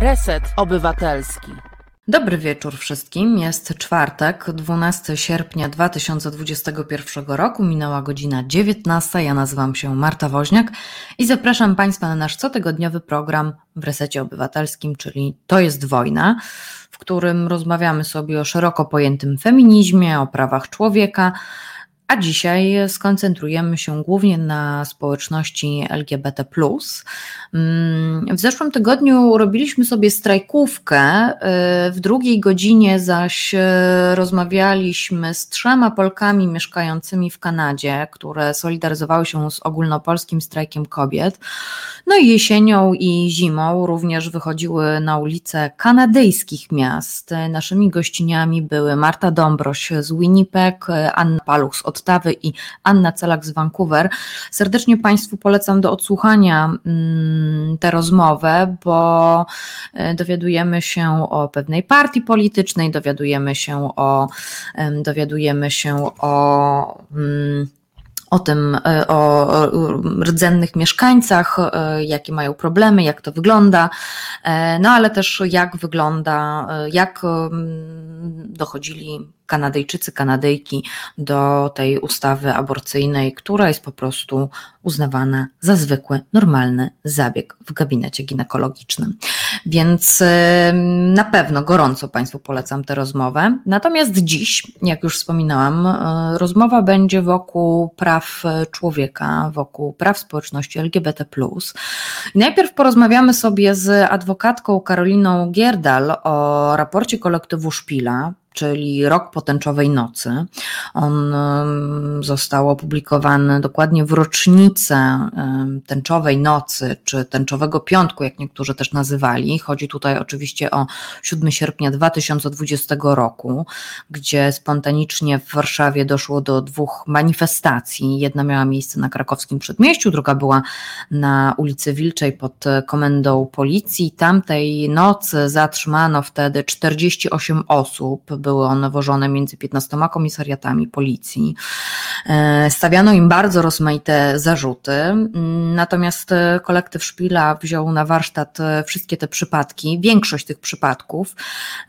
Reset Obywatelski. Dobry wieczór wszystkim. Jest czwartek, 12 sierpnia 2021 roku. Minęła godzina 19. Ja nazywam się Marta Woźniak i zapraszam Państwa na nasz cotygodniowy program w Resecie Obywatelskim, czyli To jest wojna, w którym rozmawiamy sobie o szeroko pojętym feminizmie, o prawach człowieka, a dzisiaj skoncentrujemy się głównie na społeczności LGBT. Mm, w zeszłym tygodniu robiliśmy sobie strajkówkę, y, w drugiej godzinie zaś y, rozmawialiśmy z trzema Polkami mieszkającymi w Kanadzie, które solidaryzowały się z ogólnopolskim strajkiem kobiet. No i jesienią i zimą również wychodziły na ulice kanadyjskich miast. Naszymi gościniami były Marta Dąbroś z Winnipeg, Anna Paluch z Ottawy i Anna Celak z Vancouver. Serdecznie Państwu polecam do odsłuchania mm, tę rozmowę, bo e, dowiadujemy się o pewnej partii politycznej, dowiadujemy się o, dowiadujemy się o mm, o tym, e, o rdzennych mieszkańcach, e, jakie mają problemy, jak to wygląda, no ale też jak wygląda, jak dochodzili Kanadyjczycy, Kanadyjki do tej ustawy aborcyjnej, która jest po prostu uznawana za zwykły, normalny zabieg w gabinecie ginekologicznym. Więc na pewno gorąco Państwu polecam tę rozmowę. Natomiast dziś, jak już wspominałam, e, rozmowa będzie wokół praw człowieka, wokół praw społeczności LGBT. Najpierw porozmawiamy sobie z adwokatką Karoliną Gierdal o raporcie kolektywu Szpila, czyli Rok Potęczowej Nocy. On został opublikowany dokładnie w rocznicę Tęczowej Nocy, czy Tęczowego Piątku, jak niektórzy też nazywali. Chodzi tutaj oczywiście o 7 sierpnia 2020 roku, gdzie spontanicznie w Warszawie doszło do dwóch manifestacji. Jedna miała miejsce na krakowskim przedmieściu, druga była na ulicy Wilczej pod komendą policji. Tamtej nocy zatrzymano wtedy 48 osób były one wożone między 15 komisariatami policji. E, stawiano im bardzo rozmaite zarzuty, natomiast kolektyw Szpila wziął na warsztat e, wszystkie te przypadki, większość tych przypadków.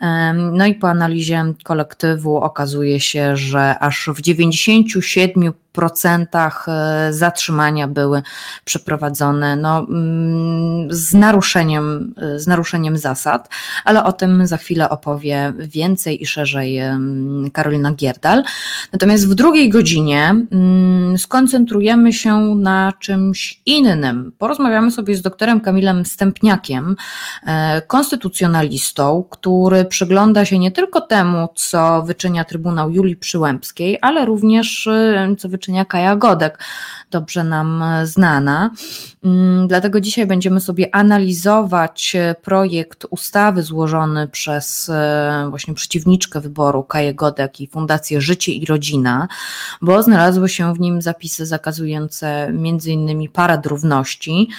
E, no i po analizie kolektywu okazuje się, że aż w 97 procentach e, zatrzymania były przeprowadzone no, mm, z, naruszeniem, e, z naruszeniem zasad, ale o tym za chwilę opowie więcej i szerzej Karolina Gierdal. Natomiast w drugiej godzinie mm, skoncentrujemy się na czymś innym. Porozmawiamy sobie z doktorem Kamilem Stępniakiem, e, konstytucjonalistą, który przygląda się nie tylko temu, co wyczynia Trybunał Julii Przyłębskiej, ale również co wyczynia czynia Kaja Godek, dobrze nam znana. Mm, dlatego dzisiaj będziemy sobie analizować projekt ustawy złożony przez e, właśnie przeciwniczkę wyboru Kaję Godek i Fundację Życie i Rodzina, bo znalazły się w nim zapisy zakazujące innymi parad równości.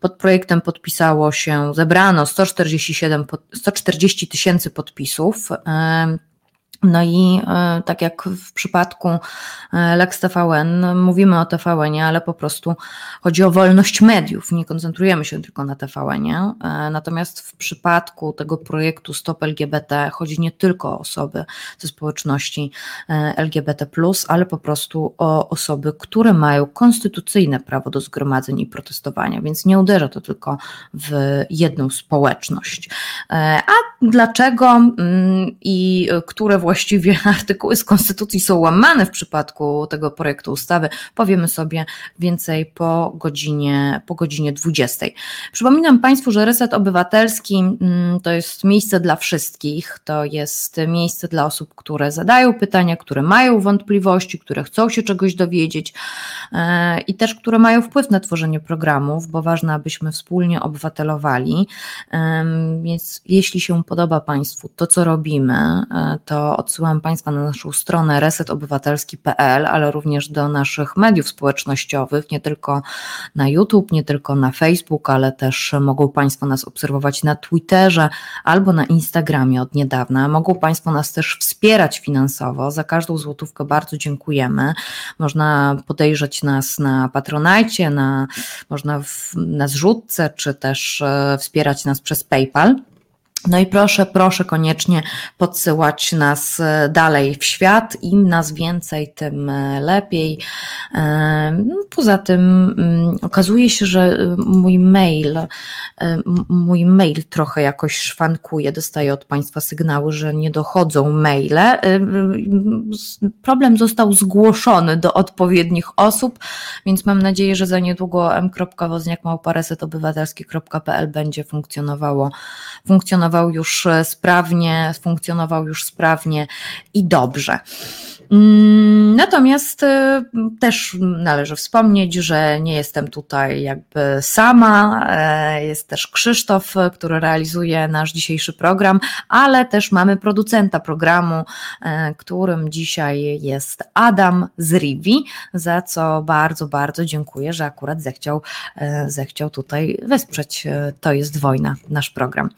Pod projektem podpisało się, zebrano 147, 140 tysięcy podpisów. No i e, tak jak w przypadku e, Lex TVN, mówimy o tvn ale po prostu chodzi o wolność mediów. Nie koncentrujemy się tylko na tvn e, Natomiast w przypadku tego projektu Stop LGBT chodzi nie tylko o osoby ze społeczności LGBT, ale po prostu o osoby, które mają konstytucyjne prawo do zgromadzeń i protestowania, więc nie uderza to tylko w jedną społeczność. A dlaczego mm, i które właśnie właściwie artykuły z Konstytucji są łamane w przypadku tego projektu ustawy, powiemy sobie więcej po godzinie, po godzinie 20. Przypominam Państwu, że Reset Obywatelski mm, to jest miejsce dla wszystkich, to jest miejsce dla osób, które zadają pytania, które mają wątpliwości, które chcą się czegoś dowiedzieć e, i też które mają wpływ na tworzenie programów, bo ważne, abyśmy wspólnie obywatelowali. Więc jeśli się podoba Państwu to, co robimy, e, to odsyłam Państwa na naszą stronę resetobywatelski.pl, ale również do naszych mediów społecznościowych, nie tylko na YouTube, nie tylko na Facebook, ale też mogą Państwo nas obserwować na Twitterze albo na Instagramie od niedawna. Mogą Państwo nas też wspierać finansowo. Za każdą złotówkę bardzo dziękujemy. Można podejrzeć nas na Patronajcie, na, można w, na zrzutce, czy też e, wspierać nas przez PayPal. No i proszę, proszę koniecznie podsyłać nas e, dalej w świat. Im nas więcej, tym e, lepiej. E, no, poza tym mm, okazuje się, że mój mail, mój mail trochę jakoś szwankuje. Dostaję od Państwa sygnały, że nie dochodzą maile. Problem został zgłoszony do odpowiednich osób, więc mam nadzieję, że za niedługo m.wozniakmałparesetobywatelski.pl będzie funkcjonowało, funkcjonowało funkcjonował już e, sprawnie, funkcjonował już sprawnie i dobrze. Mm, natomiast e, też należy wspomnieć, że nie jestem tutaj jakby sama. E, jest też Krzysztof, który realizuje nasz dzisiejszy program, ale też mamy producenta programu, którym dzisiaj jest Adam z Rivi, za co bardzo, bardzo dziękuję, że akurat zechciał, zechciał tutaj wesprzeć To jest wojna, nasz program.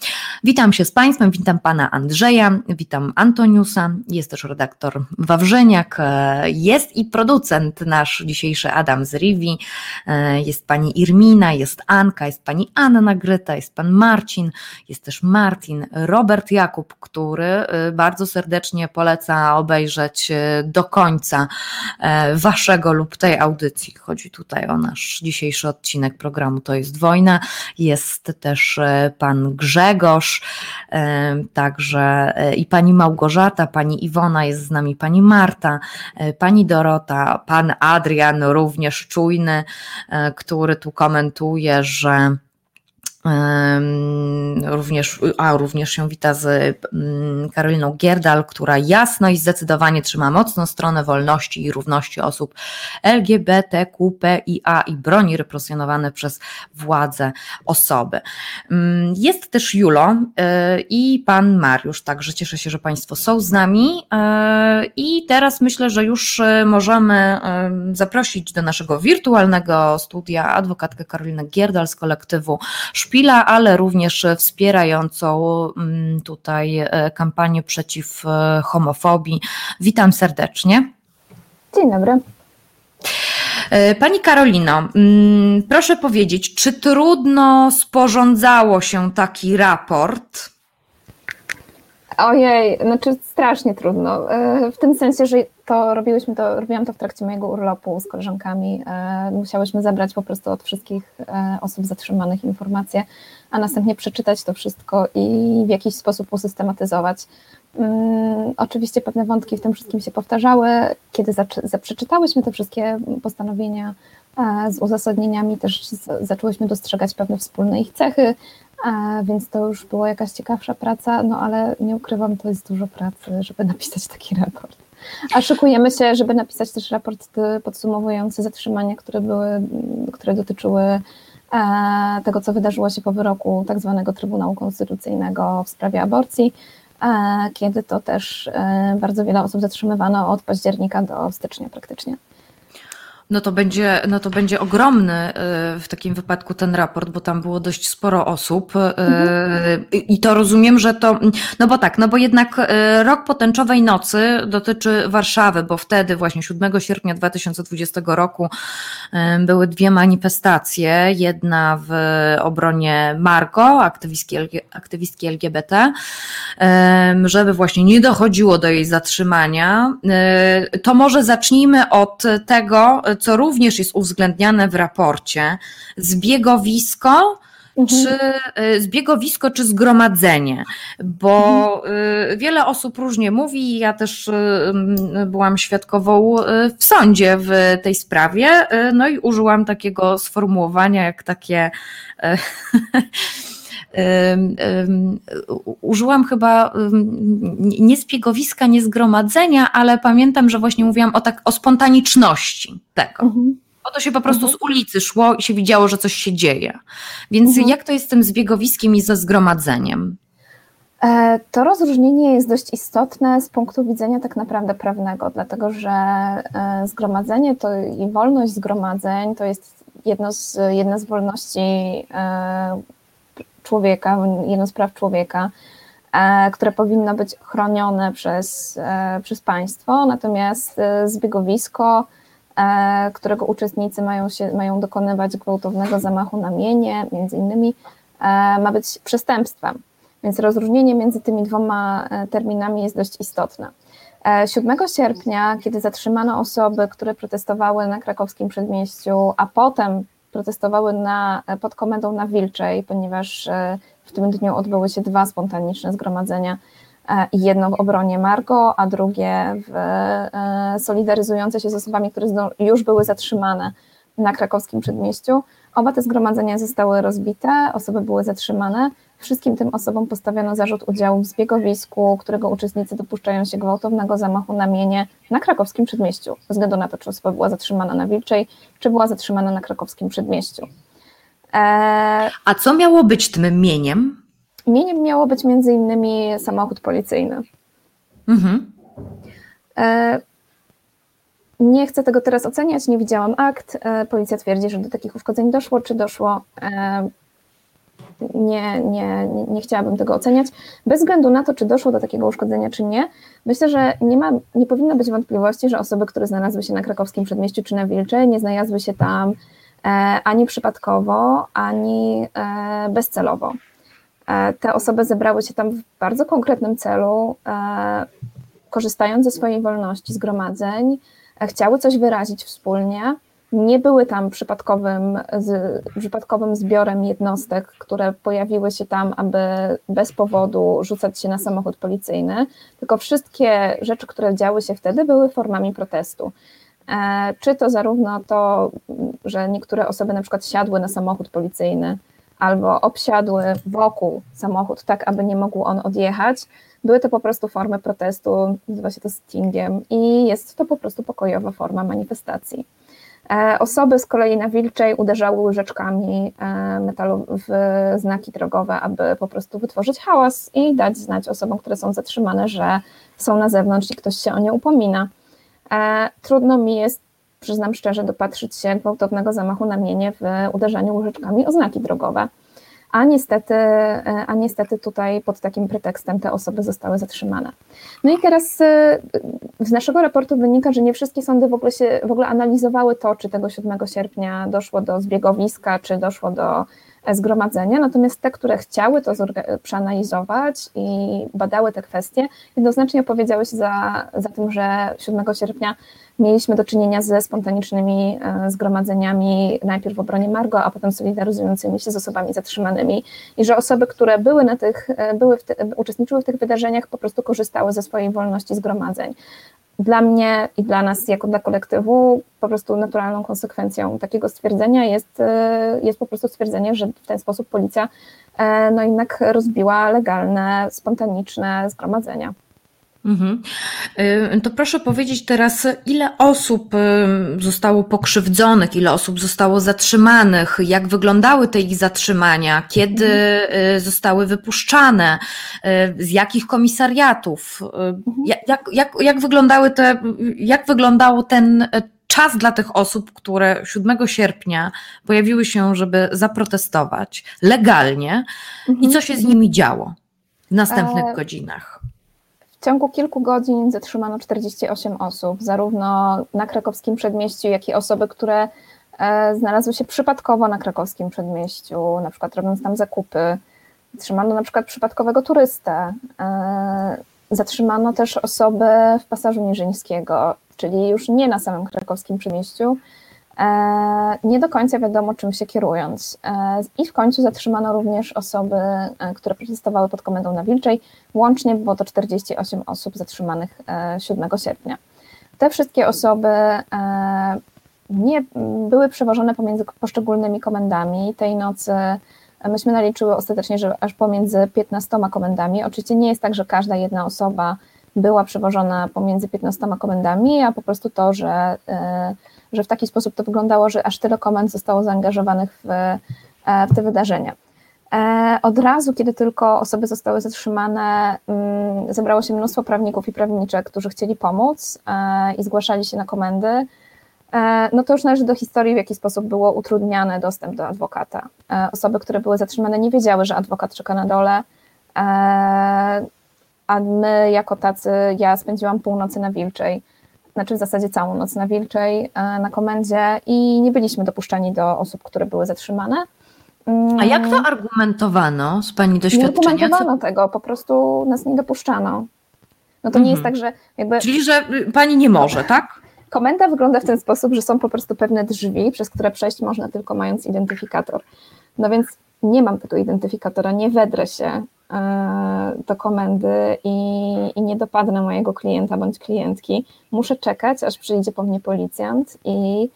Witam się z Państwem, witam Pana Andrzeja, witam Antoniusa, jest też redaktor Wawrzeniak, e, jest i producent nasz dzisiejszy Adam z Rivi, e, jest Pani Irmina, jest Anka, jest Pani Anna Gryta, jest Pan Marcin, jest też Martin, Robert Jakub, który e, bardzo serdecznie poleca obejrzeć do końca Waszego lub tej audycji. Chodzi tutaj o nasz dzisiejszy odcinek programu To jest wojna. Jest też Pan Grzegorz, Także i pani Małgorzata, pani Iwona jest z nami, pani Marta, e, pani Dorota, pan Adrian, również czujny, e, który tu komentuje, że Również, a również się wita z mm, Karoliną Gierdal, która jasno i zdecydowanie trzyma mocno stronę wolności i równości osób LGBTQPIA i broni represjonowane przez władze osoby. Mm, jest też Julo y, i pan Mariusz, także cieszę się, że Państwo są z nami y, i teraz myślę, że już y, możemy zaprosić do naszego wirtualnego studia adwokatkę Karolinę Gierdal z kolektywu Szpil Szpila, ale również wspierającą mm, tutaj e, kampanię przeciw e, homofobii. Witam serdecznie. Dzień dobry. E, pani Karolino, mm, proszę powiedzieć, czy trudno sporządzało się taki raport? Ojej, znaczy strasznie trudno. E, w tym sensie, że to robiłyśmy to, robiłam to w trakcie mojego urlopu z koleżankami. E, musiałyśmy zebrać po prostu od wszystkich e, osób zatrzymanych informacje, a następnie przeczytać to wszystko i w jakiś sposób usystematyzować. Mm, oczywiście pewne wątki w tym wszystkim się powtarzały. Kiedy przeczytałyśmy te wszystkie postanowienia z uzasadnieniami, też zaczęłyśmy dostrzegać pewne wspólne ich cechy, więc to już była jakaś ciekawsza praca, no ale nie ukrywam, to jest dużo pracy, żeby napisać taki raport. A szykujemy się, żeby napisać też raport podsumowujący zatrzymania, które były, które dotyczyły e, tego, co wydarzyło się po wyroku tak zwanego Trybunału Konstytucyjnego w sprawie aborcji, e, kiedy to też e, bardzo wiele osób zatrzymywano od października do stycznia praktycznie no to będzie, no to będzie ogromny y, w takim wypadku ten raport, bo tam było dość sporo osób y, mhm. i to rozumiem, że to, no bo tak, no bo jednak y, rok potęczowej nocy dotyczy Warszawy, bo wtedy właśnie 7 sierpnia 2020 roku były dwie manifestacje, jedna w obronie Margo, aktywistki, aktywistki LGBT, żeby właśnie nie dochodziło do jej zatrzymania. To może zacznijmy od tego, co również jest uwzględniane w raporcie, zbiegowisko, Mhm. czy y, zbiegowisko, czy zgromadzenie, bo mhm. wiele osób różnie mówi. Ja też y, byłam świadkową w sądzie w tej sprawie, no i użyłam takiego sformułowania, jak takie. Użyłam chyba nie zbiegowiska, nie zgromadzenia, ale pamiętam, że właśnie mówiłam o, tak, o spontaniczności tego. Mhm. O to się po prostu mhm. z ulicy szło i się widziało, że coś się dzieje. Więc mhm. jak to jest z tym zbiegowiskiem i ze zgromadzeniem? E, to rozróżnienie jest dość istotne z punktu widzenia tak naprawdę prawnego, dlatego że e, zgromadzenie to i wolność zgromadzeń to jest jedno z, jedna z wolności e, człowieka, jedno z praw człowieka, e, które powinno być chronione przez, e, przez państwo, natomiast e, zbiegowisko, którego uczestnicy mają, się, mają dokonywać gwałtownego zamachu na mienie, między innymi, ma być przestępstwem. Więc rozróżnienie między tymi dwoma terminami jest dość istotne. 7 sierpnia, kiedy zatrzymano osoby, które protestowały na krakowskim przedmieściu, a potem protestowały na, pod komendą na Wilczej, ponieważ w tym dniu odbyły się dwa spontaniczne zgromadzenia E, jedno w obronie Margo, a drugie w e, solidaryzujące się z osobami, które już były zatrzymane na krakowskim przedmieściu. Oba te zgromadzenia zostały rozbite, osoby były zatrzymane. Wszystkim tym osobom postawiono zarzut udziału w zbiegowisku, którego uczestnicy dopuszczają się gwałtownego zamachu na mienie na krakowskim przedmieściu, bez względu na to, czy osoba była zatrzymana na Wilczej, czy była zatrzymana na krakowskim przedmieściu. E... A co miało być tym mieniem? Mieniem miało być między innymi samochód policyjny. Mhm. E, nie chcę tego teraz oceniać, nie widziałam akt. E, policja twierdzi, że do takich uszkodzeń doszło, czy doszło. E, nie, nie, nie chciałabym tego oceniać. Bez względu na to, czy doszło do takiego uszkodzenia, czy nie, myślę, że nie, ma, nie powinno być wątpliwości, że osoby, które znalazły się na krakowskim przedmieściu czy na Wilcze, nie znalazły się tam ani przypadkowo, ani bezcelowo. E, te osoby zebrały się tam w bardzo konkretnym celu, e, korzystając ze swojej wolności zgromadzeń, e, chciały coś wyrazić wspólnie. Nie były tam przypadkowym, z, przypadkowym zbiorem jednostek, które pojawiły się tam, aby bez powodu rzucać się na samochód policyjny, tylko wszystkie rzeczy, które działy się wtedy, były formami protestu. Czy to zarówno to, że niektóre osoby na przykład siadły na samochód policyjny, albo obsiadły wokół samochód, tak aby nie mógł on odjechać. Były to po prostu formy protestu, nazywa się to stingiem i jest to po prostu pokojowa forma manifestacji. E, osoby z kolei na Wilczej uderzały łyżeczkami e, metalu w znaki drogowe, aby po prostu wytworzyć hałas i dać znać osobom, które są zatrzymane, że są na zewnątrz i ktoś się o nie upomina. E, trudno mi jest przyznam szczerze, dopatrzyć się gwałtownego zamachu na mienie w uderzaniu łyżeczkami o znaki drogowe. A niestety, e, a niestety tutaj pod takim pretekstem te osoby zostały zatrzymane. No i teraz e, z naszego raportu wynika, że nie wszystkie sądy w ogóle, się, w ogóle analizowały to, czy tego 7 sierpnia doszło do zbiegowiska, czy doszło do zgromadzenia, natomiast te, które chciały to przeanalizować i badały te kwestie, jednoznacznie opowiedziały się za, za tym, że 7 sierpnia mieliśmy do czynienia ze spontanicznymi e, zgromadzeniami, najpierw w obronie Margo, a potem solidaryzującymi się z osobami zatrzymanymi. I że osoby, które były na tych, e, były w te, uczestniczyły w tych wydarzeniach, po prostu korzystały ze swojej wolności zgromadzeń dla mnie i dla nas, jako dla kolektywu, po prostu naturalną konsekwencją takiego stwierdzenia jest, e, jest po prostu stwierdzenie, że w ten sposób policja e, no jednak rozbiła legalne, spontaniczne zgromadzenia. Mhm. Y, to proszę powiedzieć teraz, ile osób y, zostało pokrzywdzonych, ile osób zostało zatrzymanych, jak wyglądały te ich zatrzymania, kiedy mhm. Y, zostały wypuszczane, z jakich komisariatów, mhm. jak, jak, jak, wyglądały te, jak wyglądał ten czas dla tych osób, które 7 sierpnia pojawiły się, żeby zaprotestować legalnie i co się z nimi działo w następnych e... godzinach? W ciągu kilku godzin zatrzymano 48 osób, zarówno na krakowskim przedmieściu, jak i osoby, które e, znalazły się przypadkowo na krakowskim przedmieściu, na przykład robiąc tam zakupy. Zatrzymano na przykład przypadkowego turystę. E, zatrzymano też osobę w pasażu Niżyńskiego, czyli już nie na samym krakowskim przedmieściu, nie do końca wiadomo, czym się kierując. E, I w końcu zatrzymano również osoby, e, które protestowały pod komendą na Wilczej. Łącznie było to 48 osób zatrzymanych 7 sierpnia. Te wszystkie osoby nie były przewożone pomiędzy poszczególnymi komendami. Tej nocy myśmy naliczyły ostatecznie, że aż pomiędzy 15 komendami. Oczywiście nie jest tak, że każda jedna osoba była przewożona pomiędzy 15 komendami, a po prostu to, że że w taki sposób to wyglądało, że aż tyle komend zostało zaangażowanych w, e, w te wydarzenia. E, od razu, kiedy tylko osoby zostały zatrzymane, mm, zebrało się mnóstwo prawników i prawniczek, którzy chcieli pomóc e, i zgłaszali się na komendy. No to już należy do historii, w jaki sposób było utrudniany dostęp do adwokata. Osoby, które były zatrzymane, nie wiedziały, że adwokat czeka na dole, a my, jako tacy, ja spędziłam północy na Wilczej znaczy w zasadzie całą noc na Wilczej e, na komendzie i nie byliśmy dopuszczani do osób, które były zatrzymane. A jak to argumentowano z Pani Nie doświadczenia? Co- dokumentowano tego, po prostu nas nie dopuszczano. No to nie jest Mhm. tak, że jakby Czyli, że y, Pani nie może, tak? komenda wygląda w ten sposób, że są po prostu pewne drzwi, przez które przejść można tylko mając identyfikator. No więc nie mam tego identyfikatora, nie wedrę się do komendy i, i nie dopadnę mojego klienta bądź klientki. Muszę czekać, aż przyjdzie po mnie policjant i,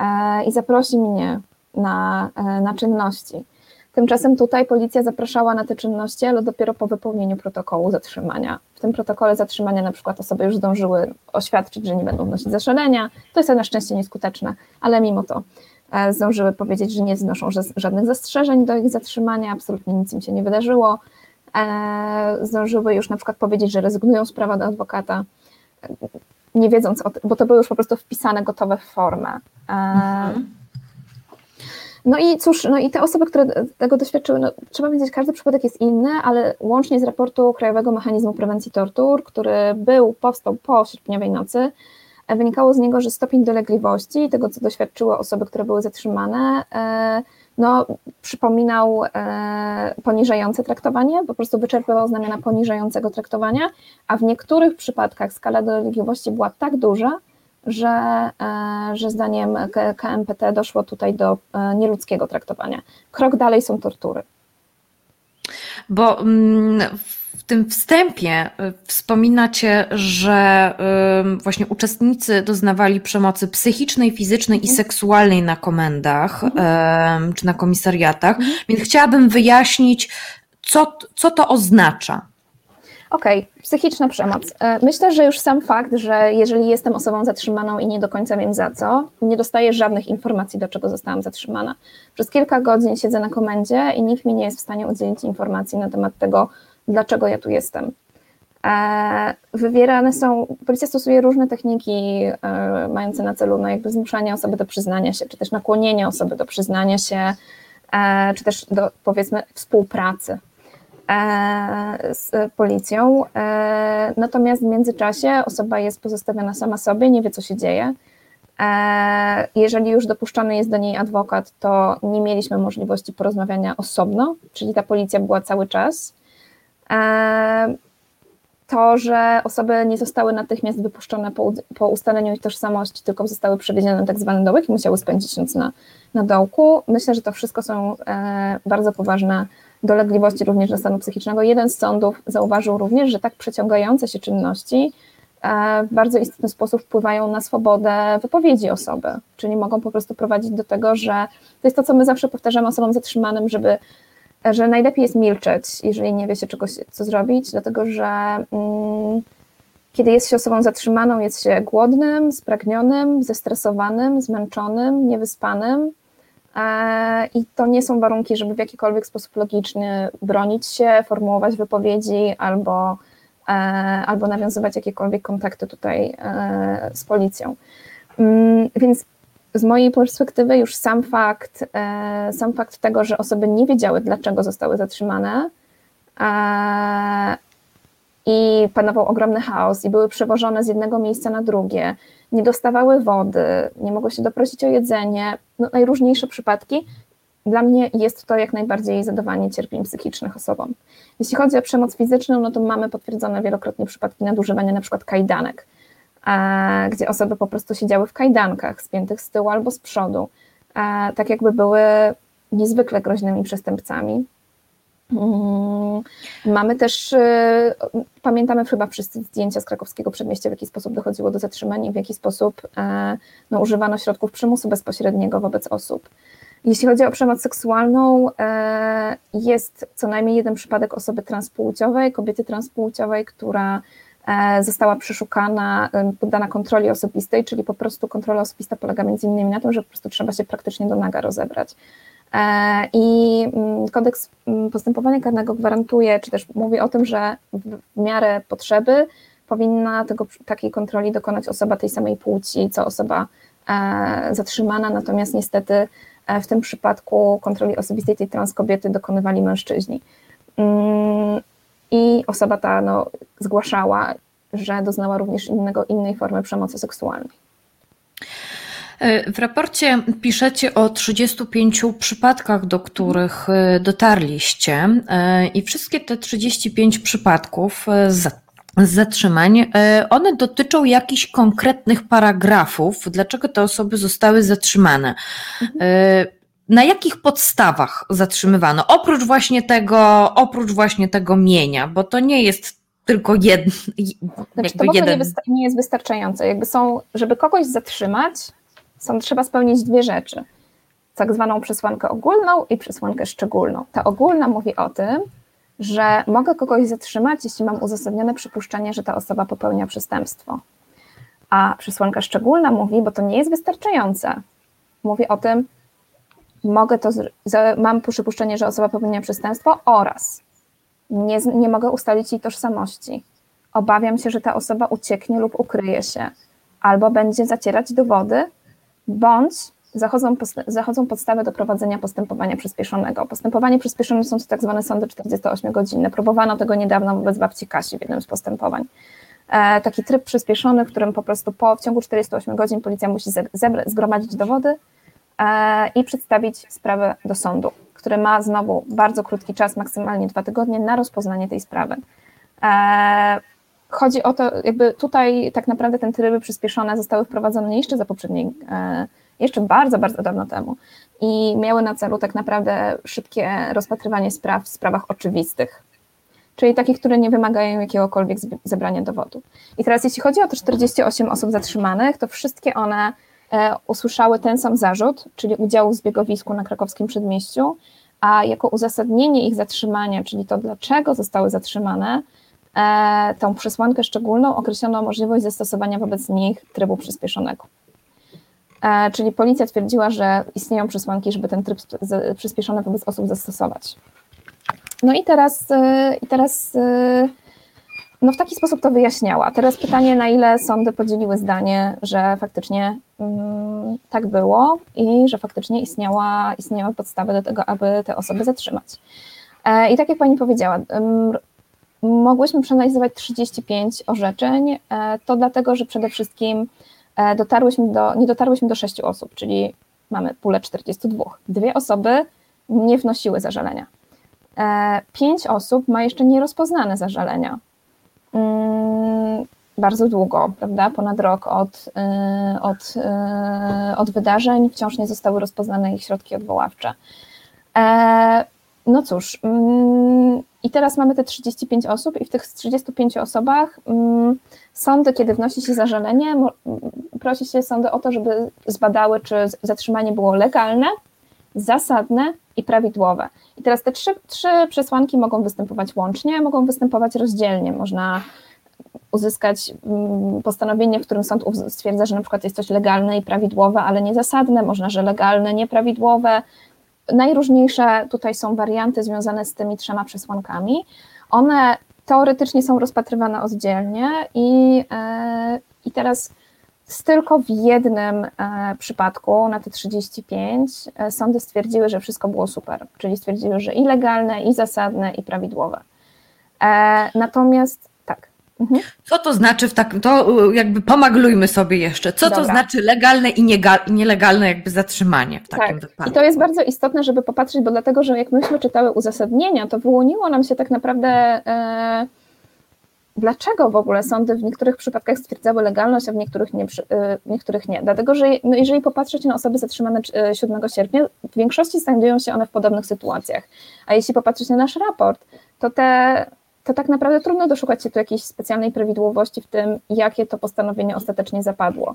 e, i zaprosi mnie na, e, na czynności. Tymczasem tutaj policja zapraszała na te czynności, ale dopiero po wypełnieniu protokołu zatrzymania. W tym protokole zatrzymania na przykład osoby już zdążyły oświadczyć, że nie będą wnosić zaszalenia. To jest na szczęście nieskuteczne, ale mimo to e, zdążyły powiedzieć, że nie znoszą ża- żadnych zastrzeżeń do ich zatrzymania, absolutnie nic im się nie wydarzyło. E, Zdążyły już na przykład powiedzieć, że rezygnują z prawa do adwokata, nie wiedząc o tym, bo to były już po prostu wpisane gotowe w formę. E, no i cóż, no i te osoby, które tego doświadczyły, no, trzeba wiedzieć, każdy przypadek jest inny, ale łącznie z raportu Krajowego Mechanizmu Prewencji Tortur, który był, powstał po sierpniowej nocy, e, wynikało z niego, że stopień dolegliwości tego, co doświadczyły osoby, które były zatrzymane, e, no, przypominał e, poniżające traktowanie, po prostu wyczerpywał znamiona poniżającego traktowania, a w niektórych przypadkach skala dolegliwości była tak duża, że, e, że zdaniem KMPT doszło tutaj do e, nieludzkiego traktowania. Krok dalej są tortury. Bo mm, w tym wstępie y, wspominacie, że właśnie uczestnicy doznawali przemocy psychicznej, fizycznej i Mhm. seksualnej na komendach ym, czy na komisariatach, więc chciałabym wyjaśnić, co, co to oznacza. Okej, psychiczna przemoc. E, Myślę, że już sam fakt, że jeżeli jestem osobą zatrzymaną i nie do końca wiem za co, nie dostaję żadnych informacji, do czego zostałam zatrzymana. Przez kilka godzin siedzę na komendzie i nikt mi nie jest w stanie udzielić informacji na temat tego, dlaczego ja tu jestem. E, Wywierane są, policja stosuje różne techniki e, mające na celu no jakby zmuszanie osoby do przyznania się, czy też nakłonienie osoby do przyznania się, e, czy też do powiedzmy współpracy z policją. Natomiast w międzyczasie osoba jest pozostawiona sama sobie, nie wie co się dzieje. Jeżeli już dopuszczony jest do niej adwokat, to nie mieliśmy możliwości porozmawiania osobno, czyli ta policja była cały czas. E, To, że osoby nie zostały natychmiast wypuszczone po, po ustaleniu ich tożsamości, tylko zostały przewiezione na tak zwany dołek i musiały spędzić noc na, na dołku. Myślę, że to wszystko są e, bardzo poważne dolegliwości również do stanu psychicznego. Jeden z sądów zauważył również, że tak przeciągające się czynności e, w bardzo istotny sposób wpływają na swobodę wypowiedzi osoby, czyli mogą po prostu prowadzić do tego, że to jest to, co my zawsze powtarzamy osobom zatrzymanym, żeby że najlepiej jest milczeć, jeżeli nie wie się czegoś, co zrobić, dlatego że mm, kiedy jest się osobą zatrzymaną, jest się głodnym, spragnionym, zestresowanym, zmęczonym, niewyspanym. E, I to nie są warunki, żeby w jakikolwiek sposób logiczny bronić się, formułować wypowiedzi albo, e, albo nawiązywać jakiekolwiek kontakty tutaj e, z policją. Mm, Więc z mojej perspektywy już sam fakt, e, sam fakt tego, że osoby nie wiedziały, dlaczego zostały zatrzymane e, i panował ogromny chaos i były przewożone z jednego miejsca na drugie, nie dostawały wody, nie mogły się doprosić o jedzenie, no, najróżniejsze przypadki. Dla mnie jest to jak najbardziej zadawanie cierpień psychicznych osobom. Jeśli chodzi o przemoc fizyczną, no to mamy potwierdzone wielokrotnie przypadki nadużywania na przykład kajdanek, gdzie osoby po prostu siedziały w kajdankach, spiętych z tyłu albo z przodu, tak jakby były niezwykle groźnymi przestępcami. Mm, Mamy też, e, pamiętamy chyba wszyscy zdjęcia z krakowskiego przedmieścia, w jaki sposób dochodziło do zatrzymań i w jaki sposób e, no, używano środków przymusu bezpośredniego wobec osób. Jeśli chodzi o przemoc seksualną, e, jest co najmniej jeden przypadek osoby transpłciowej, kobiety transpłciowej, która została przeszukana, e, poddana kontroli osobistej, czyli po prostu kontrola osobista polega między innymi na tym, że po prostu trzeba się praktycznie do naga rozebrać. E, I mm, kodeks mm, postępowania karnego gwarantuje, czy też mówi o tym, że w miarę potrzeby powinna tego, takiej kontroli dokonać osoba tej samej płci, co osoba e, zatrzymana, natomiast niestety e, w tym przypadku kontroli osobistej tej trans kobiety dokonywali mężczyźni. I osoba ta no, zgłaszała, że doznała również innego, innej formy przemocy seksualnej. E, w raporcie piszecie o 35 przypadkach, do których e, dotarliście, e, i wszystkie te 35 przypadków zatrzymań, one dotyczą jakichś konkretnych paragrafów, dlaczego te osoby zostały zatrzymane. Na jakich podstawach zatrzymywano? Oprócz właśnie tego, oprócz właśnie tego mienia, bo to nie jest tylko jeden. Znaczy, to jeden. Nie, nie jest wystarczające. Jakby są, żeby kogoś zatrzymać, są, trzeba spełnić dwie rzeczy. Tak zwaną przesłankę ogólną i przesłankę szczególną. Ta ogólna mówi o tym, że mogę kogoś zatrzymać, jeśli mam uzasadnione przypuszczenie, że ta osoba popełnia przestępstwo. A przesłanka szczególna mówi, bo to nie jest wystarczające, mówi o tym, mogę to, mam przypuszczenie, że osoba popełnia przestępstwo oraz nie, nie mogę ustalić jej tożsamości. Obawiam się, że ta osoba ucieknie lub ukryje się, albo będzie zacierać dowody, bądź zachodzą, zachodzą podstawy do prowadzenia postępowania przyspieszonego. Postępowanie przyspieszone są to tak zwane sądy 48-godzinne. Próbowano tego niedawno wobec babci Kasi w jednym z postępowań. E, taki tryb przyspieszony, w którym po prostu po, w ciągu 48 godzin policja musi zgromadzić dowody i przedstawić sprawę do sądu który ma znowu bardzo krótki czas, maksymalnie dwa tygodnie, na rozpoznanie tej sprawy. E, chodzi o to, jakby tutaj tak naprawdę te tryby przyspieszone zostały wprowadzone jeszcze za poprzedniej, e, jeszcze bardzo, bardzo dawno temu i miały na celu tak naprawdę szybkie rozpatrywanie spraw w sprawach oczywistych, czyli takich, które nie wymagają jakiegokolwiek zebrania dowodu. I teraz jeśli chodzi o te 48 osób zatrzymanych, to wszystkie one E, usłyszały ten sam zarzut, czyli udziału w zbiegowisku na krakowskim przedmieściu, a jako uzasadnienie ich zatrzymania, czyli to dlaczego zostały zatrzymane, e, tą przesłankę szczególną określono możliwość zastosowania wobec nich trybu przyspieszonego. E, czyli policja twierdziła, że istnieją przesłanki, żeby ten tryb przyspieszony wobec osób zastosować. No i teraz, i teraz no w taki sposób to wyjaśniała. Teraz pytanie, na ile sądy podzieliły zdanie, że faktycznie mm, tak było i że faktycznie istniała, istniały podstawy do tego, aby te osoby zatrzymać. E, I tak jak pani powiedziała, mogłyśmy przeanalizować 35 orzeczeń, e, to dlatego, że przede wszystkim e, dotarłyśmy do, nie dotarłyśmy do 6 osób, czyli mamy pulę 42. Dwie osoby nie wnosiły zażalenia. Pięć osób ma jeszcze nierozpoznane zażalenia. Mm, bardzo długo, prawda? Ponad rok od, y, od, y, od wydarzeń wciąż nie zostały rozpoznane ich środki odwoławcze. E, no cóż, mm, i teraz mamy te 35 osób, i w tych 35 osobach mm, sądy, kiedy wnosi się zażalenie, prosi się sądy o to, żeby zbadały, czy zatrzymanie było legalne, zasadne i prawidłowe. I teraz te trzy, trzy przesłanki mogą występować łącznie, mogą występować rozdzielnie. Można uzyskać mm, postanowienie, w którym sąd stwierdza, że na przykład jest coś legalne i prawidłowe, ale niezasadne, można, że legalne, nieprawidłowe. Najróżniejsze tutaj są warianty związane z tymi trzema przesłankami. One teoretycznie są rozpatrywane oddzielnie i, yy, i teraz tylko w jednym e, przypadku na te 35 e, sądy stwierdziły, że wszystko było super, czyli stwierdziły, że i legalne, i zasadne, i prawidłowe. E, natomiast tak. Mhm. Co to znaczy w takim, to jakby pomaglujmy sobie jeszcze, co Dobra. to znaczy legalne i nielegalne jakby zatrzymanie w takim tak. wypadku? I to jest bardzo istotne, żeby popatrzeć, bo dlatego, że jak myśmy czytały uzasadnienia, to wyłoniło nam się tak naprawdę e, dlaczego w ogóle sądy w niektórych przypadkach stwierdzały legalność, a w niektórych nie. Y, w niektórych nie. Dlatego, że no jeżeli popatrzeć na osoby zatrzymane 7 y, sierpnia, w większości znajdują się one w podobnych sytuacjach. A jeśli popatrzeć na nasz raport, to te to tak naprawdę trudno doszukać się tu jakiejś specjalnej prawidłowości w tym, jakie to postanowienie ostatecznie zapadło.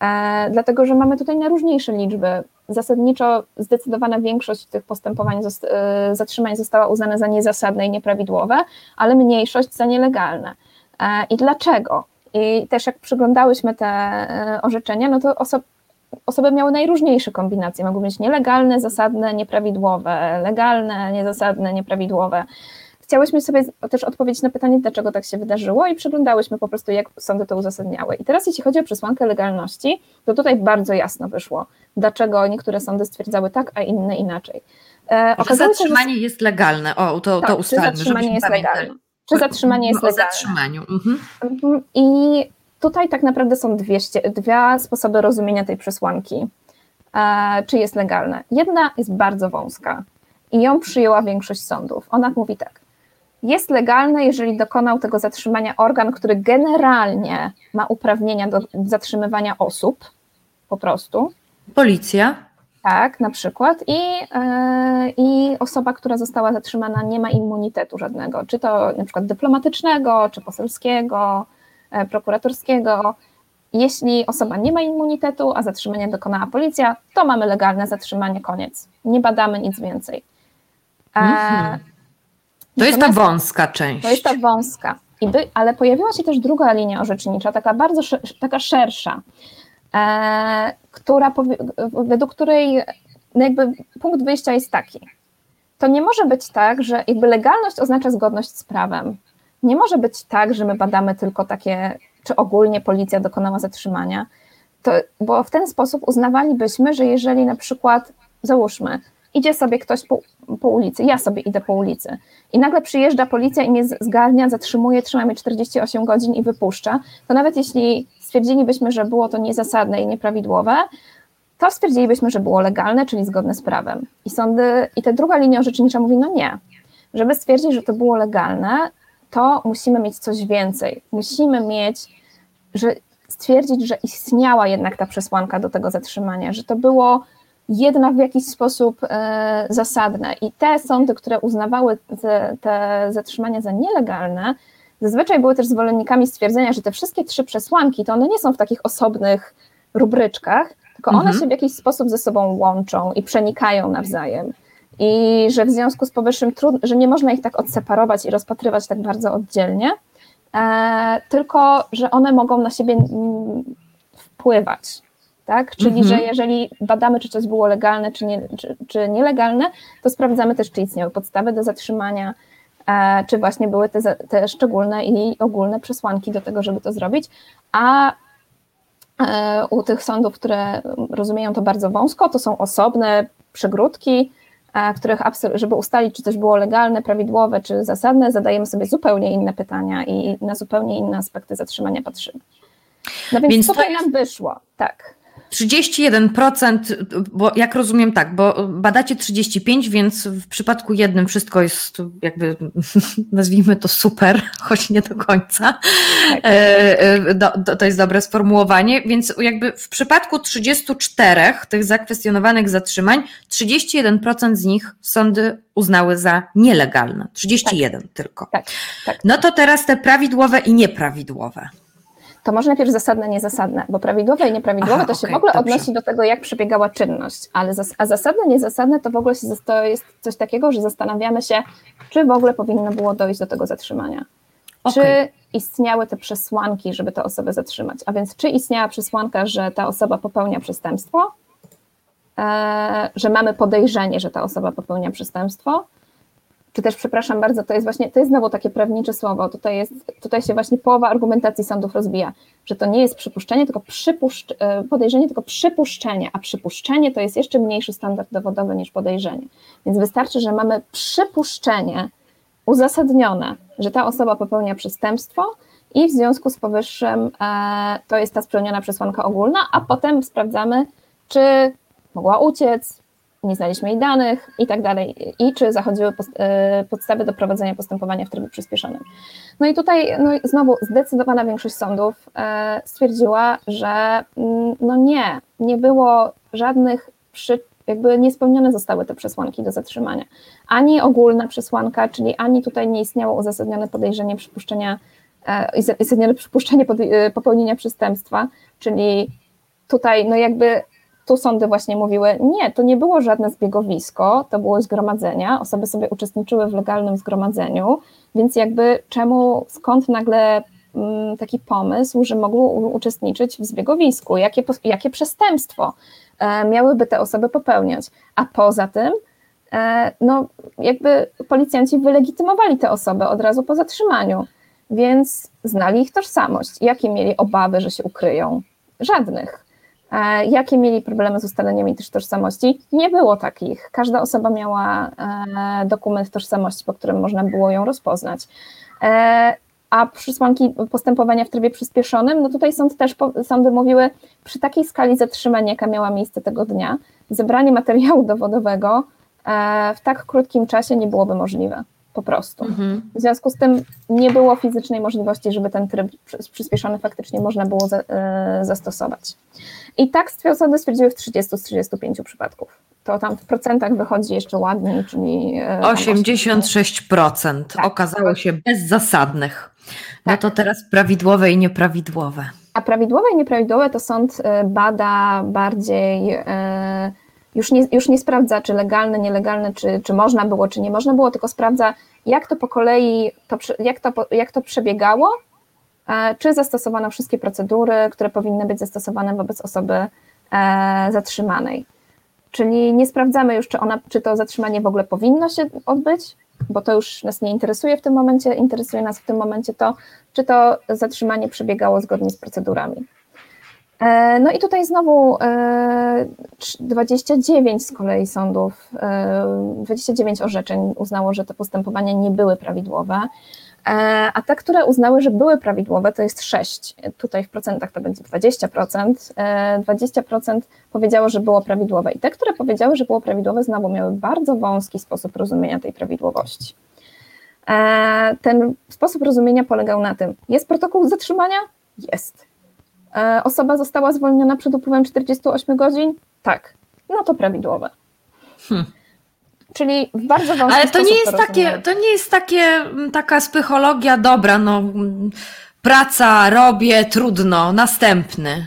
E, dlatego, że mamy tutaj najróżniejsze liczby. Zasadniczo zdecydowana większość tych postępowań, e, zatrzymań została uznana za niezasadne i nieprawidłowe, ale mniejszość za nielegalne. E, I dlaczego? I też jak przyglądałyśmy te orzeczenia, no to oso osoby miały najróżniejsze kombinacje. Mogły być nielegalne, zasadne, nieprawidłowe, legalne, niezasadne, nieprawidłowe chciałyśmy sobie też odpowiedzieć na pytanie, dlaczego tak się wydarzyło i przeglądałyśmy po prostu, jak sądy to uzasadniały. I teraz jeśli chodzi o przesłankę legalności, to tutaj bardzo jasno wyszło, dlaczego niektóre sądy stwierdzały tak, a inne inaczej. E, że zatrzymanie się, że... jest legalne, o, to, tak, to ustalmy, czy zatrzymanie jest legalne. Czy zatrzymanie jest legalne. O zatrzymaniu. Mhm. mhm. I tutaj tak naprawdę są dwie, dwa sposoby rozumienia tej przesłanki, e, czy jest legalne. Jedna jest bardzo wąska i ją przyjęła większość sądów. Ona mówi tak. Jest legalne, jeżeli dokonał tego zatrzymania organ, który generalnie ma uprawnienia do zatrzymywania osób, po prostu. Policja. Tak, na przykład. I, yy, I osoba, która została zatrzymana, nie ma immunitetu żadnego, czy to na przykład dyplomatycznego, czy poselskiego, yy, prokuratorskiego. Jeśli osoba nie ma immunitetu, a zatrzymanie dokonała policja, to mamy legalne zatrzymanie, koniec. Nie badamy nic więcej. Mhm. To jest ta wąska część. To jest ta wąska. I by, ale pojawiła się też druga linia orzecznicza, taka bardzo taka szersza, e, która, według której no jakby punkt wyjścia jest taki. To nie może być tak, że jakby legalność oznacza zgodność z prawem. Nie może być tak, że my badamy tylko takie, czy ogólnie policja dokonała zatrzymania, to, bo w ten sposób uznawalibyśmy, że jeżeli na przykład, załóżmy, idzie sobie ktoś po, po, ulicy, ja sobie idę po ulicy i nagle przyjeżdża policja i mnie zgarnia, zatrzymuje, trzyma mnie 48 godzin i wypuszcza, to nawet jeśli stwierdzilibyśmy, że było to niezasadne i nieprawidłowe, to stwierdzilibyśmy, że było legalne, czyli zgodne z prawem. I sądy, i ta druga linia orzecznicza mówi, no nie. Żeby stwierdzić, że to było legalne, to musimy mieć coś więcej. Musimy mieć, że stwierdzić, że istniała jednak ta przesłanka do tego zatrzymania, że to było jednak w jakiś sposób e, zasadne. I te sądy, które uznawały te, te zatrzymania za nielegalne, zazwyczaj były też zwolennikami stwierdzenia, że te wszystkie trzy przesłanki, to one nie są w takich osobnych rubryczkach, tylko one mhm. się w jakiś sposób ze sobą łączą i przenikają nawzajem. I że w związku z powyższym, trud, że nie można ich tak odseparować i rozpatrywać tak bardzo oddzielnie, e, tylko że one mogą na siebie mm, wpływać tak? Czyli, mhm. że jeżeli badamy, czy coś było legalne, czy, nie, czy, czy nielegalne, to sprawdzamy też, czy istniały podstawy do zatrzymania, e, czy właśnie były te, te szczególne i ogólne przesłanki do tego, żeby to zrobić, a e, u tych sądów, które rozumieją to bardzo wąsko, to są osobne przegródki, e, których, żeby ustalić, czy coś było legalne, prawidłowe, czy zasadne, zadajemy sobie zupełnie inne pytania i na zupełnie inne aspekty zatrzymania patrzymy. No więc, więc tutaj jest... nam wyszło, tak. 31%, bo jak rozumiem tak, bo badacie 35, więc w przypadku jednym wszystko jest jakby, nazwijmy to super, choć nie do końca. Tak. E, e, to jest dobre sformułowanie, więc jakby w przypadku 34 tych zakwestionowanych zatrzymań, 31% z nich sądy uznały za nielegalne. 31 tak. tylko. Tak, tak. No to teraz te prawidłowe i nieprawidłowe to może najpierw zasadne, niezasadne, bo prawidłowe i nieprawidłowe Aha, to się okay, w ogóle dobrze. odnosi do tego, jak przebiegała czynność, ale zas a zasadne, niezasadne to w ogóle się, to jest coś takiego, że zastanawiamy się, czy w ogóle powinno było dojść do tego zatrzymania. Okay. Czy istniały te przesłanki, żeby tę osobę zatrzymać? A więc czy istniała przesłanka, że ta osoba popełnia przestępstwo, e, że mamy podejrzenie, że ta osoba popełnia przestępstwo, czy też, przepraszam bardzo, to jest właśnie, to jest znowu takie prawnicze słowo, tutaj, jest, tutaj się właśnie połowa argumentacji sądów rozbija, że to nie jest przypuszczenie, tylko przypuszcz, e, podejrzenie, tylko przypuszczenie, a przypuszczenie to jest jeszcze mniejszy standard dowodowy niż podejrzenie. Więc wystarczy, że mamy przypuszczenie uzasadnione, że ta osoba popełnia przestępstwo i w związku z powyższym e, to jest ta spełniona przesłanka ogólna, a potem sprawdzamy, czy mogła uciec, nie znaliśmy jej danych i tak dalej, i czy zachodziły e, podstawy do prowadzenia postępowania w trybie przyspieszonym. No i tutaj no znowu zdecydowana większość sądów e, stwierdziła, że mm, no nie, nie było żadnych przy, jakby niespełnione zostały te przesłanki do zatrzymania. Ani ogólna przesłanka, czyli ani tutaj nie istniało uzasadnione podejrzenie przypuszczenia, e, uzasadnione przypuszczenie popełnienia przestępstwa, czyli tutaj no jakby tu sądy właśnie mówiły, nie, to nie było żadne zbiegowisko, to było zgromadzenia, osoby sobie uczestniczyły w legalnym zgromadzeniu, więc jakby czemu, skąd nagle mm, taki pomysł, że mogły uczestniczyć w zbiegowisku, jakie, jakie przestępstwo e, miałyby te osoby popełniać, a poza tym e, no jakby policjanci wylegitymowali te osoby od razu po zatrzymaniu, więc znali ich tożsamość, jakie mieli obawy, że się ukryją? Żadnych. E, jakie mieli problemy z ustaleniem też tożsamości? Nie było takich. Każda osoba miała e, dokument tożsamości, po którym można było ją rozpoznać. E, a przesłanki postępowania w trybie przyspieszonym, no tutaj sąd też, sądy mówiły, przy takiej skali zatrzymania, jaka miała miejsce tego dnia, zebranie materiału dowodowego w tak krótkim czasie nie byłoby możliwe, po prostu. Mhm. W związku z tym nie było fizycznej możliwości, żeby ten tryb przyspieszony faktycznie można było za, e, zastosować. I tak sądy stwierdziły w 30 z 35 przypadków to tam w procentach wychodzi jeszcze ładniej, czyli. 86% tak, okazało się bezzasadnych. No tak. to teraz prawidłowe i nieprawidłowe. A prawidłowe i nieprawidłowe to sąd y, bada bardziej, y, już nie, już nie sprawdza, czy legalne, nielegalne, czy, czy można było, czy nie można było, tylko sprawdza, jak to po kolei, to, jak, to, jak to przebiegało, czy zastosowano wszystkie procedury, które powinny być zastosowane wobec osoby e, zatrzymanej. Czyli nie sprawdzamy już, czy, ona, czy to zatrzymanie w ogóle powinno się odbyć, bo to już nas nie interesuje w tym momencie, interesuje nas w tym momencie to, czy to zatrzymanie przebiegało zgodnie z procedurami. E, no i tutaj znowu 29 e, z kolei sądów, 29 e, orzeczeń uznało, że te postępowania nie były prawidłowe. A te, które uznały, że były prawidłowe, to jest 6. Tutaj w procentach to będzie 20%. 20% e, powiedziało, że było prawidłowe. I te, które powiedziały, że było prawidłowe, znowu miały bardzo wąski sposób rozumienia tej prawidłowości. Ten sposób rozumienia polegał na tym, jest protokół zatrzymania? Jest. Osoba została zwolniona przed upływem 48 godzin? Tak. No to prawidłowe. Hmm. Czyli w bardzo wąski Ale to nie jest takie, to nie jest takie, mm, taka psychologia dobra, no praca, robię, trudno, następny.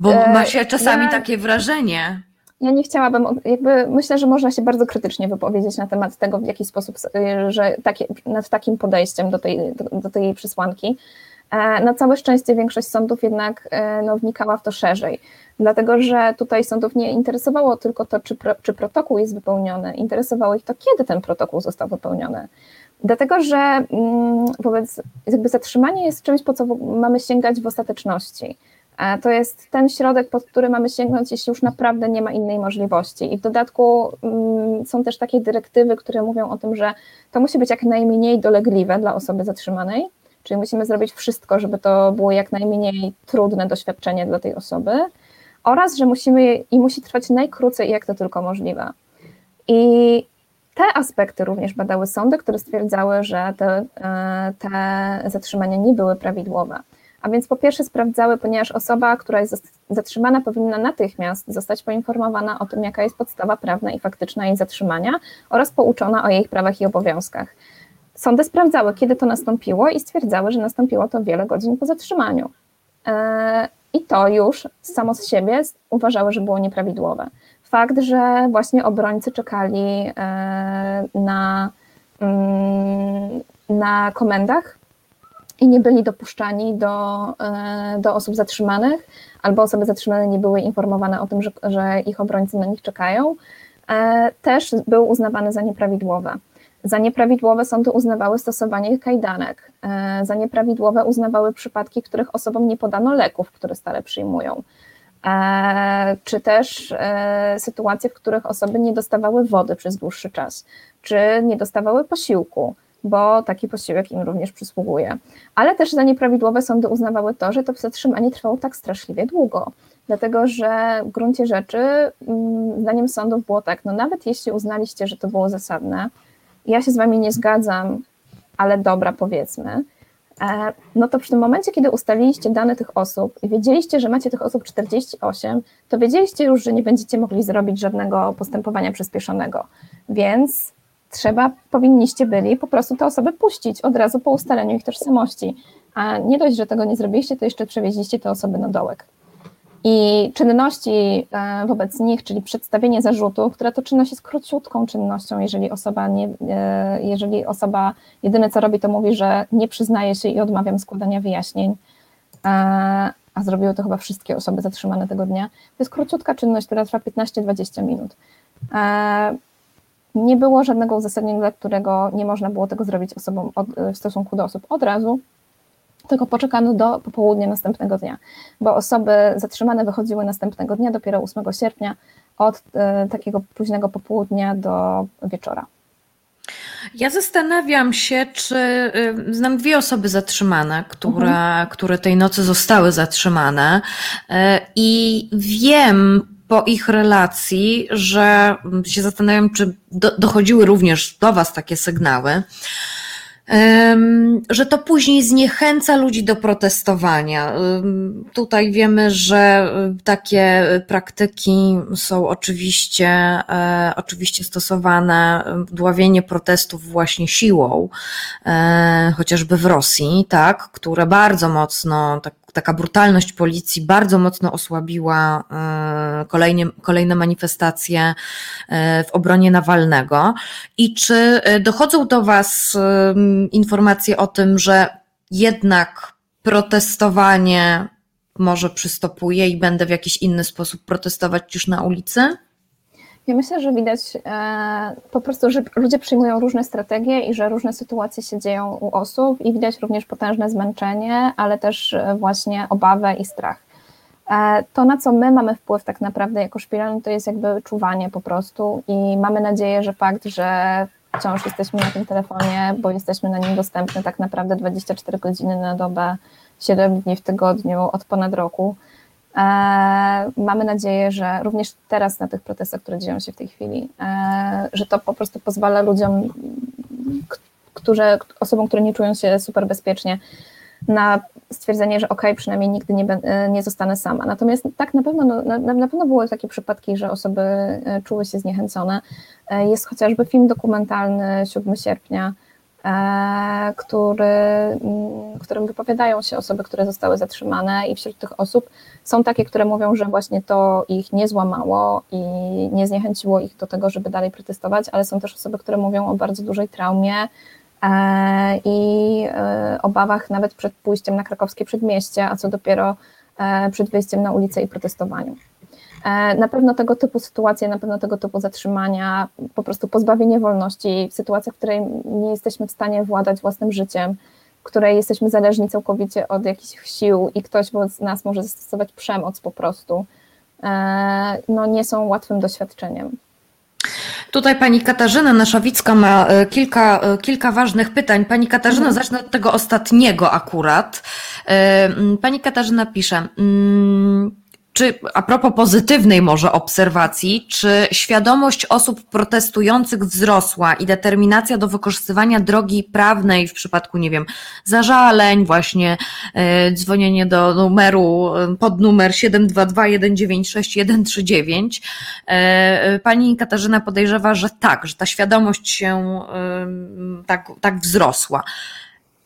Bo e, ma się czasami ja, takie wrażenie. Ja nie chciałabym, jakby myślę, że można się bardzo krytycznie wypowiedzieć na temat tego, w jaki sposób, że takie, nad takim podejściem do tej, do, do tej przesłanki. E, na całe szczęście większość sądów jednak e, no, wnikała w to szerzej, dlatego że tutaj sądów nie interesowało tylko to, czy, pro, czy protokół jest wypełniony, interesowało ich to, kiedy ten protokół został wypełniony. Dlatego, że mm, wobec jakby zatrzymanie jest czymś, po co mamy sięgać w ostateczności. E, to jest ten środek, pod który mamy sięgnąć, jeśli już naprawdę nie ma innej możliwości. I w dodatku mm, są też takie dyrektywy, które mówią o tym, że to musi być jak najmniej dolegliwe dla osoby zatrzymanej, Czyli musimy zrobić wszystko, żeby to było jak najmniej trudne doświadczenie dla tej osoby oraz, że musimy i musi trwać najkrócej, jak to tylko możliwe. I te aspekty również badały sądy, które stwierdzały, że te, e, te zatrzymania nie były prawidłowe. A więc po pierwsze sprawdzały, ponieważ osoba, która jest zatrzymana, powinna natychmiast zostać poinformowana o tym, jaka jest podstawa prawna i faktyczna jej zatrzymania oraz pouczona o jej prawach i obowiązkach. Sądy sprawdzały, kiedy to nastąpiło i stwierdzały, że nastąpiło to wiele godzin po zatrzymaniu. E, I to już samo z siebie uważały, że było nieprawidłowe. Fakt, że właśnie obrońcy czekali e, na, mm, na komendach i nie byli dopuszczani do, e, do osób zatrzymanych, albo osoby zatrzymane nie były informowane o tym, że, że ich obrońcy na nich czekają, też był uznawany za nieprawidłowe. Za nieprawidłowe sądy uznawały stosowanie kajdanek. E, za nieprawidłowe uznawały przypadki, w których osobom nie podano leków, które stale przyjmują. E, czy też e, sytuacje, w których osoby nie dostawały wody przez dłuższy czas, czy nie dostawały posiłku, bo taki posiłek im również przysługuje. Ale też za nieprawidłowe sądy uznawały to, że to zatrzymanie trwało tak straszliwie długo. Dlatego, że w gruncie rzeczy, mm, zdaniem sądów było tak, no nawet jeśli uznaliście, że to było zasadne, ja się z wami nie zgadzam, ale dobra, powiedzmy, e, no to w tym momencie, kiedy ustaliliście dane tych osób i wiedzieliście, że macie tych osób 48, to wiedzieliście już, że nie będziecie mogli zrobić żadnego postępowania przyspieszonego, więc trzeba, powinniście byli po prostu te osoby puścić od razu po ustaleniu ich tożsamości, a nie dość, że tego nie zrobiliście, to jeszcze przewieźliście te osoby na dołek. I czynności e, wobec nich, czyli przedstawienie zarzutu, która to czynność jest króciutką czynnością, jeżeli osoba, nie, e, jeżeli osoba jedyne co robi, to mówi, że nie przyznaje się i odmawiam składania wyjaśnień, e, a zrobiły to chyba wszystkie osoby zatrzymane tego dnia. To jest króciutka czynność, która trwa 15-20 minut. Nie było żadnego uzasadnienia, dla którego nie można było tego zrobić osobom od, w stosunku do osób od razu, tylko poczekano do popołudnia następnego dnia, bo osoby zatrzymane wychodziły następnego dnia, dopiero 8 sierpnia, od e, takiego późnego popołudnia do wieczora. Ja zastanawiam się, czy y, znam dwie osoby zatrzymane, które, mhm. które tej nocy zostały zatrzymane y, i wiem po ich relacji, że się zastanawiam, czy do, dochodziły również do Was takie sygnały że to później zniechęca ludzi do protestowania. Tutaj wiemy, że takie praktyki są oczywiście, e, oczywiście stosowane, dławienie protestów właśnie siłą, e, chociażby w Rosji, tak, które bardzo mocno, tak taka brutalność policji bardzo mocno osłabiła e, kolejne, kolejne manifestacje e, w obronie Nawalnego. I czy e, dochodzą do Was informacje o tym, że jednak protestowanie może przystopuje i będę w jakiś inny sposób protestować niż na ulicy? Ja myślę, że widać e, po prostu, że ludzie przyjmują różne strategie i że różne sytuacje się dzieją u osób i widać również potężne zmęczenie, ale też e, właśnie obawę i strach. E, to, na co my mamy wpływ tak naprawdę jako szpital, to jest jakby czuwanie po prostu i mamy nadzieję, że fakt, że wciąż jesteśmy na tym telefonie, bo jesteśmy na nim dostępni tak naprawdę 24 godziny na dobę, 7 dni w tygodniu od ponad roku, mamy nadzieję, że również teraz na tych protestach, które dzieją się w tej chwili, e, że to po prostu pozwala ludziom, którzy, osobom, które nie czują się super bezpiecznie, na stwierdzenie, że ok, przynajmniej nigdy nie, e, nie zostanę sama. Natomiast tak na pewno, no, na, na pewno były takie przypadki, że osoby czuły się zniechęcone. Jest chociażby film dokumentalny 7 sierpnia, E, który, mm, którym wypowiadają się osoby, które zostały zatrzymane, i wśród tych osób są takie, które mówią, że właśnie to ich nie złamało i nie zniechęciło ich do tego, żeby dalej protestować, ale są też osoby, które mówią o bardzo dużej traumie e, i e, obawach nawet przed pójściem na krakowskie przedmieście, a co dopiero przed wyjściem na ulicę i protestowaniu. E, na pewno tego typu sytuacje, na pewno tego typu zatrzymania, po prostu pozbawienie wolności w sytuacjach, w której nie jesteśmy w stanie władać własnym życiem, w której jesteśmy zależni całkowicie od jakichś sił i ktoś wobec nas może zastosować przemoc po prostu, e, no nie są łatwym doświadczeniem. Tutaj pani Katarzyna Naszawicka ma e, kilka, kilka ważnych pytań. Pani Katarzyna, mhm. zacznę od tego ostatniego akurat. Pani Katarzyna pisze. Mm, czy a propos pozytywnej może obserwacji, czy świadomość osób protestujących wzrosła i determinacja do wykorzystywania drogi prawnej w przypadku, nie wiem, zażaleń, właśnie e, dzwonienie do numeru e, pod numer 722196139. E, pani Katarzyna podejrzewa, że tak, że ta świadomość się e, tak, tak wzrosła.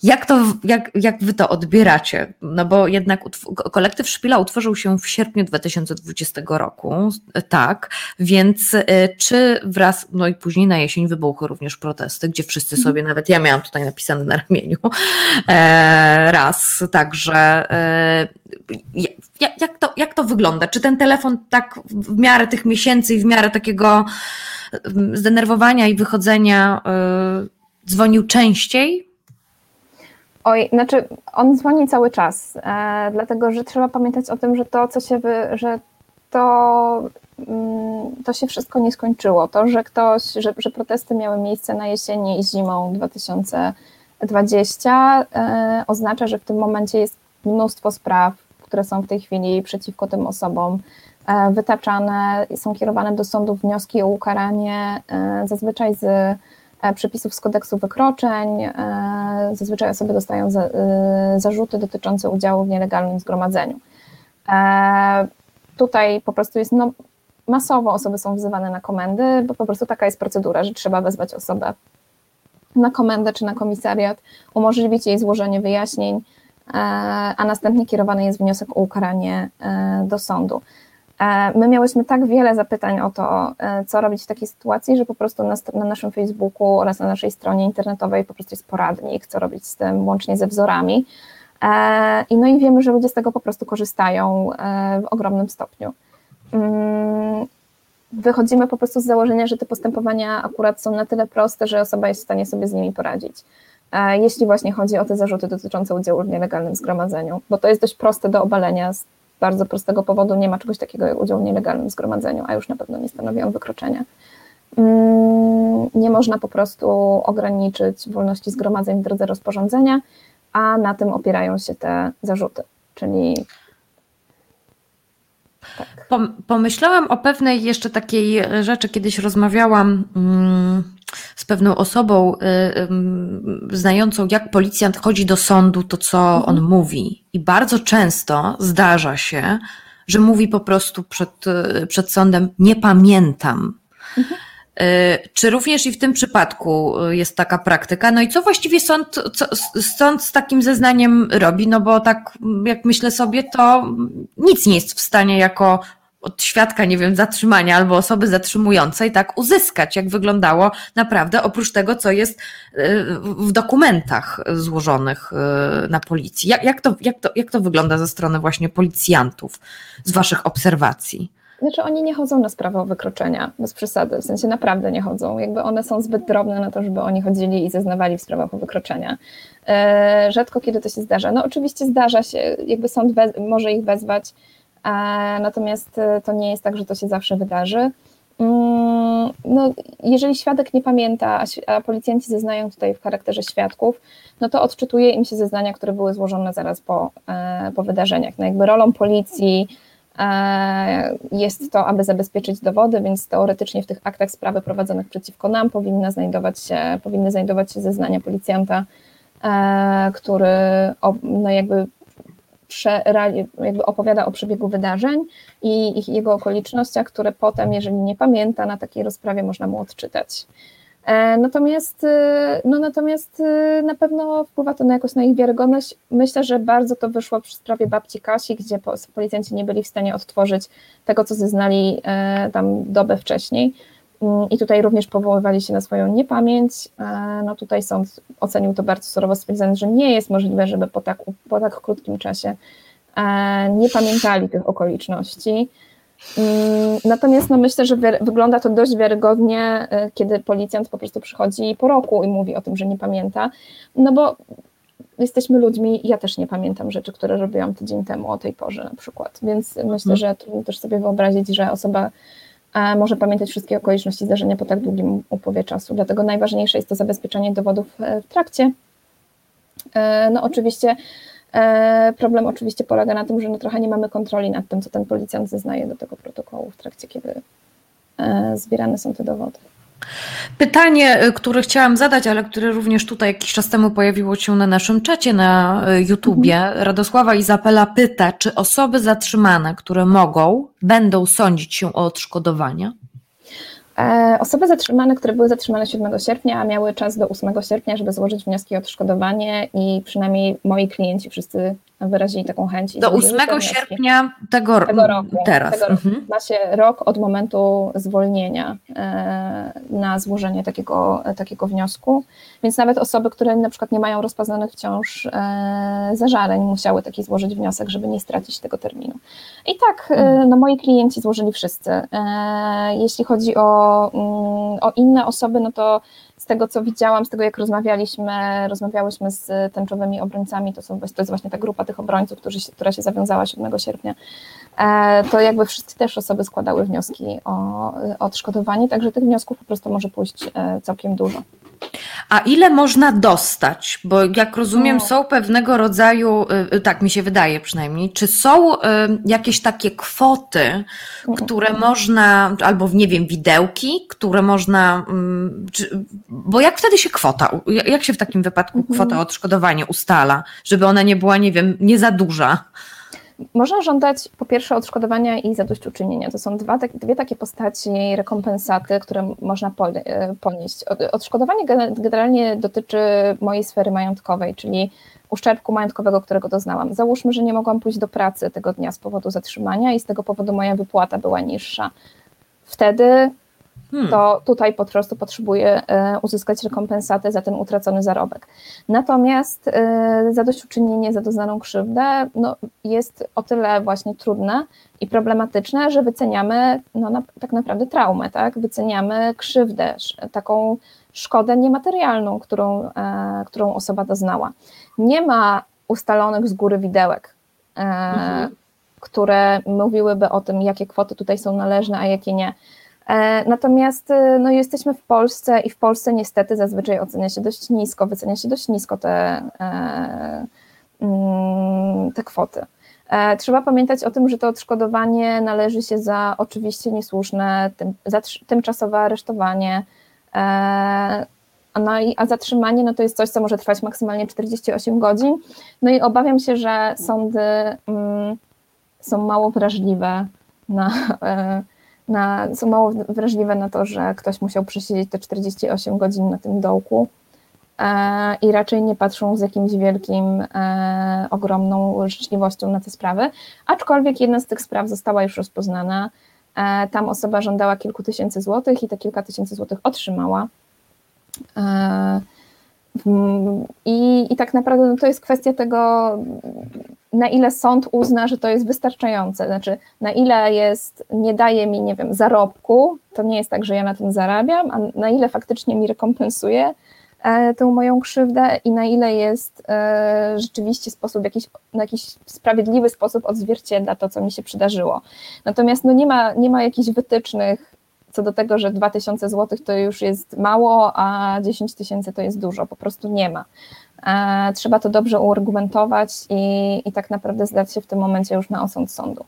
Jak, to, jak, jak wy to odbieracie? No bo jednak kolektyw Szpila utworzył się w sierpniu 2020 roku, tak, więc y, czy wraz, no i później na jesień wybuchły również protesty, gdzie wszyscy mhm. sobie, nawet ja miałam tutaj napisane na ramieniu e, raz, także e, jak, jak, to, jak to wygląda? Czy ten telefon tak w miarę tych miesięcy i w miarę takiego mm, zdenerwowania i wychodzenia e, dzwonił częściej? Oj, znaczy on dzwoni cały czas, e, dlatego że trzeba pamiętać o tym, że to, co się, wy, że to, mm, to się wszystko nie skończyło. To, że ktoś, że, że protesty miały miejsce na jesieni i zimą 2020, e, oznacza, że w tym momencie jest mnóstwo spraw, które są w tej chwili przeciwko tym osobom e, wytaczane, są kierowane do sądów wnioski o ukaranie, e, zazwyczaj z przepisów z kodeksu wykroczeń. E, zazwyczaj osoby dostają za, e, zarzuty dotyczące udziału w nielegalnym zgromadzeniu. Tutaj po prostu jest no, masowo osoby są wzywane na komendy, bo po prostu taka jest procedura, że trzeba wezwać osobę na komendę czy na komisariat, umożliwić jej złożenie wyjaśnień, a następnie kierowany jest wniosek o ukaranie do sądu. E, my miałyśmy tak wiele zapytań o to, e, co robić w takiej sytuacji, że po prostu na, na, naszym Facebooku oraz na naszej stronie internetowej po prostu jest poradnik, co robić z tym, łącznie ze wzorami. E, I no i wiemy, że ludzie z tego po prostu korzystają w ogromnym stopniu. Mm, wychodzimy po prostu z założenia, że te postępowania akurat są na tyle proste, że osoba jest w stanie sobie z nimi poradzić. Jeśli właśnie chodzi o te zarzuty dotyczące udziału w nielegalnym zgromadzeniu, bo to jest dość proste do obalenia bardzo prostego powodu nie ma czegoś takiego jak udział w nielegalnym zgromadzeniu, a już na pewno nie stanowi on wykroczenia. mm, nie można po prostu ograniczyć wolności zgromadzeń w drodze rozporządzenia, a na tym opierają się te zarzuty. Czyli tak. Pomyślałam o pewnej jeszcze takiej rzeczy, kiedyś rozmawiałam mm, z pewną osobą y, znającą, jak policjant chodzi do sądu, to co mhm. on mówi. I bardzo często zdarza się, że mówi po prostu przed, y, przed sądem: Nie pamiętam. Mhm. Y, czy również i w tym przypadku jest taka praktyka? No i co właściwie sąd, co, sąd z takim zeznaniem robi? No bo tak, jak myślę sobie, to nic nie jest w stanie jako od świadka, nie wiem, zatrzymania albo osoby zatrzymującej, tak, uzyskać, jak wyglądało naprawdę, oprócz tego, co jest y, w dokumentach złożonych y, na policji. Jak, jak, to, jak, to, jak to wygląda ze strony właśnie policjantów, z Waszych obserwacji? Znaczy oni nie chodzą na sprawę o wykroczenia, bez przesady, w sensie naprawdę nie chodzą. Jakby one są zbyt drobne na to, żeby oni chodzili i zeznawali w sprawach o wykroczenia. E, rzadko kiedy to się zdarza. No oczywiście zdarza się, jakby sąd może ich wezwać, natomiast e, to nie jest tak, że to się zawsze wydarzy. Mm, no, jeżeli świadek nie pamięta, a policjanci zeznają tutaj w charakterze świadków, no to odczytuje im się zeznania, które były złożone zaraz po, e, po wydarzeniach. No jakby rolą policji e, jest to, aby zabezpieczyć dowody, więc teoretycznie w tych aktach sprawy prowadzonych przeciwko nam powinna znajdować się, powinny znajdować się zeznania policjanta, który no jakby jakby opowiada o przebiegu wydarzeń i ich, jego okolicznościach, które potem, jeżeli nie pamięta, na takiej rozprawie można mu odczytać. E, natomiast, e, no natomiast e, na pewno wpływa to na jakoś na ich wiarygodność. Myślę, że bardzo to wyszło przy sprawie babci Kasi, gdzie policjanci nie byli w stanie odtworzyć tego, co zeznali tam dobę wcześniej. I tutaj również powoływali się na swoją niepamięć. No tutaj sąd ocenił to bardzo surowo, stwierdzając, że nie jest możliwe, żeby po tak, po tak krótkim czasie nie pamiętali tych okoliczności. Mm, natomiast no myślę, że wygląda to dość wiarygodnie, e, kiedy policjant po prostu przychodzi po roku i mówi o tym, że nie pamięta, no bo jesteśmy ludźmi, ja też nie pamiętam rzeczy, które robiłam tydzień temu o tej porze na przykład, więc myślę, mhm. że trudno też sobie wyobrazić, że osoba może pamiętać wszystkie okoliczności zdarzenia po tak długim upływie czasu. Dlatego najważniejsze jest to zabezpieczenie dowodów e, w trakcie. E, no oczywiście e, problem oczywiście polega na tym, że no trochę nie mamy kontroli nad tym, co ten policjant zeznaje do tego protokołu w trakcie, kiedy zbierane są te dowody. Pytanie, y, które chciałam zadać, ale które również tutaj jakiś czas temu pojawiło się na naszym czacie na y, YouTubie. Mhm. Radosława Izapela pyta, czy osoby zatrzymane, które mogą, będą sądzić się o odszkodowania? E, osoby zatrzymane, które były zatrzymane 7 sierpnia, miały czas do 8 sierpnia, żeby złożyć wnioski o odszkodowanie i przynajmniej moi klienci wszyscy wyrazili taką chęć. Do 8 sierpnia tego, tego roku. Teraz. Tego roku. Mhm. Ma się rok od momentu zwolnienia e, na złożenie takiego, takiego wniosku, więc nawet osoby, które na przykład nie mają rozpoznanych wciąż e, zażaleń, musiały taki złożyć wniosek, żeby nie stracić tego terminu. I tak, mhm. no moi klienci złożyli wszyscy. Jeśli chodzi o, mm, o inne osoby, no to tego, co widziałam, z tego, jak rozmawialiśmy, rozmawiałyśmy z tęczowymi obrońcami, to, są, to jest właśnie ta grupa tych obrońców, którzy która się zawiązała 7 sierpnia, e, to jakby wszystkie też osoby składały wnioski o, o odszkodowanie, także tych wniosków po prostu może pójść e, całkiem dużo. A ile można dostać? Bo jak rozumiem, no. są pewnego rodzaju, y, y, tak mi się wydaje przynajmniej, czy są y, jakieś takie kwoty, mhm. które można, albo nie wiem, widełki, które można, mm, czy, bo jak wtedy się kwota, jak się w takim wypadku mhm. kwota odszkodowania ustala, żeby ona nie była, nie wiem, nie za duża? Można żądać po pierwsze odszkodowania i zadośćuczynienia. To są dwa, dwie takie postaci rekompensaty, które można e, ponieść. Odszkodowanie generalnie dotyczy mojej sfery majątkowej, czyli uszczerbku majątkowego, którego doznałam. Załóżmy, że nie mogłam pójść do pracy tego dnia z powodu zatrzymania i z tego powodu moja wypłata była niższa. Wtedy hmm. to tutaj po prostu potrzebuję e, uzyskać rekompensatę za ten utracony zarobek. Natomiast e, zadośćuczynienie za doznaną krzywdę no, jest o tyle właśnie trudne i problematyczne, że wyceniamy no, na, tak naprawdę traumę, tak? wyceniamy krzywdę, taką szkodę niematerialną, którą, e, którą osoba doznała. Nie ma ustalonych z góry widełek. Mhm. które mówiłyby o tym, jakie kwoty tutaj są należne, a jakie nie. Natomiast no, jesteśmy w Polsce i w Polsce niestety zazwyczaj ocenia się dość nisko, wycenia się dość nisko te, mm, te kwoty. Trzeba pamiętać o tym, że to odszkodowanie należy się za oczywiście niesłuszne, tym, za tymczasowe aresztowanie, no i, a zatrzymanie no to jest coś, co może trwać maksymalnie 48 godzin. No i obawiam się, że sądy mm, są mało wrażliwe na, e, na, są mało wrażliwe na to, że ktoś musiał przesiedzieć te 48 godzin na tym dołku e, i raczej nie patrzą z jakimś wielkim, e, ogromną życzliwością na te sprawy. Aczkolwiek jedna z tych spraw została już rozpoznana. Tam osoba żądała kilku tysięcy złotych i te kilka tysięcy złotych otrzymała. I, I tak naprawdę no to jest kwestia tego, na ile sąd uzna, że to jest wystarczające. Znaczy, na ile jest, nie daje mi, nie wiem, zarobku, to nie jest tak, że ja na tym zarabiam, a na ile faktycznie mi rekompensuje e, tę moją krzywdę i na ile jest e, rzeczywiście sposób, jakiś, na jakiś sprawiedliwy sposób odzwierciedla to, co mi się przydarzyło. Natomiast no nie, ma, nie ma jakichś wytycznych co do tego, że 2000 zł to już jest mało, a 10 tysięcy to jest dużo, po prostu nie ma. E, trzeba to dobrze uargumentować i, i tak naprawdę zdać się w tym momencie już na osąd sądu.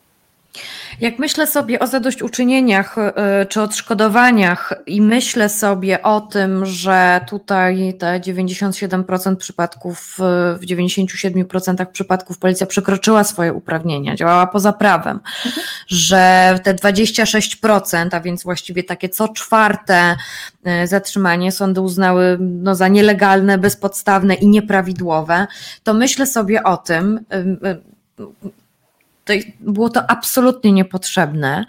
Jak myślę sobie o zadośćuczynieniach y, czy odszkodowaniach i myślę sobie o tym, że tutaj te 97% przypadków, y, w 97% przypadków policja przekroczyła swoje uprawnienia, działała poza prawem, że te 26%, a więc właściwie takie co czwarte y, zatrzymanie sądy uznały no, za nielegalne, bezpodstawne i nieprawidłowe, to myślę sobie o tym, to było to absolutnie niepotrzebne.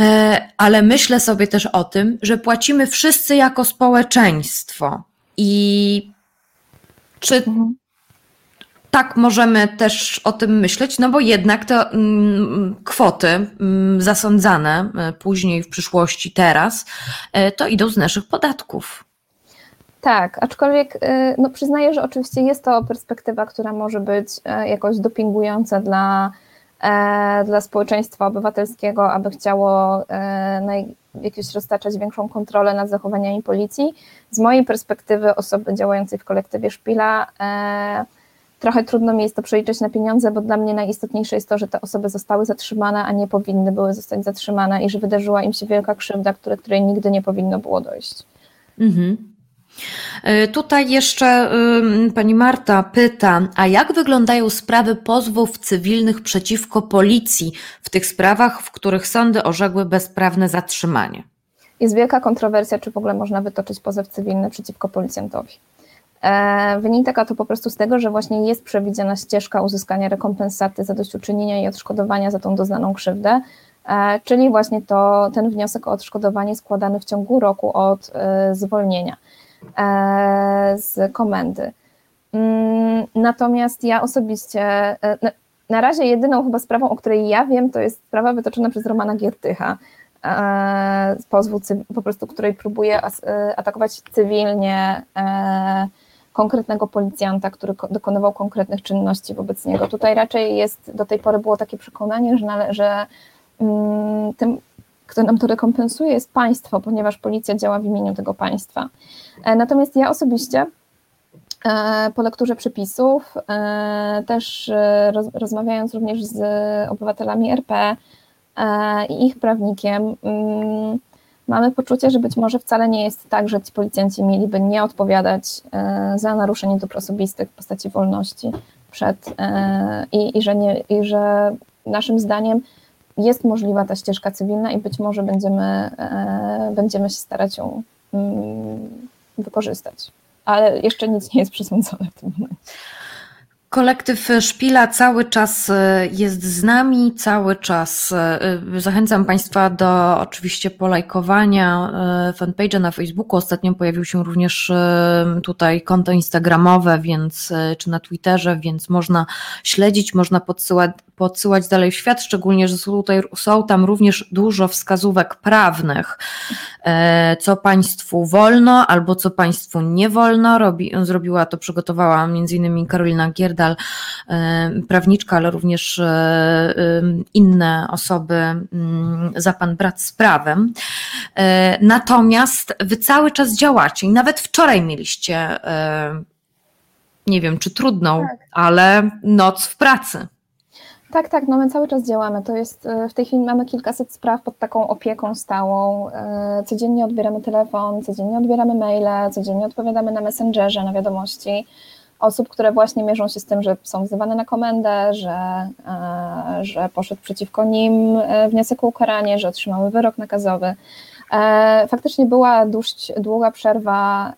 E, ale myślę sobie też o tym, że płacimy wszyscy jako społeczeństwo. I czy mhm. tak możemy też o tym myśleć? No bo jednak te mm, kwoty mm, zasądzane e, później w przyszłości, teraz, e, to idą z naszych podatków. Tak, aczkolwiek no przyznaję, że oczywiście jest to perspektywa, która może być jakoś dopingująca dla dla społeczeństwa obywatelskiego, aby chciało e, jakieś roztaczać większą kontrolę nad zachowaniami policji. Z mojej perspektywy osoby działającej w kolektywie Szpila e, trochę trudno mi jest to przeliczyć na pieniądze, bo dla mnie najistotniejsze jest to, że te osoby zostały zatrzymane, a nie powinny były zostać zatrzymane i że wydarzyła im się wielka krzywda, której, której nigdy nie powinno było dojść. Mhm. E, tutaj jeszcze pani Marta pyta, a jak wyglądają sprawy pozwów cywilnych przeciwko policji w tych sprawach, w których sądy orzekły bezprawne zatrzymanie? Jest wielka kontrowersja, czy w ogóle można wytoczyć pozew cywilny przeciwko policjantowi. E, wynika to po prostu z tego, że właśnie jest przewidziana ścieżka uzyskania rekompensaty, zadośćuczynienia i odszkodowania za tą doznaną krzywdę, e, czyli właśnie to, ten wniosek o odszkodowanie składany w ciągu roku od zwolnienia. E, z komendy. Mm, natomiast ja osobiście, e, na razie jedyną chyba sprawą, o której ja wiem, to jest sprawa wytoczona przez Romana Giertycha, e, pozwu, po prostu której próbuje atakować cywilnie konkretnego policjanta, który dokonywał konkretnych czynności wobec niego. Tutaj raczej jest, do tej pory było takie przekonanie, że, że mm, tym kto nam to rekompensuje, jest państwo, ponieważ policja działa w imieniu tego państwa. E, natomiast ja osobiście e, po lekturze przepisów, e, też rozmawiając również z obywatelami RP i ich prawnikiem, mm, mamy poczucie, że być może wcale nie jest tak, że ci policjanci mieliby nie odpowiadać za naruszenie dóbr osobistych w postaci wolności przed i, i, że, nie, i że naszym zdaniem jest możliwa ta ścieżka cywilna i być może będziemy, e, będziemy się starać ją mm, wykorzystać. Ale jeszcze nic nie jest przesądzone w tym momencie. Kolektyw Szpila cały czas e, jest z nami, cały czas e, zachęcam Państwa do oczywiście polajkowania fanpage'a na Facebooku. Ostatnio pojawił się również tutaj konto instagramowe, więc czy na Twitterze, więc można śledzić, można podsyłać, podsyłać dalej w świat, szczególnie, że są, tutaj, są tam również dużo wskazówek prawnych, e, co państwu wolno albo co państwu nie wolno. Robi, zrobiła to, przygotowała między innymi Karolina Gierdal, e, prawniczka, ale również e, inne osoby mm, za pan brat z prawem. Natomiast wy cały czas działacie i nawet wczoraj mieliście nie wiem czy trudną, tak. ale noc w pracy. Tak, tak, no my cały czas działamy. To jest, e, w tej chwili mamy kilkaset spraw pod taką opieką stałą. E, codziennie odbieramy telefon, codziennie odbieramy maile, codziennie odpowiadamy na Messengerze, na wiadomości osób, które właśnie mierzą się z tym, że są wzywane na komendę, że, e, że poszedł przeciwko nim wniosek o ukaranie, że otrzymały wyrok nakazowy. Faktycznie była dość długa przerwa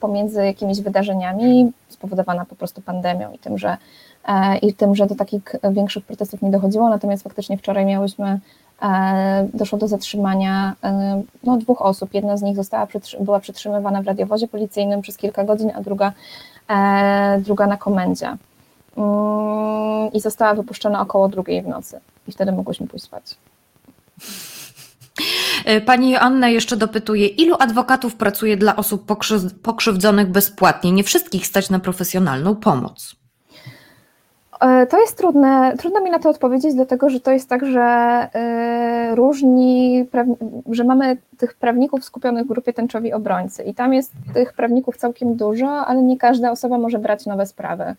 pomiędzy jakimiś wydarzeniami, spowodowana po prostu pandemią i tym, że i tym, że do takich większych protestów nie dochodziło, natomiast faktycznie wczoraj miałyśmy, e, doszło do zatrzymania e, no, dwóch osób. Jedna z nich została, była przetrzymywana w radiowozie policyjnym przez kilka godzin, a druga, druga na komendzie. Mm, I została wypuszczona około drugiej w nocy. I wtedy mogłyśmy pójść spać. Pani Anna jeszcze dopytuje, ilu adwokatów pracuje dla osób pokrzywdzonych bezpłatnie? Nie wszystkich stać na profesjonalną pomoc. E, to jest trudne, trudno mi na to odpowiedzieć, dlatego że to jest tak, że e, różni, że mamy tych prawników skupionych w grupie tęczowi obrońcy i tam jest tych prawników całkiem dużo, ale nie każda osoba może brać nowe sprawy.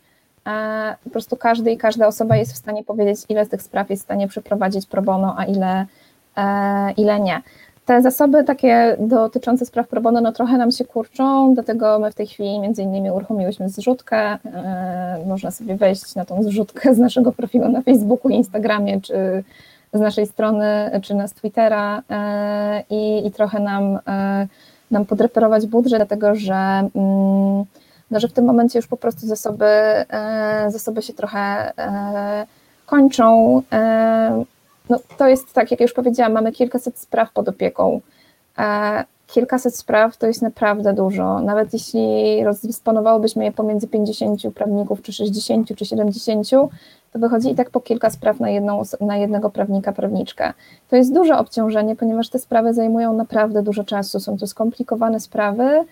E, po prostu każdy i każda osoba jest w stanie powiedzieć, ile z tych spraw jest w stanie przeprowadzić pro bono, a ile, ile nie. Te zasoby takie dotyczące spraw pro bono no trochę nam się kurczą, dlatego my w tej chwili między innymi uruchomiłyśmy zrzutkę. E, można sobie wejść na tą zrzutkę z naszego profilu na Facebooku, Instagramie, czy z naszej strony, czy nas Twittera e, i, i trochę nam, e, nam podreperować budżet, dlatego że, mm, no, że w tym momencie już po prostu zasoby, zasoby się trochę kończą no, to jest tak, jak już powiedziałam, mamy kilkaset spraw pod opieką. E, kilkaset spraw to jest naprawdę dużo. Nawet jeśli rozdysponowałobyśmy je pomiędzy 50 prawników, czy 60, czy 70, to wychodzi i tak po kilka spraw na, jedną, na jednego prawnika, prawniczkę. To jest duże obciążenie, ponieważ te sprawy zajmują naprawdę dużo czasu. Są to skomplikowane sprawy.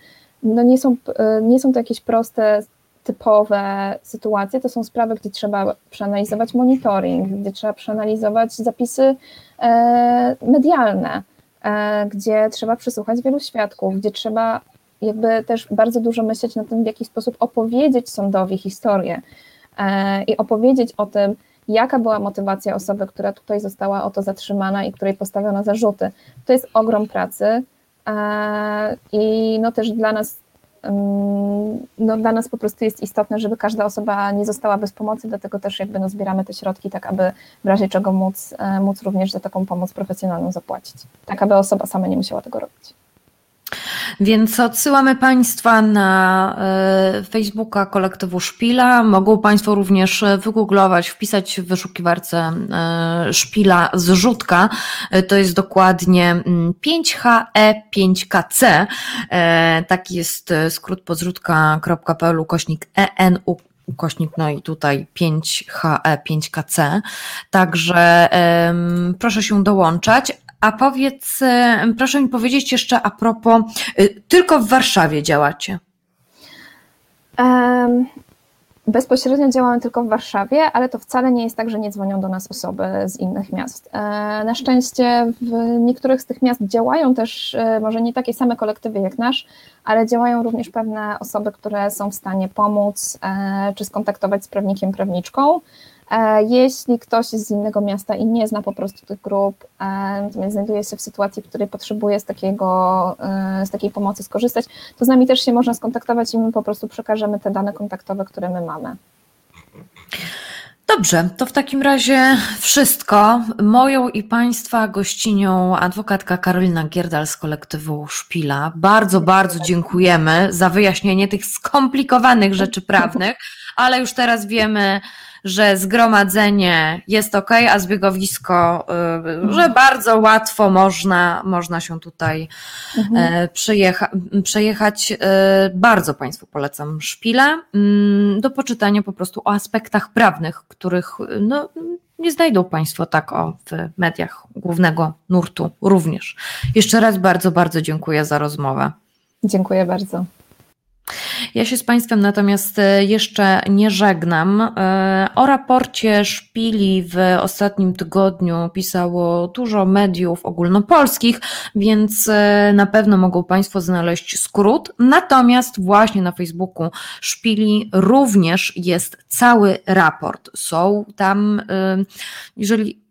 No nie, są, e, nie są to jakieś proste typowe sytuacje to są sprawy, gdzie trzeba przeanalizować monitoring, gdzie trzeba przeanalizować zapisy e, medialne, e, gdzie trzeba przysłuchać wielu świadków, gdzie trzeba jakby też bardzo dużo myśleć na tym, w jaki sposób opowiedzieć sądowi historię e, i opowiedzieć o tym, jaka była motywacja osoby, która tutaj została o to zatrzymana i której postawiono zarzuty. To jest ogrom pracy i no też dla nas no, dla nas po prostu jest istotne, żeby każda osoba nie została bez pomocy, dlatego też jakby no, zbieramy te środki, tak aby w razie czego móc, e, móc również za taką pomoc profesjonalną zapłacić, tak aby osoba sama nie musiała tego robić. Więc odsyłamy Państwa na e, Facebooka kolektywu Szpila. Mogą Państwo również wygooglować, wpisać w wyszukiwarce e, Szpila zrzutka. E, to jest dokładnie 5HE5KC. Mm, taki jest skrót podrzutka.pl ukośnik ENU ukośnik, no i tutaj 5HE5KC. Także um, proszę się dołączać. A powiedz, e, proszę mi powiedzieć jeszcze a propos, e, tylko w Warszawie działacie? Um, bezpośrednio działamy tylko w Warszawie, ale to wcale nie jest tak, że nie dzwonią do nas osoby z innych miast. E, na szczęście w niektórych z tych miast działają też, może nie takie same kolektywy jak nasz, ale działają również pewne osoby, które są w stanie pomóc czy skontaktować z prawnikiem, prawniczką. E, jeśli ktoś jest z innego miasta i nie zna po prostu tych grup, e, natomiast znajduje się w sytuacji, w której potrzebuje z, takiego, e, z takiej pomocy skorzystać, to z nami też się można skontaktować i my po prostu przekażemy te dane kontaktowe, które my mamy. Dobrze, to w takim razie wszystko. Moją i Państwa gościnią adwokatka Karolina Gierdal z kolektywu Szpila. Bardzo, bardzo dziękujemy za wyjaśnienie tych skomplikowanych rzeczy prawnych, ale już teraz wiemy, że zgromadzenie jest ok, a zbiegowisko, y, że bardzo łatwo można, można się tutaj mhm. przejecha, przejechać. Bardzo Państwu polecam szpilę mm, do poczytania po prostu o aspektach prawnych, których no, nie znajdą Państwo tak o w mediach głównego nurtu również. Jeszcze raz bardzo, bardzo dziękuję za rozmowę. Dziękuję bardzo. Ja się z Państwem natomiast e, jeszcze nie żegnam. E, o raporcie szpili w ostatnim tygodniu pisało dużo mediów ogólnopolskich, więc e, na pewno mogą Państwo znaleźć skrót. Natomiast właśnie na Facebooku szpili również jest cały raport. Są tam, jeżeli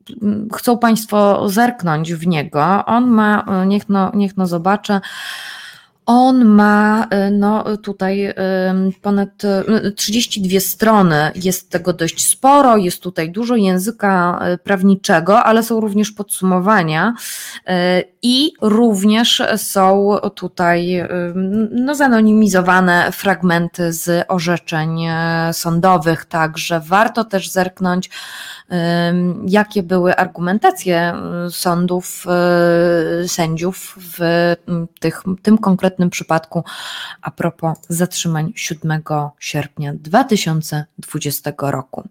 chcą Państwo zerknąć w niego, on ma, niech no, niech no zobaczę, on ma y, no, tutaj ponad 32 y, strony. Jest tego dość sporo, jest tutaj dużo języka y, prawniczego, ale są również podsumowania i również są tutaj no, zanonimizowane fragmenty z orzeczeń sądowych, także warto też zerknąć jakie były argumentacje y, sądów, y, sędziów w tych, tym konkretnym przypadku a propos zatrzymań 7 sierpnia 2020 roku.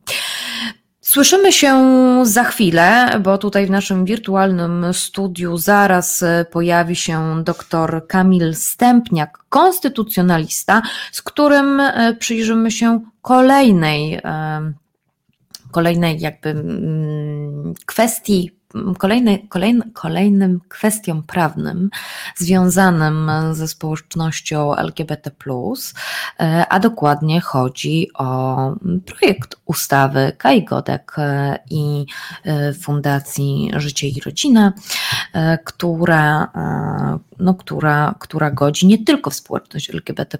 Słyszymy się za chwilę, bo tutaj w naszym wirtualnym studiu zaraz pojawi się dr Kamil Stępniak, konstytucjonalista, z którym y, przyjrzymy się kolejnej kolejnej jakby mm, kwestii kolejny, kolejny, kolejnym kwestiom prawnym związanym ze społecznością LGBT, e, a dokładnie chodzi o projekt ustawy Kai Godek e, i e, Fundacji Życie i Rodzina, która, no, która, która godzi nie tylko w społeczność LGBT,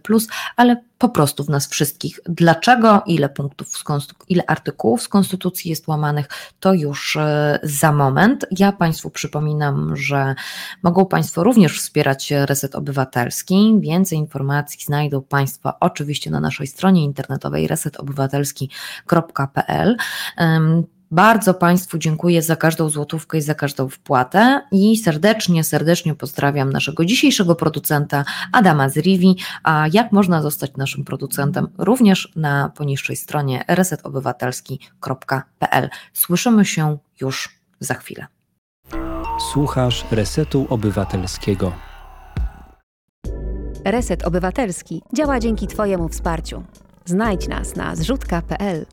ale po prostu w nas wszystkich. Dlaczego, ile punktów, ile artykułów z Konstytucji jest łamanych, to już za moment moment. Ja Państwu przypominam, że mogą Państwo również wspierać Reset Obywatelski. Więcej informacji znajdą Państwo oczywiście na naszej stronie internetowej resetobywatelski.pl. Bardzo Państwu dziękuję za każdą złotówkę i za każdą wpłatę i serdecznie, serdecznie pozdrawiam naszego dzisiejszego producenta Adama Zriwi, a jak można zostać naszym producentem również na poniższej stronie resetobywatelski.pl. Słyszymy się już za chwilę. Słuchasz Resetu Obywatelskiego. Reset Obywatelski działa dzięki Twojemu wsparciu. Znajdź nas na zrzutka.pl.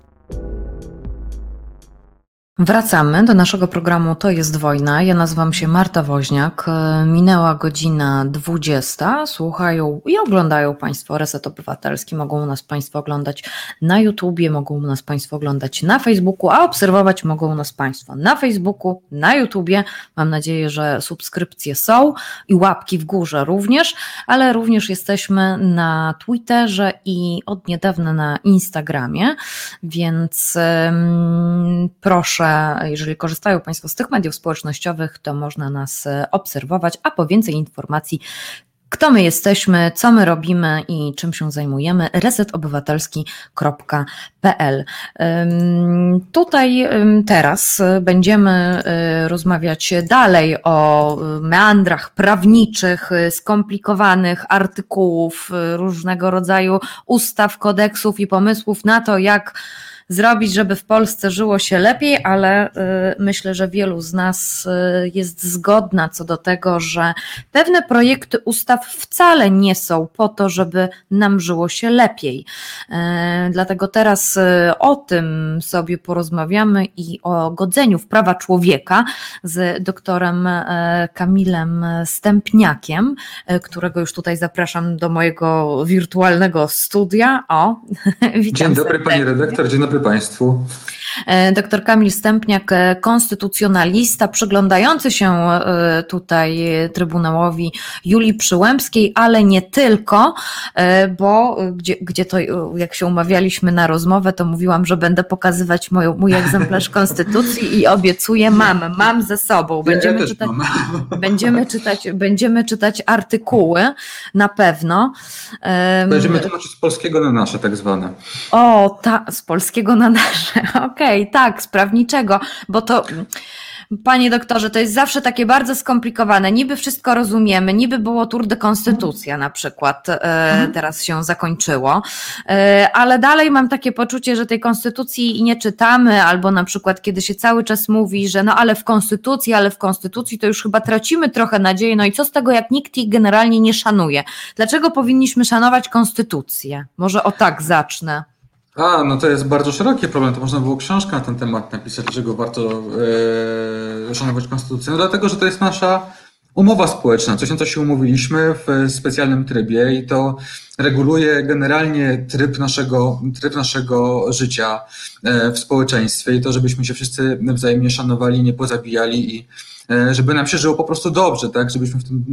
Wracamy do naszego programu To jest wojna. Ja nazywam się Marta Woźniak. Minęła godzina 20. Słuchają i oglądają Państwo Reset Obywatelski. Mogą nas Państwo oglądać na YouTubie, mogą nas Państwo oglądać na Facebooku, a obserwować mogą nas Państwo na Facebooku, na YouTubie. Mam nadzieję, że subskrypcje są i łapki w górze również, ale również jesteśmy na Twitterze i od niedawna na Instagramie, więc um, proszę jeżeli korzystają Państwo z tych mediów społecznościowych, to można nas e, obserwować, a po więcej informacji kto my jesteśmy, co my robimy i czym się zajmujemy, resetobywatelski.pl. Tutaj teraz będziemy e, rozmawiać dalej o meandrach prawniczych, skomplikowanych artykułów, różnego rodzaju ustaw, kodeksów i pomysłów na to, jak zrobić, żeby w Polsce żyło się lepiej, ale y, myślę, że wielu z nas y, jest zgodna co do tego, że pewne projekty ustaw wcale nie są po to, żeby nam żyło się lepiej. Y, dlatego teraz o tym sobie porozmawiamy i o godzeniu w prawa człowieka z doktorem Kamilem Stępniakiem, którego już tutaj zapraszam do mojego wirtualnego studia. O, witam Dzień dobry, serdecznie. pani redaktor, dzień dobry Państwu. E, doktor Kamil Stępniak, e, konstytucjonalista, przyglądający się e, tutaj Trybunałowi Julii Przyłębskiej, ale nie tylko, bo gdzie, gdzie to, jak się umawialiśmy na rozmowę, to mówiłam, że będę pokazywać moją, mój egzemplarz konstytucji i obiecuję, mam, mam ze sobą. Będziemy, ja czytać, będziemy, czytać, będziemy czytać artykuły na pewno. Będziemy tłumaczyć z polskiego na nasze tak zwane. O, ta, z polskiego na nasze. Okej, okay, tak, z prawniczego, bo to. Panie doktorze, to jest zawsze takie bardzo skomplikowane. Niby wszystko rozumiemy, niby było Tour de Konstytucja na przykład, e, mhm. teraz się zakończyło, e, ale dalej mam takie poczucie, że tej konstytucji nie czytamy, albo na przykład kiedy się cały czas mówi, że no ale w konstytucji, ale w konstytucji to już chyba tracimy trochę nadzieję, no i co z tego, jak nikt ich generalnie nie szanuje? Dlaczego powinniśmy szanować konstytucję? Może o tak zacznę. A, no to jest bardzo szeroki problem. To można było książkę na ten temat napisać, dlaczego warto e, szanować konstytucję. No dlatego, że to jest nasza umowa społeczna, coś na co się umówiliśmy w specjalnym trybie i to reguluje generalnie tryb naszego, tryb naszego życia e, w społeczeństwie i to, żebyśmy się wszyscy wzajemnie szanowali, nie pozabijali i e, żeby nam się żyło po prostu dobrze, tak? Żebyśmy w tym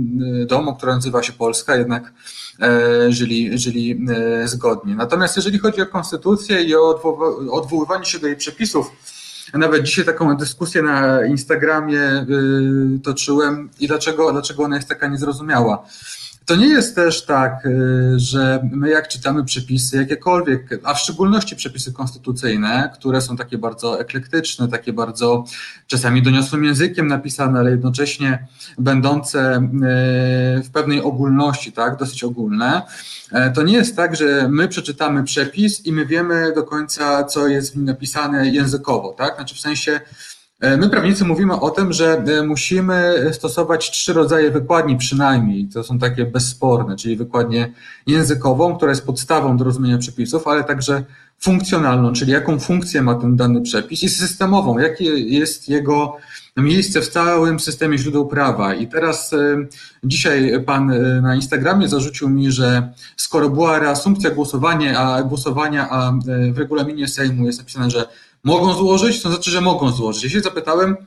domu, który nazywa się Polska, jednak żyli, żyli e, zgodnie. Natomiast jeżeli chodzi o konstytucję i o odwoływanie się do jej przepisów, nawet dzisiaj taką dyskusję na Instagramie e, toczyłem i dlaczego, dlaczego ona jest taka niezrozumiała. To nie jest też tak, y, że my jak czytamy przepisy, jakiekolwiek, a w szczególności przepisy konstytucyjne, które są takie bardzo eklektyczne, takie bardzo czasami doniosłym językiem napisane, ale jednocześnie będące y, w pewnej ogólności, tak, dosyć ogólne, y, to nie jest tak, że my przeczytamy przepis i my wiemy do końca, co jest w nim napisane językowo, tak? Znaczy w sensie my prawnicy mówimy o tym, że e, musimy stosować trzy rodzaje wykładni przynajmniej. To są takie bezsporne, czyli wykładnię językową, która jest podstawą do rozumienia przepisów, ale także funkcjonalną, czyli jaką funkcję ma ten dany przepis i systemową, jakie jest jego miejsce w całym systemie źródeł prawa. I teraz e, dzisiaj pan na Instagramie zarzucił mi, że skoro była reasumpcja głosowania, a głosowania, a w regulaminie Sejmu jest napisane, że mogą złożyć, to znaczy, że mogą złożyć. Ja się zapytałem,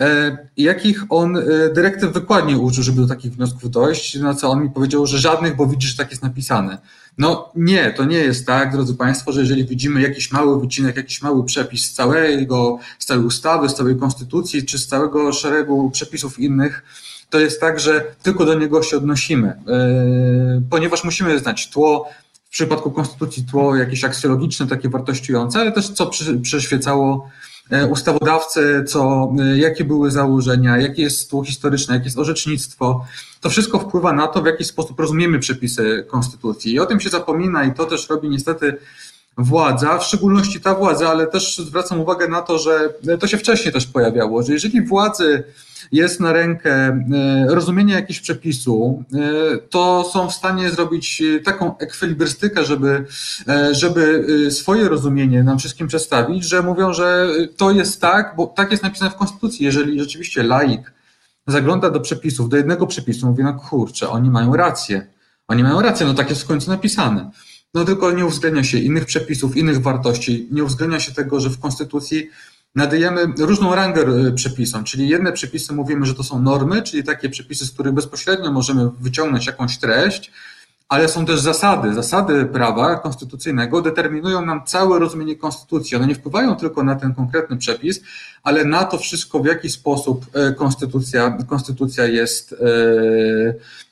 e, jakich on e, dyrektyw wykładnie użył, żeby do takich wniosków dojść, na co on mi powiedział, że żadnych, bo widzi, że tak jest napisane. No nie, to nie jest tak, drodzy Państwo, że jeżeli widzimy jakiś mały wycinek, jakiś mały przepis z całego, z całej ustawy, z całej konstytucji, czy z całego szeregu przepisów innych, to jest tak, że tylko do niego się odnosimy, e, ponieważ musimy znać tło, w przypadku konstytucji tło jakieś aksjologiczne, takie wartościujące, ale też co przyświecało e, ustawodawcy, co, e, jakie były założenia, jakie jest tło historyczne, jakie jest orzecznictwo. To wszystko wpływa na to, w jaki sposób rozumiemy przepisy konstytucji. I o tym się zapomina i to też robi niestety władza, w szczególności ta władza, ale też zwracam uwagę na to, że to się wcześniej też pojawiało, że jeżeli władzy jest na rękę e, rozumienie jakiegoś przepisu, e, to są w stanie zrobić e, taką ekwilibrystykę, żeby, żeby swoje rozumienie nam wszystkim przedstawić, że mówią, że to jest tak, bo tak jest napisane w Konstytucji. Jeżeli rzeczywiście laik zagląda do przepisów, do jednego przepisu, mówi, no kurczę, oni mają rację. Oni mają rację, no tak jest w końcu napisane. No tylko nie uwzględnia się innych przepisów, innych wartości, nie uwzględnia się tego, że w Konstytucji nadajemy różną rangę e, przepisom, czyli jedne przepisy mówimy, że to są normy, czyli takie przepisy, z których bezpośrednio możemy wyciągnąć jakąś treść, ale są też zasady. Zasady prawa konstytucyjnego determinują nam całe rozumienie konstytucji. One nie wpływają tylko na ten konkretny przepis, ale na to wszystko, w jaki sposób e, konstytucja, konstytucja jest E,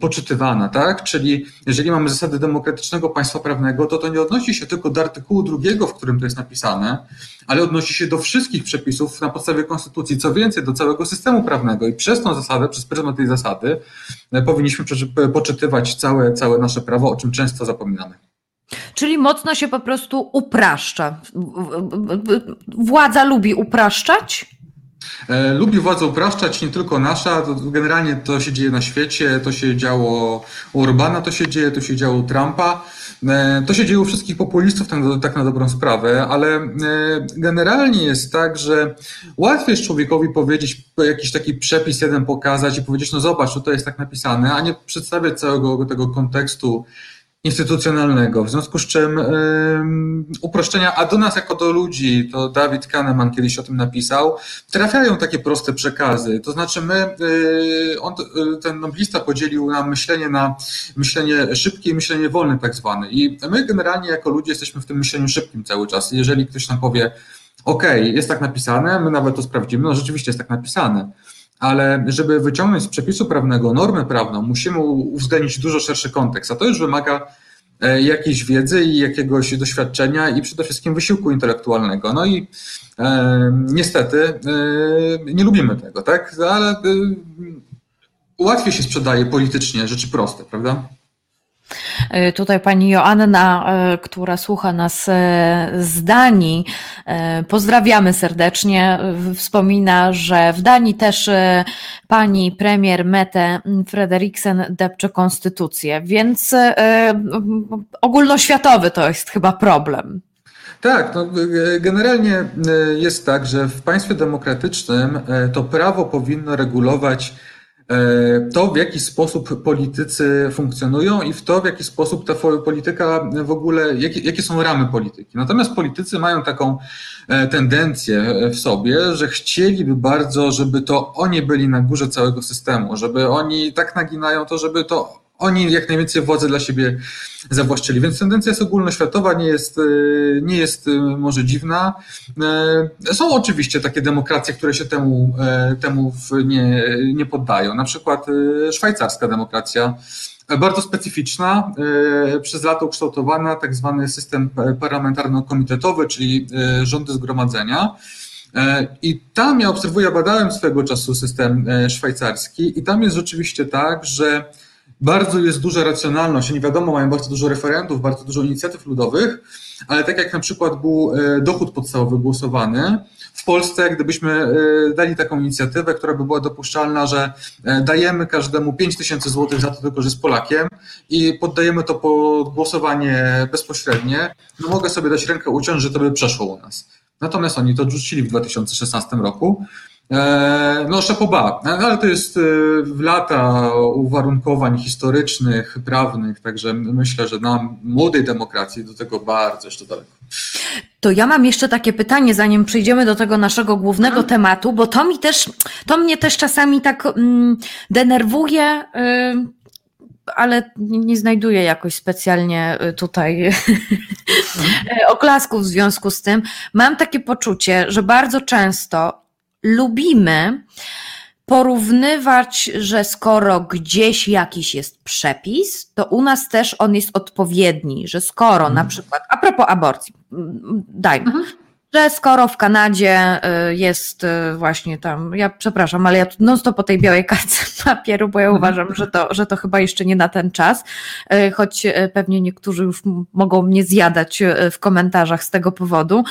poczytywana, tak? Czyli jeżeli mamy zasady demokratycznego państwa prawnego, to to nie odnosi się tylko do artykułu drugiego, w którym to jest napisane, ale odnosi się do wszystkich przepisów na podstawie konstytucji, co więcej, do całego systemu prawnego i przez tą zasadę, przez pryzmat tej zasady e, powinniśmy poczytywać całe, całe nasze prawo, o czym często zapominamy. Czyli mocno się po prostu upraszcza. Władza lubi upraszczać? E, lubi władzę upraszczać, nie tylko nasza, generalnie to się dzieje na świecie, to się działo u Orbana, to się dzieje, to się działo u Trumpa, e, to się dzieje u wszystkich populistów tak, tak na dobrą sprawę, ale e, generalnie jest tak, że łatwiej jest człowiekowi powiedzieć, jakiś taki przepis jeden pokazać i powiedzieć, no zobacz, to jest tak napisane, a nie przedstawiać całego tego kontekstu instytucjonalnego, w związku z czym uproszczenia, a do nas jako do ludzi, to Dawid Kahneman kiedyś o tym napisał, trafiają takie proste przekazy. To znaczy my, y, on, y, ten noblista podzielił nam myślenie na myślenie szybkie i myślenie wolne tak zwane. I my generalnie jako ludzie jesteśmy w tym myśleniu szybkim cały czas. Jeżeli ktoś nam powie, OK, jest tak napisane, my nawet to sprawdzimy, no rzeczywiście jest tak napisane ale żeby wyciągnąć z przepisu prawnego normę prawną, musimy uwzględnić dużo szerszy kontekst, a to już wymaga e, jakiejś wiedzy i jakiegoś doświadczenia i przede wszystkim wysiłku intelektualnego. No i e, niestety e, nie lubimy tego, tak? Ale e, łatwiej się sprzedaje politycznie rzeczy proste, prawda? Y, tutaj pani Joanna, y, która słucha nas y, z Danii, pozdrawiamy serdecznie. Wspomina, że w Danii też pani premier Mette Frederiksen depcze konstytucję, więc ogólnoświatowy to jest chyba problem. Tak, no, generalnie jest tak, że w państwie demokratycznym to prawo powinno regulować E, to, w jaki sposób politycy funkcjonują i w to, w jaki sposób ta polityka w ogóle, jakie, jakie są ramy polityki. Natomiast politycy mają taką e, tendencję w sobie, że chcieliby bardzo, żeby to oni byli na górze całego systemu, żeby oni tak naginają to, żeby to oni jak najwięcej władzy dla siebie zawłaszczyli. Więc tendencja jest ogólnoświatowa, nie jest, e, nie jest e, może dziwna. E, są oczywiście takie demokracje, które się temu, temu nie, nie poddają. Na przykład szwajcarska demokracja, bardzo specyficzna, przez lata ukształtowana, tak zwany system parlamentarno-komitetowy, czyli rządy zgromadzenia. I tam ja obserwuję, badałem swego czasu system szwajcarski i tam jest rzeczywiście tak, że bardzo jest duża racjonalność. Nie wiadomo, mają bardzo dużo referendów, bardzo dużo inicjatyw ludowych, ale tak jak na przykład był e, dochód podstawowy głosowany, w Polsce, gdybyśmy e, dali taką inicjatywę, która by była dopuszczalna, że e, dajemy każdemu 5 tysięcy złotych za to tylko, że jest Polakiem i poddajemy to pod głosowanie bezpośrednie, no mogę sobie dać rękę uciąć, że to by przeszło u nas. Natomiast oni to odrzucili w 2016 roku. E, no, szapoba, no, ale to jest e, w lata uwarunkowań historycznych, prawnych, także myślę, że na młodej demokracji do tego bardzo jeszcze daleko. To ja mam jeszcze takie pytanie, zanim przejdziemy do tego naszego głównego hmm. tematu, bo to mi też, to mnie też czasami tak mm, denerwuje, y, ale nie, znajduję jakoś specjalnie y, tutaj hmm. oklasków w związku z tym. Mam takie poczucie, że bardzo często lubimy porównywać, że skoro gdzieś jakiś jest przepis, to u nas też on jest odpowiedni, że skoro na mhm. przykład, a propos aborcji, dajmy, mhm że skoro w Kanadzie y, jest y, właśnie tam, ja przepraszam, ale ja tu non stop po tej białej kartce papieru, bo ja mhm. uważam, że to, że to chyba jeszcze nie na ten czas, y, choć pewnie niektórzy już mogą mnie zjadać w komentarzach z tego powodu,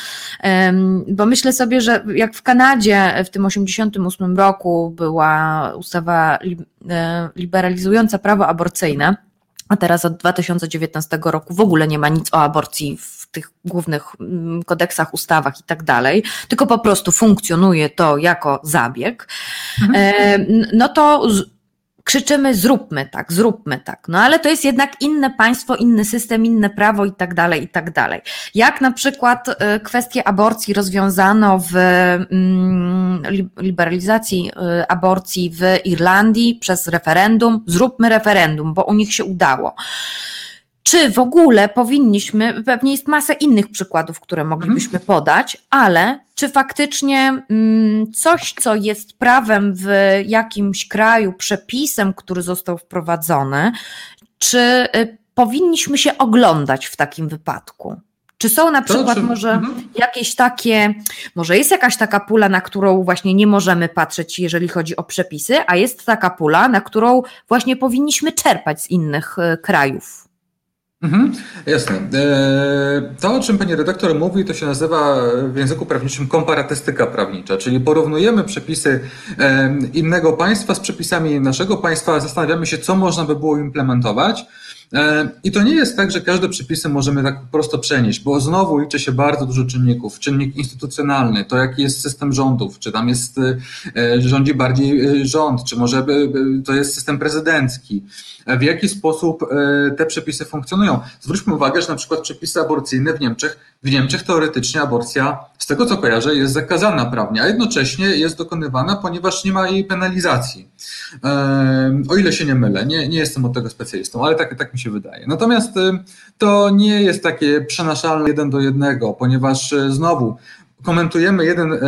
bo myślę sobie, że jak w Kanadzie w tym 88 roku była ustawa liberalizująca prawo aborcyjne, a teraz od 2019 roku w ogóle nie ma nic o aborcji w tych głównych mm, kodeksach, ustawach i tak dalej, tylko po prostu funkcjonuje to jako zabieg, mhm. E, no to krzyczymy zróbmy tak, zróbmy tak. No ale to jest jednak inne państwo, inny system, inne prawo i tak dalej, i tak dalej. Jak na przykład e, kwestię aborcji rozwiązano w mm, liberalizacji e, aborcji w Irlandii przez referendum, zróbmy referendum, bo u nich się udało czy w ogóle powinniśmy, pewnie jest masa innych przykładów, które moglibyśmy podać, ale czy faktycznie mm, coś, co jest prawem w jakimś kraju, przepisem, który został wprowadzony, czy y, powinniśmy się oglądać w takim wypadku? Czy są na przykład czy... może mhm. jakieś takie, może jest jakaś taka pula, na którą właśnie nie możemy patrzeć, jeżeli chodzi o przepisy, a jest taka pula, na którą właśnie powinniśmy czerpać z innych y, krajów? Mhm, jasne. E, to, o czym pani redaktor mówi, to się nazywa w języku prawniczym komparatystyka prawnicza, czyli porównujemy przepisy innego państwa z przepisami naszego państwa, zastanawiamy się, co można by było implementować. E, I to nie jest tak, że każde przepisy możemy tak prosto przenieść, bo znowu liczy się bardzo dużo czynników. Czynnik instytucjonalny, to jaki jest system rządów, czy tam jest, e, rządzi bardziej rząd, czy może to jest system prezydencki, w jaki sposób te przepisy funkcjonują. Zwróćmy uwagę, że na przykład przepisy aborcyjne w Niemczech, w Niemczech teoretycznie aborcja, z tego co kojarzę, jest zakazana prawnie, a jednocześnie jest dokonywana, ponieważ nie ma jej penalizacji. O ile się nie mylę, nie, nie jestem od tego specjalistą, ale tak, tak mi się wydaje. Natomiast to nie jest takie przenaszalne jeden do jednego, ponieważ e, znowu komentujemy jeden e,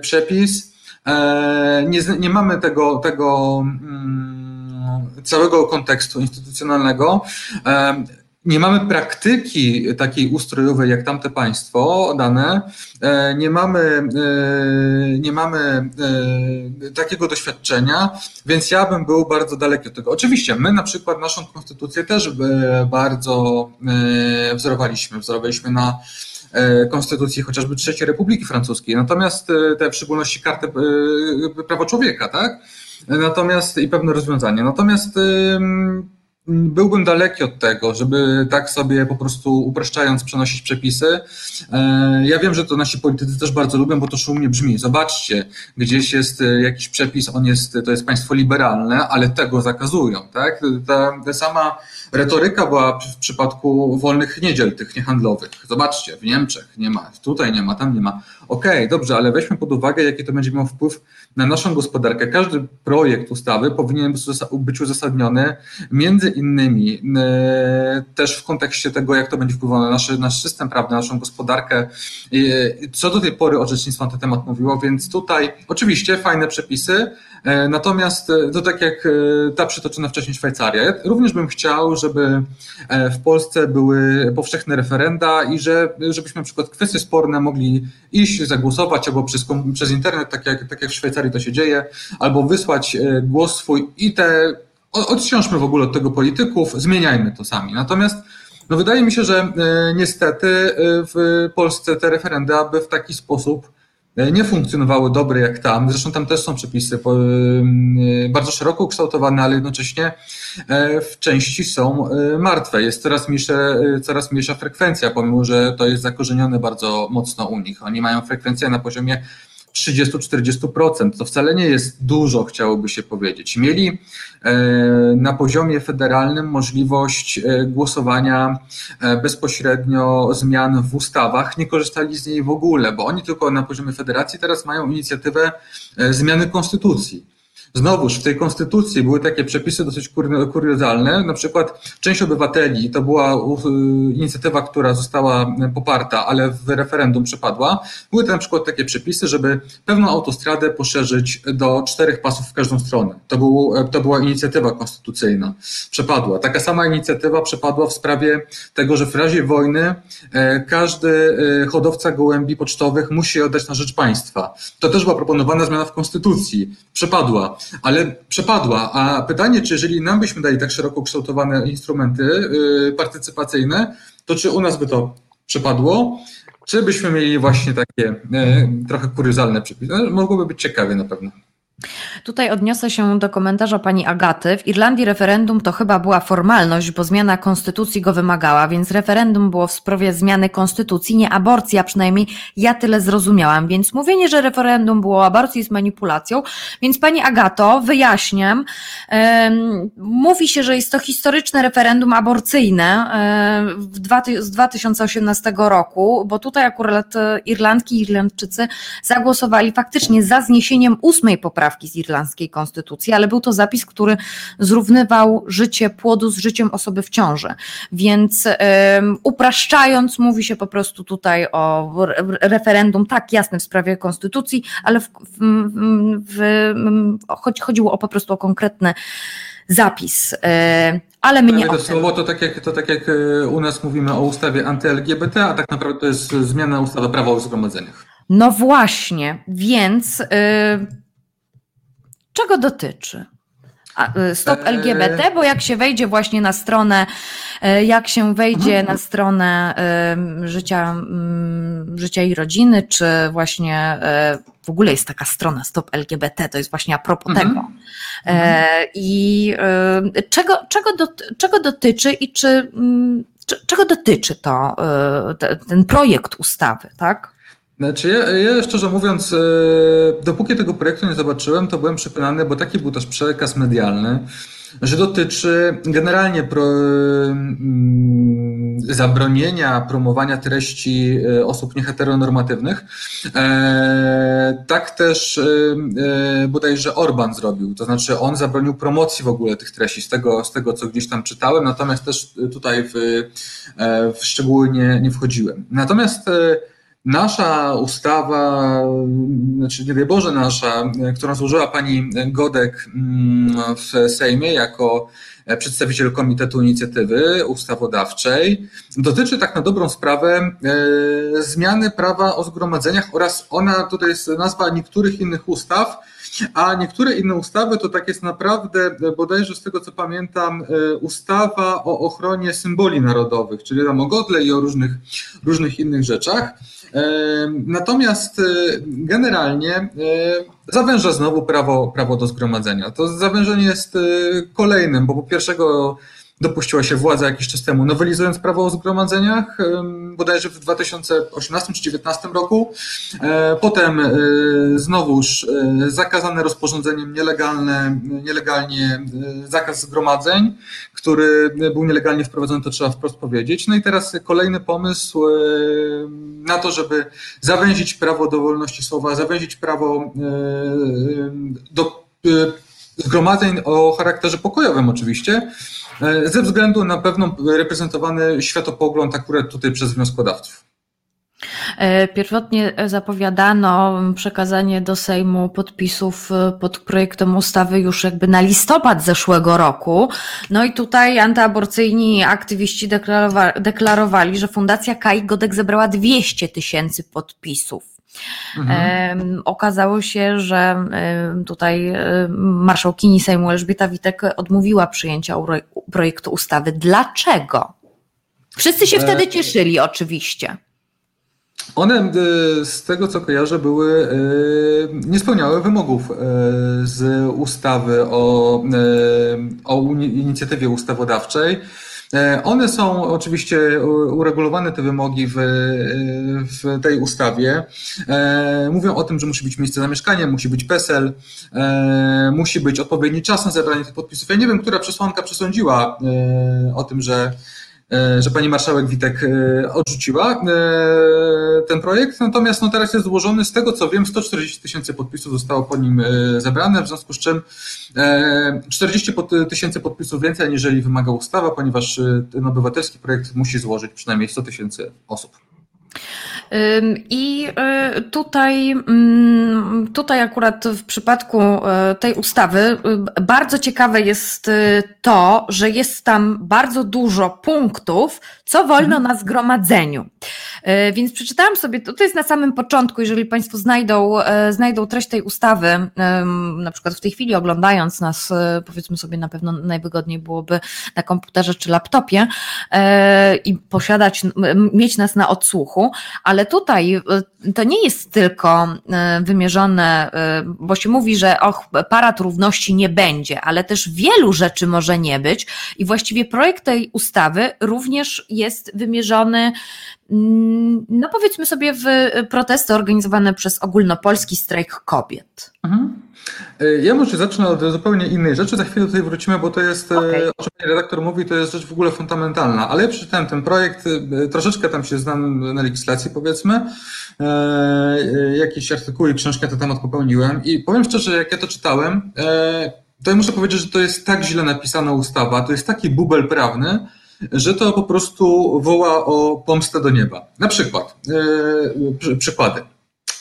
przepis, e, nie, nie mamy tego, tego mm, całego kontekstu instytucjonalnego. Nie mamy praktyki takiej ustrojowej jak tamte państwo dane, e, nie mamy, e, nie mamy e, takiego doświadczenia, więc ja bym był bardzo daleki od tego. Oczywiście, my na przykład naszą konstytucję też bardzo wzorowaliśmy. Wzorowaliśmy na konstytucji chociażby III Republiki Francuskiej, natomiast te w szczególności kartę prawa człowieka, tak? Natomiast i pewne rozwiązania. Natomiast byłbym daleki od tego, żeby tak sobie po prostu upraszczając przenosić przepisy. E, ja wiem, że to nasi politycy też bardzo lubią, bo to szumnie brzmi. Zobaczcie, gdzieś jest e, jakiś przepis, on jest, to jest państwo liberalne, ale tego zakazują, tak? Ta, ta sama retoryka była w przypadku wolnych niedziel, tych niehandlowych. Zobaczcie, w Niemczech nie ma, tutaj nie ma, tam nie ma. Okej, okay, dobrze, ale weźmy pod uwagę, jaki to będzie miał wpływ na naszą gospodarkę. Każdy projekt ustawy powinien być uzasadniony między innymi e, też w kontekście tego, jak to będzie wpływało na nasz, nasz system prawny, naszą gospodarkę. Co do tej pory orzecznictwo na ten temat mówiło, więc tutaj oczywiście fajne przepisy, e, natomiast e, to tak jak ta przytoczona wcześniej Szwajcaria. Również bym chciał, żeby w Polsce były powszechne referenda i że, żebyśmy na przykład kwestie sporne mogli iść, zagłosować albo przez, przez internet, tak jak, tak jak w Szwajcarii to się dzieje, albo wysłać głos swój i te odciążmy w ogóle od tego polityków, zmieniajmy to sami. Natomiast no wydaje mi się, że e, niestety e, w Polsce te referenda by w taki sposób e, nie funkcjonowały dobre jak tam. Zresztą tam też są przepisy bardzo szeroko ukształtowane, ale jednocześnie w części są martwe. Jest coraz mniejsza, coraz mniejsza frekwencja, pomimo że to jest zakorzenione bardzo mocno u nich. Oni mają frekwencję na poziomie 30-40%. To wcale nie jest dużo, chciałoby się powiedzieć. Mieli e, na poziomie federalnym możliwość e, głosowania e, bezpośrednio zmian w ustawach, nie korzystali z niej w ogóle, bo oni tylko na poziomie federacji teraz mają inicjatywę zmiany konstytucji. Znowuż w tej konstytucji były takie przepisy dosyć kuriozalne. Na przykład część obywateli, to była inicjatywa, która została poparta, ale w referendum przepadła. Były to na przykład takie przepisy, żeby pewną autostradę poszerzyć do czterech pasów w każdą stronę. To, był, to była inicjatywa konstytucyjna. Przepadła. Taka sama inicjatywa przepadła w sprawie tego, że w razie wojny e, każdy e, hodowca gołębi pocztowych musi oddać na rzecz państwa. To też była proponowana zmiana w konstytucji. Przepadła ale przepadła. A pytanie, czy jeżeli nam byśmy dali tak szeroko kształtowane instrumenty yy, partycypacyjne, to czy u nas by to przepadło? Czy byśmy mieli właśnie takie yy, trochę kuriozalne przepisy? No, mogłoby być ciekawie na pewno. Tutaj odniosę się do komentarza pani Agaty. W Irlandii referendum to chyba była formalność, bo zmiana konstytucji go wymagała, więc referendum było w sprawie zmiany konstytucji, nie aborcja, przynajmniej ja tyle zrozumiałam. Więc mówienie, że referendum było o aborcji jest manipulacją. Więc pani Agato, wyjaśniam. Um, mówi się, że jest to historyczne referendum aborcyjne um, dwa, z 2018 roku, bo tutaj akurat Irlandki i Irlandczycy zagłosowali faktycznie za zniesieniem ósmej poprawki poprawki z irlandzkiej konstytucji, ale był to zapis, który zrównywał życie płodu z życiem osoby w ciąży. Więc um, upraszczając, mówi się po prostu tutaj o referendum, tak jasne w sprawie konstytucji, ale w, w, w, chodzi, chodziło o po prostu o konkretny zapis. E, ale mnie to słowo to tak, jak, to tak jak e, u nas mówimy o ustawie anty-LGBT, a tak naprawdę to jest zmiana ustawy prawa o zgromadzeniach. No właśnie, więc. Yy, Czego dotyczy? Y, Stop Eee. LGBT, bo jak się wejdzie właśnie na stronę, e, jak się wejdzie Mhm. na stronę życia, życia i rodziny, czy właśnie e, w ogóle jest taka strona Stop LGBT, to jest właśnie a propos Mhm. tego. E, I e, czego, czego, dot- czego dotyczy i czy, czego dotyczy to, e, te- ten projekt ustawy, tak? Znaczy ja, ja szczerze mówiąc, e, dopóki tego projektu nie zobaczyłem, to byłem przekonany, bo taki był też przekaz medialny, że dotyczy generalnie pro, mm, zabronienia promowania treści e, osób nieheteronormatywnych. E, tak też bodajże Orban zrobił, to znaczy on zabronił promocji w ogóle tych treści, z tego, z tego co gdzieś tam czytałem, natomiast też tutaj w, w szczegóły nie, nie wchodziłem. Natomiast Nasza ustawa, znaczy nie daj Boże nasza, którą złożyła pani Godek mm, w Sejmie jako przedstawiciel Komitetu Inicjatywy Ustawodawczej, dotyczy tak na dobrą sprawę e, zmiany prawa o zgromadzeniach oraz ona, tutaj jest nazwa niektórych innych ustaw, a niektóre inne ustawy to tak jest naprawdę, bodajże z tego co pamiętam, e, ustawa o ochronie symboli narodowych, czyli tam o godle i o różnych, różnych innych rzeczach. Natomiast e, generalnie e, zawęża znowu prawo, prawo do zgromadzenia. To zawężenie jest e, kolejnym, bo po pierwszego dopuściła się władza jakiś czas temu, nowelizując prawo o zgromadzeniach, bodajże w 2018 czy 2019 roku. E, Potem e, znowuż e, zakazane rozporządzeniem nielegalne, nielegalnie zakaz zgromadzeń, który był nielegalnie wprowadzony, to trzeba wprost powiedzieć. No i teraz kolejny pomysł na to, żeby zawęzić prawo do wolności słowa, zawęzić prawo do zgromadzeń o charakterze pokojowym oczywiście, ze względu na pewną reprezentowany światopogląd akurat tutaj przez wnioskodawców. E, Pierwotnie zapowiadano przekazanie do Sejmu podpisów e, pod projektem ustawy już jakby na listopad zeszłego roku. No i tutaj antyaborcyjni aktywiści deklarowa- deklarowali, że Fundacja Kai Godek zebrała 200 tysięcy podpisów. Mhm. Okazało się, że tutaj marszałkini Sejmu Elżbieta Witek odmówiła przyjęcia projektu ustawy. Dlaczego? Wszyscy się E, wtedy cieszyli, oczywiście. One, e, z tego co kojarzę, były, e, nie spełniały wymogów z ustawy o, o inicjatywie ustawodawczej. E, One są oczywiście uregulowane, te wymogi w, w tej ustawie. E, Mówią o tym, że musi być miejsce zamieszkania, musi być PESEL, e, musi być odpowiedni czas na zebranie tych podpisów. Ja nie wiem, która przesłanka przesądziła o tym, że że pani marszałek Witek e, odrzuciła e, ten projekt, natomiast no teraz jest złożony, z tego co wiem, 140 tysięcy podpisów zostało po nim e, zebrane, w związku z czym e, 40 pod- tysięcy podpisów więcej, aniżeli wymaga ustawa, ponieważ e, ten obywatelski projekt musi złożyć przynajmniej 100 tysięcy osób. I y, tutaj, mm, tutaj akurat w przypadku y, tej ustawy y, bardzo ciekawe jest to, że jest tam bardzo dużo punktów, co wolno na zgromadzeniu. Y, Więc przeczytałam sobie, to to jest na samym początku, jeżeli Państwo znajdą, e, znajdą treść tej ustawy, na przykład w tej chwili oglądając nas, e, powiedzmy sobie, na pewno najwygodniej byłoby na komputerze czy laptopie e, i posiadać, mieć nas na odsłuchu, ale tutaj e, to nie jest tylko e, wymierzone, e, bo się mówi, że och, parad równości nie będzie, ale też wielu rzeczy może nie być i właściwie projekt tej ustawy również jest wymierzony mm, no powiedzmy sobie w protesty organizowane przez ogólnopolski strajk kobiet. E, Ja może zacznę od zupełnie innej rzeczy, za chwilę tutaj wrócimy, bo to jest, e, Okej. o czym redaktor mówi, to jest rzecz w ogóle fundamentalna, ale ja przeczytałem ten projekt, e, troszeczkę tam się znam na legislacji powiedzmy, e, e, jakieś artykuły i książki na ten temat popełniłem i powiem szczerze, jak ja to czytałem, e, to ja muszę powiedzieć, że to jest tak źle napisana ustawa, to jest taki bubel prawny, że to po prostu woła o pomstę do nieba. Na przykład, przy, przykłady.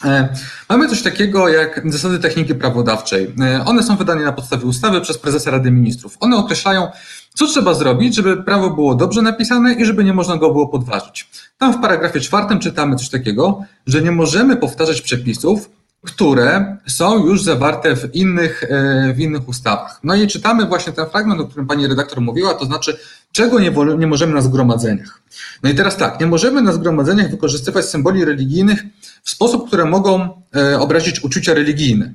E, Mamy coś takiego jak zasady techniki prawodawczej. E, One są wydane na podstawie ustawy przez prezesa Rady Ministrów. One określają, co trzeba zrobić, żeby prawo było dobrze napisane i żeby nie można go było podważyć. Tam w paragrafie czwartym czytamy coś takiego, że nie możemy powtarzać przepisów, które są już zawarte w innych, e, w innych ustawach. No i czytamy właśnie ten fragment, o którym pani redaktor mówiła, to znaczy, czego nie, nie możemy na zgromadzeniach. No i teraz tak, nie możemy na zgromadzeniach wykorzystywać symboli religijnych w sposób, które mogą e, obrazić uczucia religijne.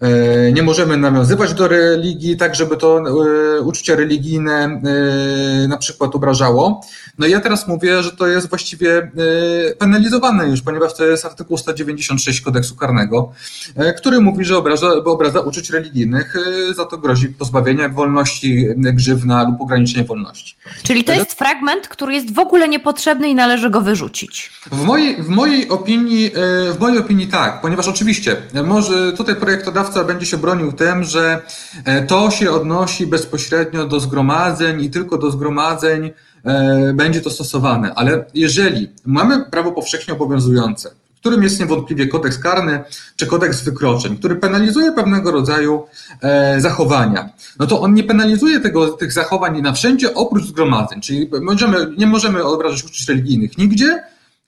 E, nie możemy nawiązywać do religii, tak żeby to e, uczucie religijne e, na przykład obrażało. No i ja teraz mówię, że to jest właściwie penalizowane już, ponieważ to jest artykuł 196 kodeksu karnego, który mówi, że obraża, obraza uczuć religijnych, za to grozi pozbawienie wolności, grzywna lub ograniczenie wolności. Czyli to jest fragment, który jest w ogóle niepotrzebny i należy go wyrzucić. W mojej, w mojej opinii, w mojej opinii tak, ponieważ oczywiście może tutaj projektodawca będzie się bronił tym, że e, to się odnosi bezpośrednio do zgromadzeń i tylko do zgromadzeń e, będzie to stosowane. Ale jeżeli mamy prawo powszechnie obowiązujące, którym jest niewątpliwie kodeks karny czy kodeks wykroczeń, który penalizuje pewnego rodzaju e, zachowania, no to on nie penalizuje tego, tych zachowań na wszędzie oprócz zgromadzeń. Czyli nie możemy obrażać uczuć religijnych nigdzie,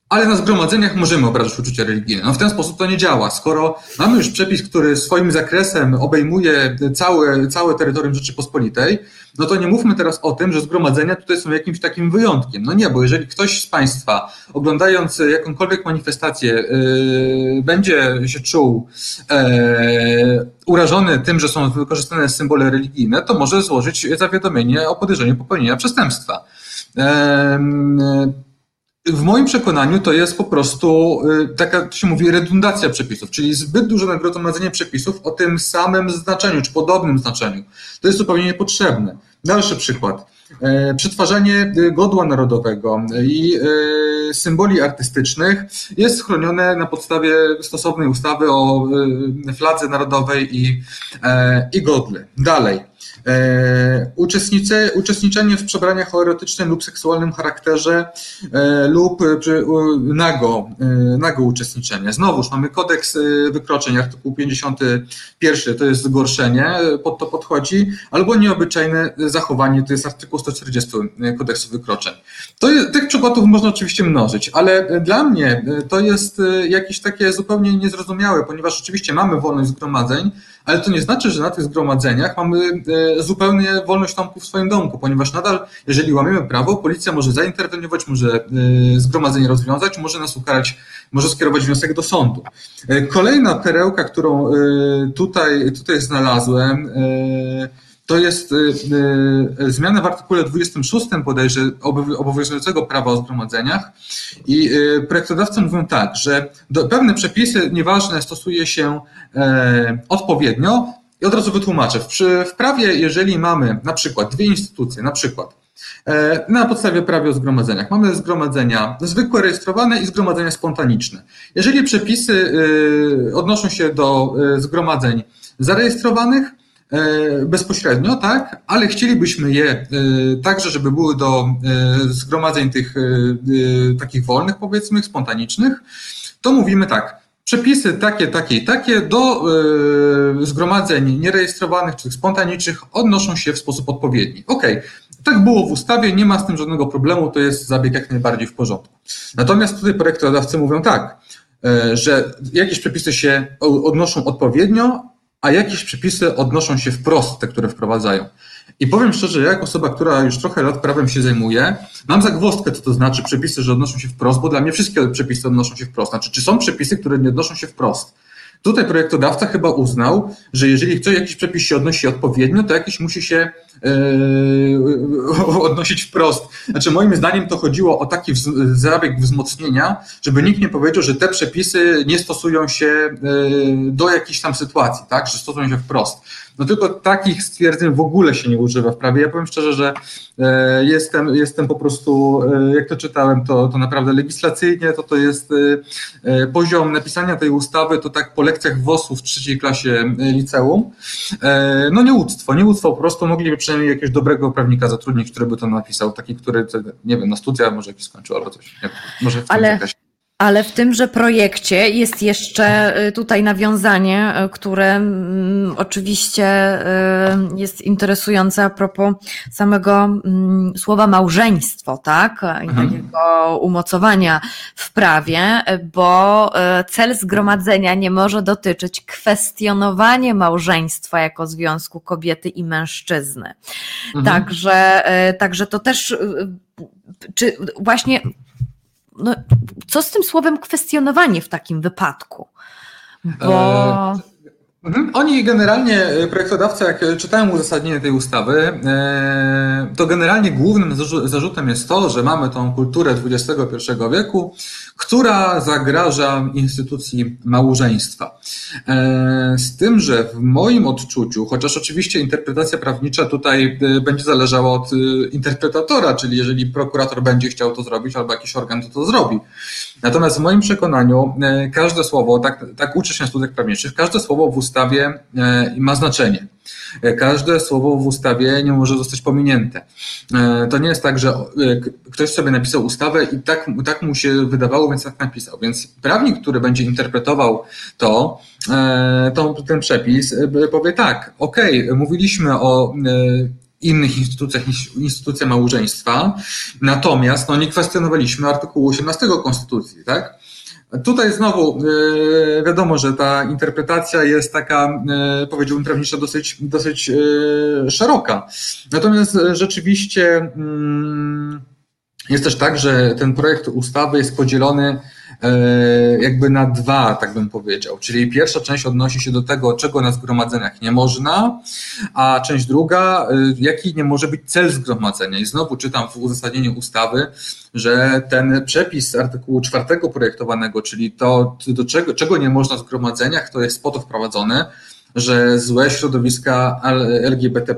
ale na zgromadzeniach możemy obrażać uczucia religijne. No w ten sposób to nie działa. Skoro mamy już przepis, który swoim zakresem obejmuje całe, całe terytorium Rzeczypospolitej, no to nie mówmy teraz o tym, że zgromadzenia tutaj są jakimś takim wyjątkiem. No nie, bo jeżeli ktoś z Państwa, oglądając jakąkolwiek manifestację, yy, będzie się czuł yy, urażony tym, że są wykorzystane symbole religijne, to może złożyć zawiadomienie o podejrzeniu popełnienia przestępstwa. Yy, w moim przekonaniu to jest po prostu y, taka, to się mówi, redundacja przepisów, czyli zbyt duże nagromadzenie przepisów o tym samym znaczeniu, czy podobnym znaczeniu. To jest zupełnie niepotrzebne. Dalszy przykład. E, przetwarzanie y, godła narodowego i y, symboli artystycznych jest chronione na podstawie stosownej ustawy o fladze narodowej i, e, i godle. Dalej. E, uczestniczenie w przebraniach o erotycznym lub seksualnym charakterze e, lub nago, e, nago uczestniczenie. Znowuż mamy kodeks wykroczeń, artykuł 51 to jest zgorszenie, pod to podchodzi, albo nieobyczajne zachowanie, to jest artykuł 140 kodeksu wykroczeń. To jest, tych przykładów można oczywiście mnożyć, ale dla mnie to jest jakieś takie zupełnie niezrozumiałe, ponieważ oczywiście mamy wolność zgromadzeń, ale to nie znaczy, że na tych zgromadzeniach mamy e, zupełnie wolność Tomku w swoim domku, ponieważ nadal, jeżeli łamiemy prawo, policja może zainterweniować, może e, zgromadzenie rozwiązać, może nas ukarać, może skierować wniosek do sądu. E, kolejna perełka, którą tutaj, tutaj znalazłem, to jest zmiana w artykule 26 bodajże obowiązującego prawa o zgromadzeniach i projektodawcy mówią tak, że pewne przepisy nieważne stosuje się E, odpowiednio i od razu wytłumaczę. W, prawie, jeżeli mamy na przykład dwie instytucje, na przykład e, na podstawie prawa o zgromadzeniach. Mamy zgromadzenia zwykłe, rejestrowane i zgromadzenia spontaniczne. Jeżeli przepisy e, odnoszą się do zgromadzeń zarejestrowanych, bezpośrednio, tak, ale chcielibyśmy je także, żeby były do zgromadzeń tych takich wolnych, powiedzmy, spontanicznych, to mówimy tak, Przepisy takie, takie i takie do zgromadzeń nierejestrowanych czy spontanicznych odnoszą się w sposób odpowiedni. Ok, tak było w ustawie, nie ma z tym żadnego problemu, to jest zabieg jak najbardziej w porządku. Natomiast tutaj projektodawcy mówią tak, że jakieś przepisy się odnoszą odpowiednio, a jakieś przepisy odnoszą się wprost, te, które wprowadzają. I powiem szczerze, jak osoba, która już trochę lat prawem się zajmuje, mam zagwozdkę, co to znaczy przepisy, że odnoszą się wprost, bo dla mnie wszystkie przepisy odnoszą się wprost. Znaczy, czy są przepisy, które nie odnoszą się wprost? Tutaj projektodawca chyba uznał, że jeżeli chce jakiś przepis się odnosi odpowiednio, to jakiś musi się yy, odnosić wprost. Znaczy moim zdaniem to chodziło o taki zabieg wzmocnienia, żeby nikt nie powiedział, że te przepisy nie stosują się yy, do jakichś tam sytuacji, tak, że stosują się wprost. No tylko takich stwierdzeń w ogóle się nie używa w prawie. Ja powiem szczerze, że e, jestem, jestem po prostu, jak to czytałem, to, to naprawdę legislacyjnie, to to jest poziom napisania tej ustawy, to tak po lekcjach WOS-u w trzeciej klasie liceum. No nieuctwo, nieuctwo, po prostu mogliby przynajmniej jakiegoś dobrego prawnika zatrudnić, który by to napisał, taki, który, nie wiem, na studia może jakiś skończył albo coś. Nie, może w Ale... Ale w tymże projekcie jest jeszcze y, tutaj nawiązanie, y, które mm, oczywiście y, jest interesujące a propos samego mm, słowa małżeństwo, tak? I Mhm. takiego umocowania w prawie, bo cel zgromadzenia nie może dotyczyć kwestionowania małżeństwa jako związku kobiety i mężczyzny. Mhm. Także, także to też, czy właśnie no, co z tym słowem kwestionowanie w takim wypadku? Bo. Mhm. Oni generalnie, e, projektodawca, jak e, czytałem uzasadnienie tej ustawy, e, to generalnie głównym zarzu- zarzutem jest to, że mamy tą kulturę XXI wieku, która zagraża instytucji małżeństwa. Z tym, że w moim odczuciu, chociaż oczywiście interpretacja prawnicza tutaj będzie zależała od interpretatora, czyli jeżeli prokurator będzie chciał to zrobić, albo jakiś organ to to zrobi. Natomiast w moim przekonaniu e, każde słowo, tak, tak uczy się studiach prawniczych, każde słowo w ustawie e, ma znaczenie. E, Każde słowo w ustawie nie może zostać pominięte. To nie jest tak, że ktoś sobie napisał ustawę i tak, tak mu się wydawało, więc tak napisał. Więc prawnik, który będzie interpretował to, to ten przepis, powie tak, okej, mówiliśmy o innych instytucjach niż instytucja małżeństwa, natomiast no, nie kwestionowaliśmy artykułu 18 Konstytucji, tak? Tutaj znowu e, wiadomo, że ta interpretacja jest taka, e, powiedziałbym prawnicza, dosyć, dosyć e, szeroka. Natomiast rzeczywiście mm, jest też tak, że ten projekt ustawy jest podzielony jakby na dwa, tak bym powiedział. Czyli pierwsza część odnosi się do tego, czego na zgromadzeniach nie można, a część druga, e, jaki nie może być cel zgromadzenia. I znowu czytam w uzasadnieniu ustawy, że ten przepis artykułu czwartego projektowanego, czyli to, do czego, czego nie można w zgromadzeniach, to jest po to wprowadzone, że złe środowiska LGBT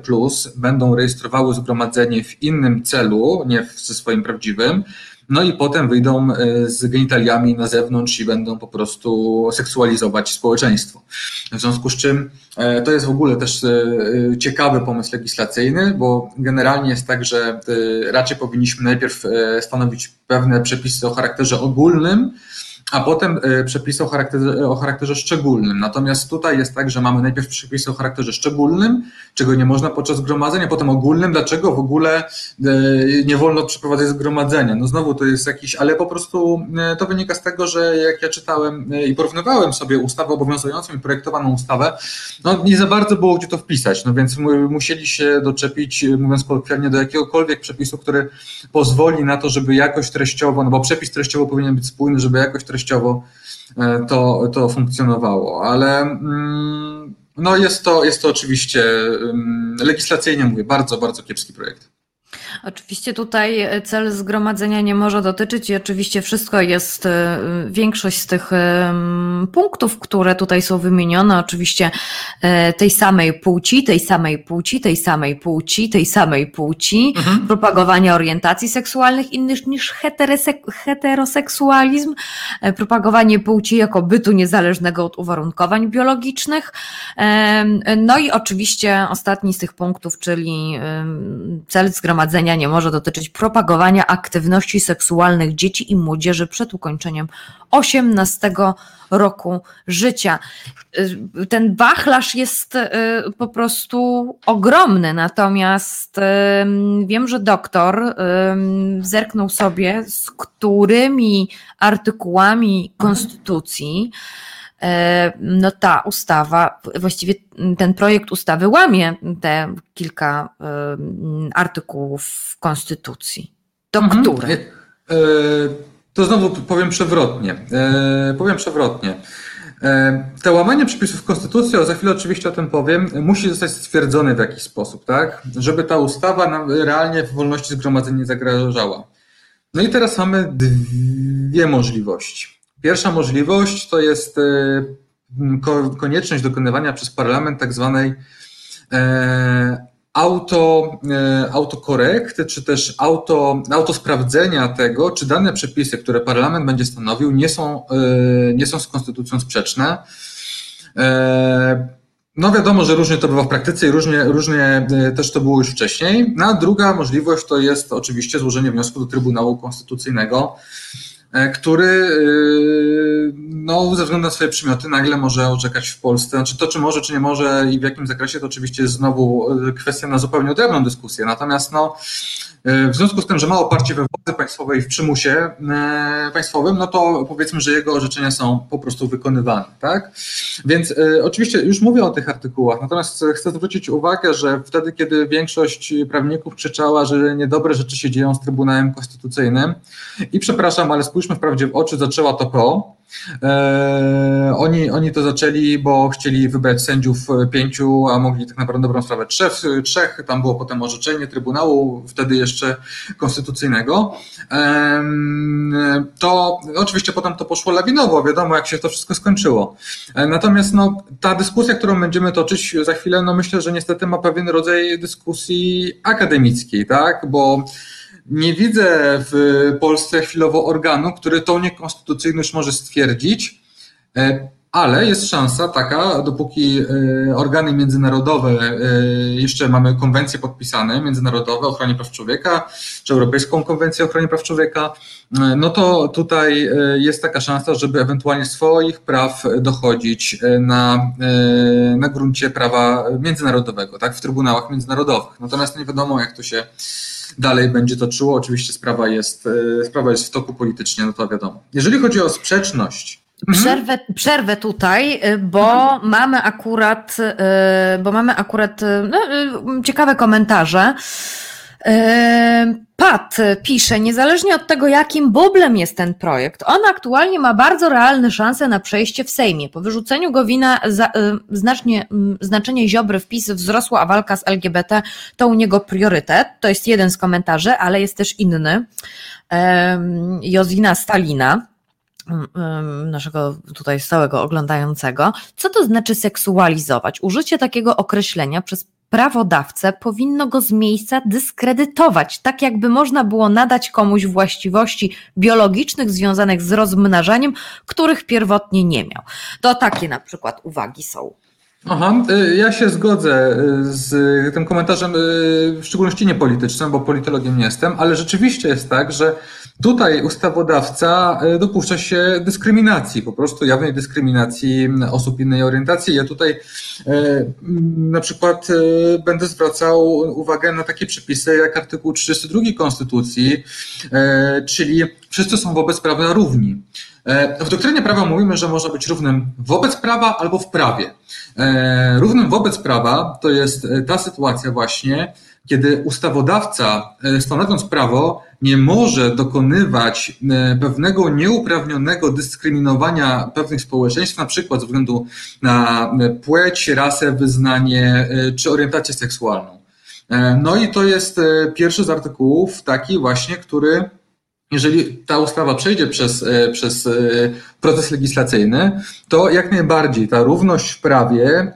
będą rejestrowały zgromadzenie w innym celu, nie w- ze swoim prawdziwym, no i potem wyjdą e, z genitaliami na zewnątrz i będą po prostu seksualizować społeczeństwo. W związku z czym e, to jest w ogóle też e, ciekawy pomysł legislacyjny, bo generalnie jest tak, że raczej powinniśmy najpierw stanowić pewne przepisy o charakterze ogólnym, a potem e, przepisy o charakterze, o charakterze szczególnym. Natomiast tutaj jest tak, że mamy najpierw przepisy o charakterze szczególnym, czego nie można podczas zgromadzenia, potem ogólnym. Dlaczego w ogóle e, nie wolno przeprowadzać zgromadzenia? No znowu to jest jakiś, ale po prostu e, to wynika z tego, że jak ja czytałem i porównywałem sobie ustawę obowiązującą i projektowaną ustawę, no nie za bardzo było gdzie to wpisać, no więc mu- musieli się doczepić, mówiąc kolokwialnie, do jakiegokolwiek przepisu, który pozwoli na to, żeby jakoś treściowo, no bo przepis treściowo powinien być spójny, żeby jakoś treściowo e, to, to funkcjonowało, ale mm, no jest to, jest to oczywiście mm, legislacyjnie mówię, bardzo, bardzo kiepski projekt. Oczywiście tutaj cel zgromadzenia nie może dotyczyć i oczywiście wszystko jest, e, większość z tych punktów, które tutaj są wymienione, oczywiście e, tej samej płci, tej samej płci, tej samej płci, tej samej płci, Mhm. propagowanie orientacji seksualnych innych niż heterosek- heteroseksualizm, e, propagowanie płci jako bytu niezależnego od uwarunkowań biologicznych. No i oczywiście ostatni z tych punktów, czyli cel zgromadzenia nie może dotyczyć propagowania aktywności seksualnych dzieci i młodzieży przed ukończeniem 18 roku życia. Y, Ten wachlarz jest y, po prostu ogromny, natomiast wiem, że doktor zerknął sobie, z którymi artykułami konstytucji e, no ta ustawa, właściwie ten projekt ustawy łamie te kilka artykułów Konstytucji. Do Mhm. których? E, To znowu powiem przewrotnie. E, Powiem przewrotnie. E, Te łamanie przepisów Konstytucji, a za chwilę oczywiście o tym powiem, musi zostać stwierdzone w jakiś sposób, tak? Żeby ta ustawa nam realnie w wolności zgromadzeń nie zagrażała. No i teraz mamy dwie możliwości. Pierwsza możliwość to jest e, ko- konieczność dokonywania przez parlament tak zwanej e, auto, e, czy też auto, autosprawdzenia tego, czy dane przepisy, które parlament będzie stanowił, nie są, nie są z konstytucją sprzeczne. No wiadomo, że różnie to bywa w praktyce i różnie, różnie też to było już wcześniej. No, a druga możliwość to jest oczywiście złożenie wniosku do Trybunału Konstytucyjnego który e, no, ze względu na swoje przymioty nagle może orzekać w Polsce. Znaczy to, czy może, czy nie może i w jakim zakresie, to oczywiście jest znowu kwestia na zupełnie odrębną dyskusję. Natomiast no, w związku z tym, że ma oparcie we władzy państwowej w przymusie państwowym, no to powiedzmy, że jego orzeczenia są po prostu wykonywane, tak? Więc oczywiście już mówię o tych artykułach, natomiast chcę zwrócić uwagę, że wtedy, kiedy większość prawników krzyczała, że niedobre rzeczy się dzieją z Trybunałem Konstytucyjnym i przepraszam, ale spójrzmy wprawdzie w oczy, zaczęła to PO, Eee, oni, oni to zaczęli, bo chcieli wybrać sędziów pięciu, a mogli tak naprawdę dobrą sprawę trzech, trzech. Tam było potem orzeczenie Trybunału, wtedy jeszcze konstytucyjnego. To oczywiście potem to poszło lawinowo, wiadomo jak się to wszystko skończyło. Eee, natomiast no, ta dyskusja, którą będziemy toczyć za chwilę, no myślę, że niestety ma pewien rodzaj dyskusji akademickiej, tak? Bo nie widzę w Polsce chwilowo organu, który tą niekonstytucyjność może stwierdzić, e, ale jest szansa taka, dopóki e, organy międzynarodowe, e, jeszcze mamy konwencje podpisane, międzynarodowe o ochronie praw człowieka, czy Europejską Konwencję o ochronie praw człowieka, no to tutaj jest taka szansa, żeby ewentualnie swoich praw dochodzić na, na gruncie prawa międzynarodowego, tak, w trybunałach międzynarodowych. Natomiast nie wiadomo, jak to się dalej będzie toczyło. Oczywiście sprawa jest, e, sprawa jest w toku politycznie, no to wiadomo. Jeżeli chodzi o sprzeczność. Mhm. Przerwę, przerwę tutaj, e, bo mhm. mamy akurat, e, bo mamy akurat no, ciekawe komentarze. Pat pisze, niezależnie od tego, jakim bublem jest ten projekt, on aktualnie ma bardzo realne szanse na przejście w Sejmie. Po wyrzuceniu go wina za, znacznie, znaczenie Ziobry wpis wzrosło, a walka z LGBT to u niego priorytet. To jest jeden z komentarzy, ale jest też inny. Jozina Stalina naszego tutaj stałego oglądającego. Co to znaczy seksualizować? Użycie takiego określenia przez prawodawcę powinno go z miejsca dyskredytować, tak jakby można było nadać komuś właściwości biologicznych związanych z rozmnażaniem, których pierwotnie nie miał. To takie na przykład uwagi są. Aha, y, ja się zgodzę y, z tym komentarzem, y, w szczególności nie politycznym, bo politologiem nie jestem, ale rzeczywiście jest tak, że tutaj ustawodawca dopuszcza się dyskryminacji, po prostu jawnej dyskryminacji osób innej orientacji. Ja tutaj na przykład będę zwracał uwagę na takie przepisy jak artykuł 32 Konstytucji, czyli wszyscy są wobec prawa równi. W doktrynie prawa mówimy, że można być równym wobec prawa albo w prawie. E, równym wobec prawa to jest e, ta sytuacja właśnie, kiedy ustawodawca, e, stanowiąc prawo, nie może dokonywać pewnego nieuprawnionego dyskryminowania pewnych społeczeństw, na przykład ze względu na płeć, rasę, wyznanie czy orientację seksualną. No i to jest pierwszy z artykułów taki właśnie, który jeżeli ta ustawa przejdzie przez, e, przez e, proces legislacyjny, to jak najbardziej ta równość w prawie e,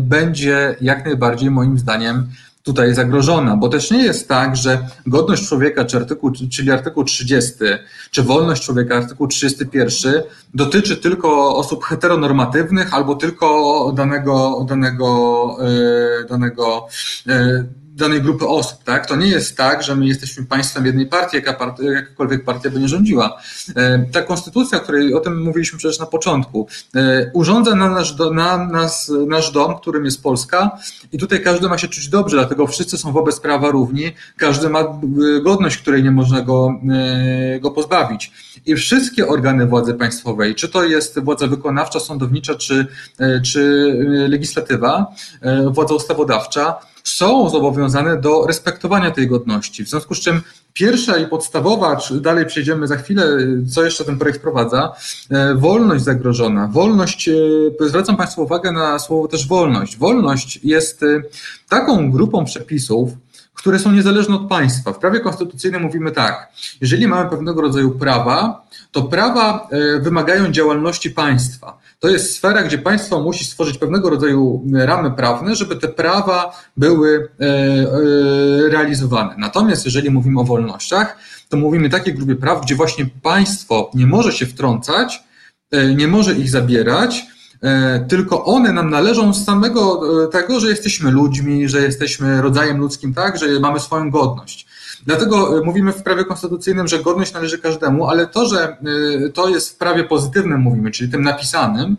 będzie jak najbardziej moim zdaniem tutaj zagrożona, bo też nie jest tak, że godność człowieka, czy artykuł, czyli artykuł 30, czy wolność człowieka, artykuł 31, dotyczy tylko osób heteronormatywnych albo tylko danego, danego, danego danej grupy osób, tak? To nie jest tak, że my jesteśmy państwem jednej partii, jaka part, jakakolwiek partia by nie rządziła. E, ta konstytucja, o której o tym mówiliśmy przecież na początku, e, urządza na nasz, na nas, nasz dom, którym jest Polska i tutaj każdy ma się czuć dobrze, dlatego wszyscy są wobec prawa równi, każdy ma godność, której nie można go, e, go pozbawić. I wszystkie organy władzy państwowej, czy to jest władza wykonawcza, sądownicza, czy, czy legislatywa, władza ustawodawcza, są zobowiązane do respektowania tej godności. W związku z czym pierwsza i podstawowa, czy dalej przejdziemy za chwilę, co jeszcze ten projekt wprowadza, e, wolność zagrożona. Wolność, e, zwracam Państwu uwagę na słowo też wolność. Wolność jest e, taką grupą przepisów, które są niezależne od państwa. W prawie konstytucyjnym mówimy tak, jeżeli mamy pewnego rodzaju prawa, to prawa wymagają działalności państwa. To jest sfera, gdzie państwo musi stworzyć pewnego rodzaju ramy prawne, żeby te prawa były e, e, realizowane. Natomiast jeżeli mówimy o wolnościach, to mówimy takiej grupie praw, gdzie właśnie państwo nie może się wtrącać, e, nie może ich zabierać, tylko one nam należą z samego tego, że jesteśmy ludźmi, że jesteśmy rodzajem ludzkim, tak, że mamy swoją godność. Dlatego mówimy w prawie konstytucyjnym, że godność należy każdemu, ale to, że to jest w prawie pozytywnym mówimy, czyli tym napisanym,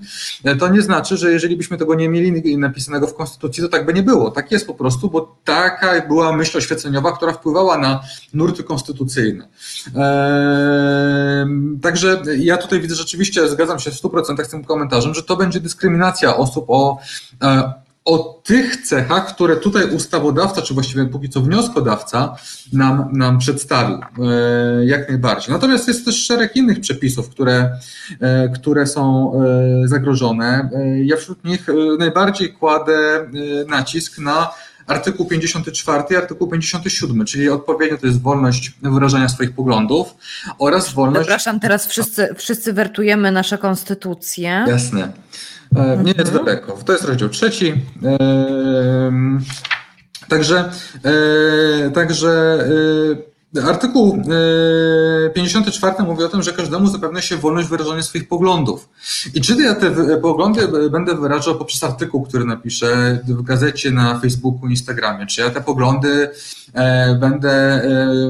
to nie znaczy, że jeżeli byśmy tego nie mieli napisanego w konstytucji, to tak by nie było. Tak jest po prostu, bo taka była myśl oświeceniowa, która wpływała na nurty konstytucyjne. Także ja tutaj widzę rzeczywiście, zgadzam się w 100% z tym komentarzem, że to będzie dyskryminacja osób o, e, o tych cechach, które tutaj ustawodawca, czy właściwie póki co wnioskodawca nam, nam przedstawił, e, jak najbardziej. Natomiast jest też szereg innych przepisów, które, e, które są zagrożone. Ja wśród nich najbardziej kładę nacisk na artykuł 54 i artykuł 57, czyli odpowiednio to jest wolność wyrażania swoich poglądów oraz wolność... Przepraszam, teraz wszyscy, wszyscy wertujemy nasze konstytucje. Jasne. E, nie jest mhm. daleko. To jest rozdział trzeci. Także, e, także e, Artykuł 54 e, mówi o tym, że każdemu zapewnia się wolność wyrażania swoich poglądów. I czy ja te poglądy będę wyrażał poprzez artykuł, który napiszę w gazecie, na Facebooku, Instagramie, czy ja te poglądy będę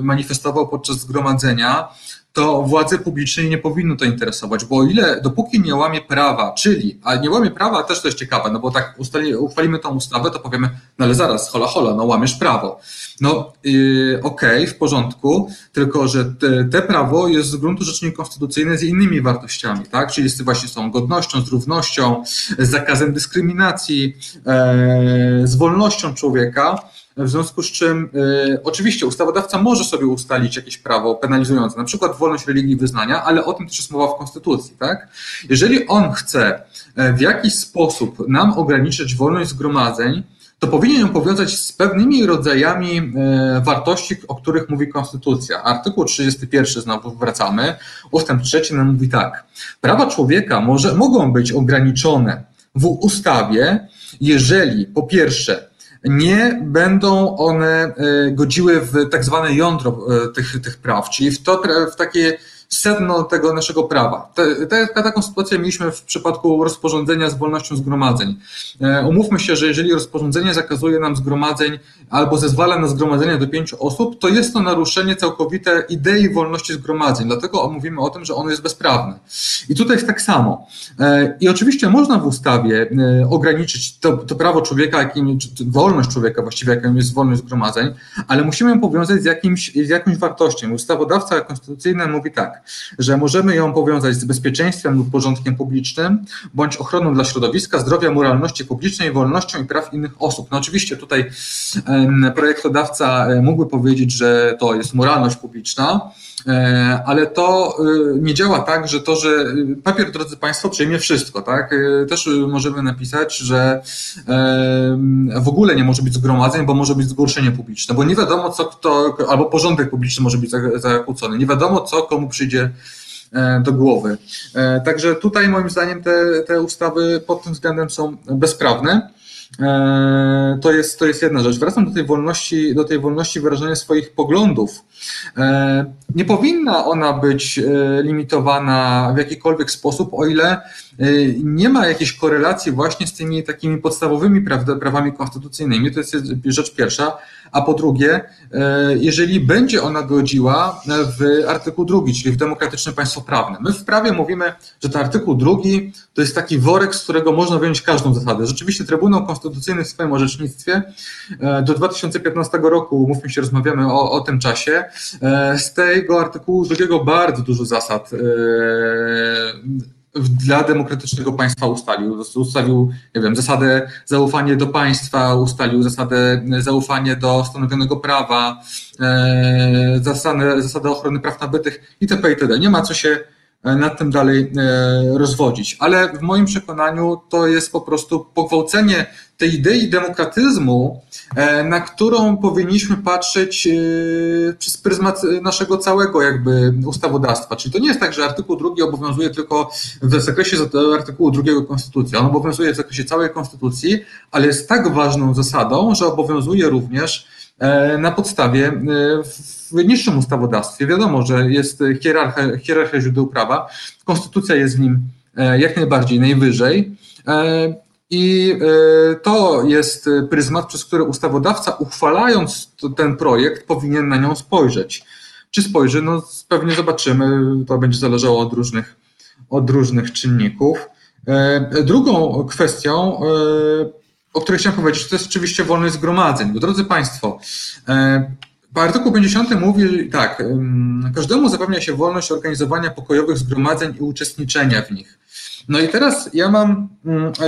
manifestował podczas zgromadzenia, to władze publicznej nie powinno to interesować, bo o ile, dopóki nie łamie prawa, czyli, a nie łamie prawa też to jest ciekawe, no bo tak ustali, uchwalimy tą ustawę, to powiemy, no ale zaraz, hola, hola, no łamiesz prawo. No yy, okej, okay, w porządku, tylko że te, te, prawo jest z gruntu rzeczy niekonstytucyjne z innymi wartościami, tak? Czyli z właśnie z tą godnością, z równością, z zakazem dyskryminacji, e, z wolnością człowieka, w związku z czym y, oczywiście ustawodawca może sobie ustalić jakieś prawo penalizujące, na przykład wolność religii wyznania, ale o tym też jest mowa w Konstytucji. Tak? Jeżeli on chce e, w jakiś sposób nam ograniczyć wolność zgromadzeń, to powinien ją powiązać z pewnymi rodzajami e, wartości, o których mówi Konstytucja. Artykuł 31, znowu wracamy, ustęp 3 nam mówi tak. Prawa człowieka może, mogą być ograniczone w ustawie, jeżeli po pierwsze nie będą one e, godziły w tak zwane jądro e, tych, tych praw, czyli w, to, w takie sedno tego naszego prawa. Te, taką sytuację mieliśmy w przypadku rozporządzenia z wolnością zgromadzeń. E, umówmy się, że jeżeli rozporządzenie zakazuje nam zgromadzeń albo zezwala na zgromadzenie do pięciu osób, to jest to naruszenie całkowite idei wolności zgromadzeń. Dlatego mówimy o tym, że ono jest bezprawne. I tutaj jest tak samo. E, I oczywiście można w ustawie e, ograniczyć to, to prawo człowieka, jakim, wolność człowieka właściwie, jaką jest wolność zgromadzeń, ale musimy ją powiązać z, jakimś, z jakąś wartością. Ustawodawca konstytucyjny mówi tak, że możemy ją powiązać z bezpieczeństwem lub porządkiem publicznym, bądź ochroną dla środowiska, zdrowia, moralności publicznej, wolnością i praw innych osób. No oczywiście tutaj projektodawca e, mógłby powiedzieć, że to jest moralność publiczna, ale to e, nie działa tak, że to, że papier, drodzy Państwo, przejmie wszystko, tak? Też możemy napisać, że w ogóle nie może być zgromadzeń, bo może być zgorszenie publiczne, bo nie wiadomo, co kto, albo porządek publiczny może być zakłócony, nie wiadomo, co komu przyjdzie e, do głowy. E, także tutaj moim zdaniem te, te ustawy pod tym względem są bezprawne. E, to jest, to jest jedna rzecz. Wracam do tej wolności, do tej wolności wyrażania swoich poglądów. Nie powinna ona być limitowana w jakikolwiek sposób, o ile nie ma jakiejś korelacji właśnie z tymi takimi podstawowymi prawami konstytucyjnymi. To jest rzecz pierwsza. A po drugie, e, jeżeli będzie ona godziła w artykuł drugi, czyli w demokratyczne państwo prawne. My w prawie mówimy, że to artykuł drugi to jest taki worek, z którego można wyjąć każdą zasadę. Rzeczywiście Trybunał Konstytucyjny w swoim orzecznictwie do 2015 roku, mówmy się, rozmawiamy o, o tym czasie, z tego artykułu drugiego bardzo dużo zasad dla demokratycznego państwa ustalił. Ustalił, nie wiem, zasadę zaufania do państwa, ustalił zasadę zaufania do stanowionego prawa, e, zasadę, zasadę ochrony praw nabytych itp. itd. Nie ma co się E, nad tym dalej e, rozwodzić. Ale w moim przekonaniu to jest po prostu pogwałcenie tej idei demokratyzmu, e, na którą powinniśmy patrzeć przez pryzmat naszego całego jakby ustawodawstwa. Czyli to nie jest tak, że artykuł drugi obowiązuje tylko w zakresie artykułu drugiego Konstytucji. On obowiązuje w zakresie całej Konstytucji, ale jest tak ważną zasadą, że obowiązuje również na podstawie w niższym ustawodawstwie. Wiadomo, że jest hierarchia, hierarchia źródeł prawa. Konstytucja jest w nim e, jak najbardziej najwyżej. E, I to jest pryzmat, przez który ustawodawca, uchwalając ten projekt, powinien na nią spojrzeć. Czy spojrzy? No pewnie zobaczymy, to będzie zależało od różnych, od różnych czynników. Drugą kwestią, o której chciałem powiedzieć, to jest oczywiście wolność zgromadzeń. Bo drodzy Państwo, Artykuł 50 mówi tak, każdemu zapewnia się wolność organizowania pokojowych zgromadzeń i uczestniczenia w nich. No i teraz ja mam,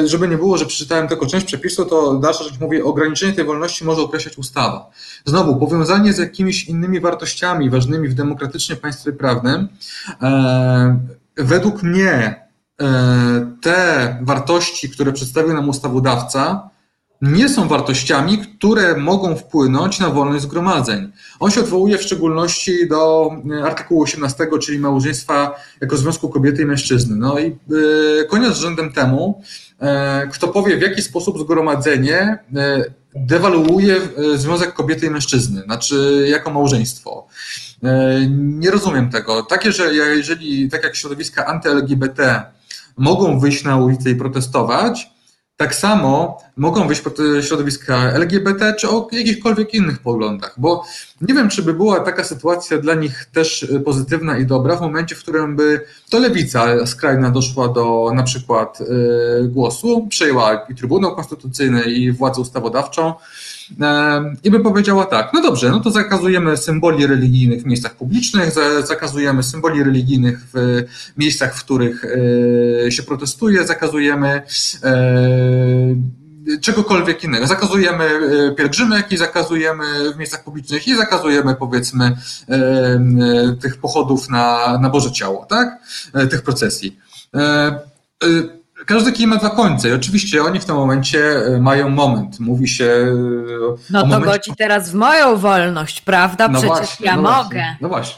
żeby nie było, że przeczytałem tylko część przepisu, to dalsza rzecz mówi, ograniczenie tej wolności może określać ustawa. Znowu, powiązanie z jakimiś innymi wartościami ważnymi w demokratycznym państwie prawnym, e, według mnie e, te wartości, które przedstawił nam ustawodawca, nie są wartościami, które mogą wpłynąć na wolność zgromadzeń. On się odwołuje w szczególności do e, artykułu 18, czyli małżeństwa jako związku kobiety i mężczyzny. No i e, koniec rzędem temu, e, kto powie, w jaki sposób zgromadzenie dewaluuje związek kobiety i mężczyzny, znaczy jako małżeństwo. Nie rozumiem tego. Takie, że jeżeli, tak jak środowiska anty-LGBT mogą wyjść na ulicę i protestować, tak samo mogą wyjść pod środowiska LGBT czy o jakichkolwiek innych poglądach, bo nie wiem, czy by była taka sytuacja dla nich też pozytywna i dobra w momencie, w którym by to lewica skrajna doszła do na przykład y, głosu, przejęła i Trybunał Konstytucyjny i władzę ustawodawczą, i by powiedziała tak, no dobrze, no to zakazujemy symboli religijnych w miejscach publicznych, zakazujemy symboli religijnych w miejscach, w których e, się protestuje, zakazujemy e, czegokolwiek innego. Zakazujemy e, pielgrzymek i zakazujemy w miejscach publicznych i zakazujemy powiedzmy tych pochodów na, na Boże Ciało, tak? Tych procesji. Każdy kij ma dwa końce i oczywiście oni w tym momencie e, mają moment. Mówi się. E, no to momencie... godzi teraz w moją wolność, prawda? No Przecież właśnie, ja no mogę. Właśnie, no właśnie.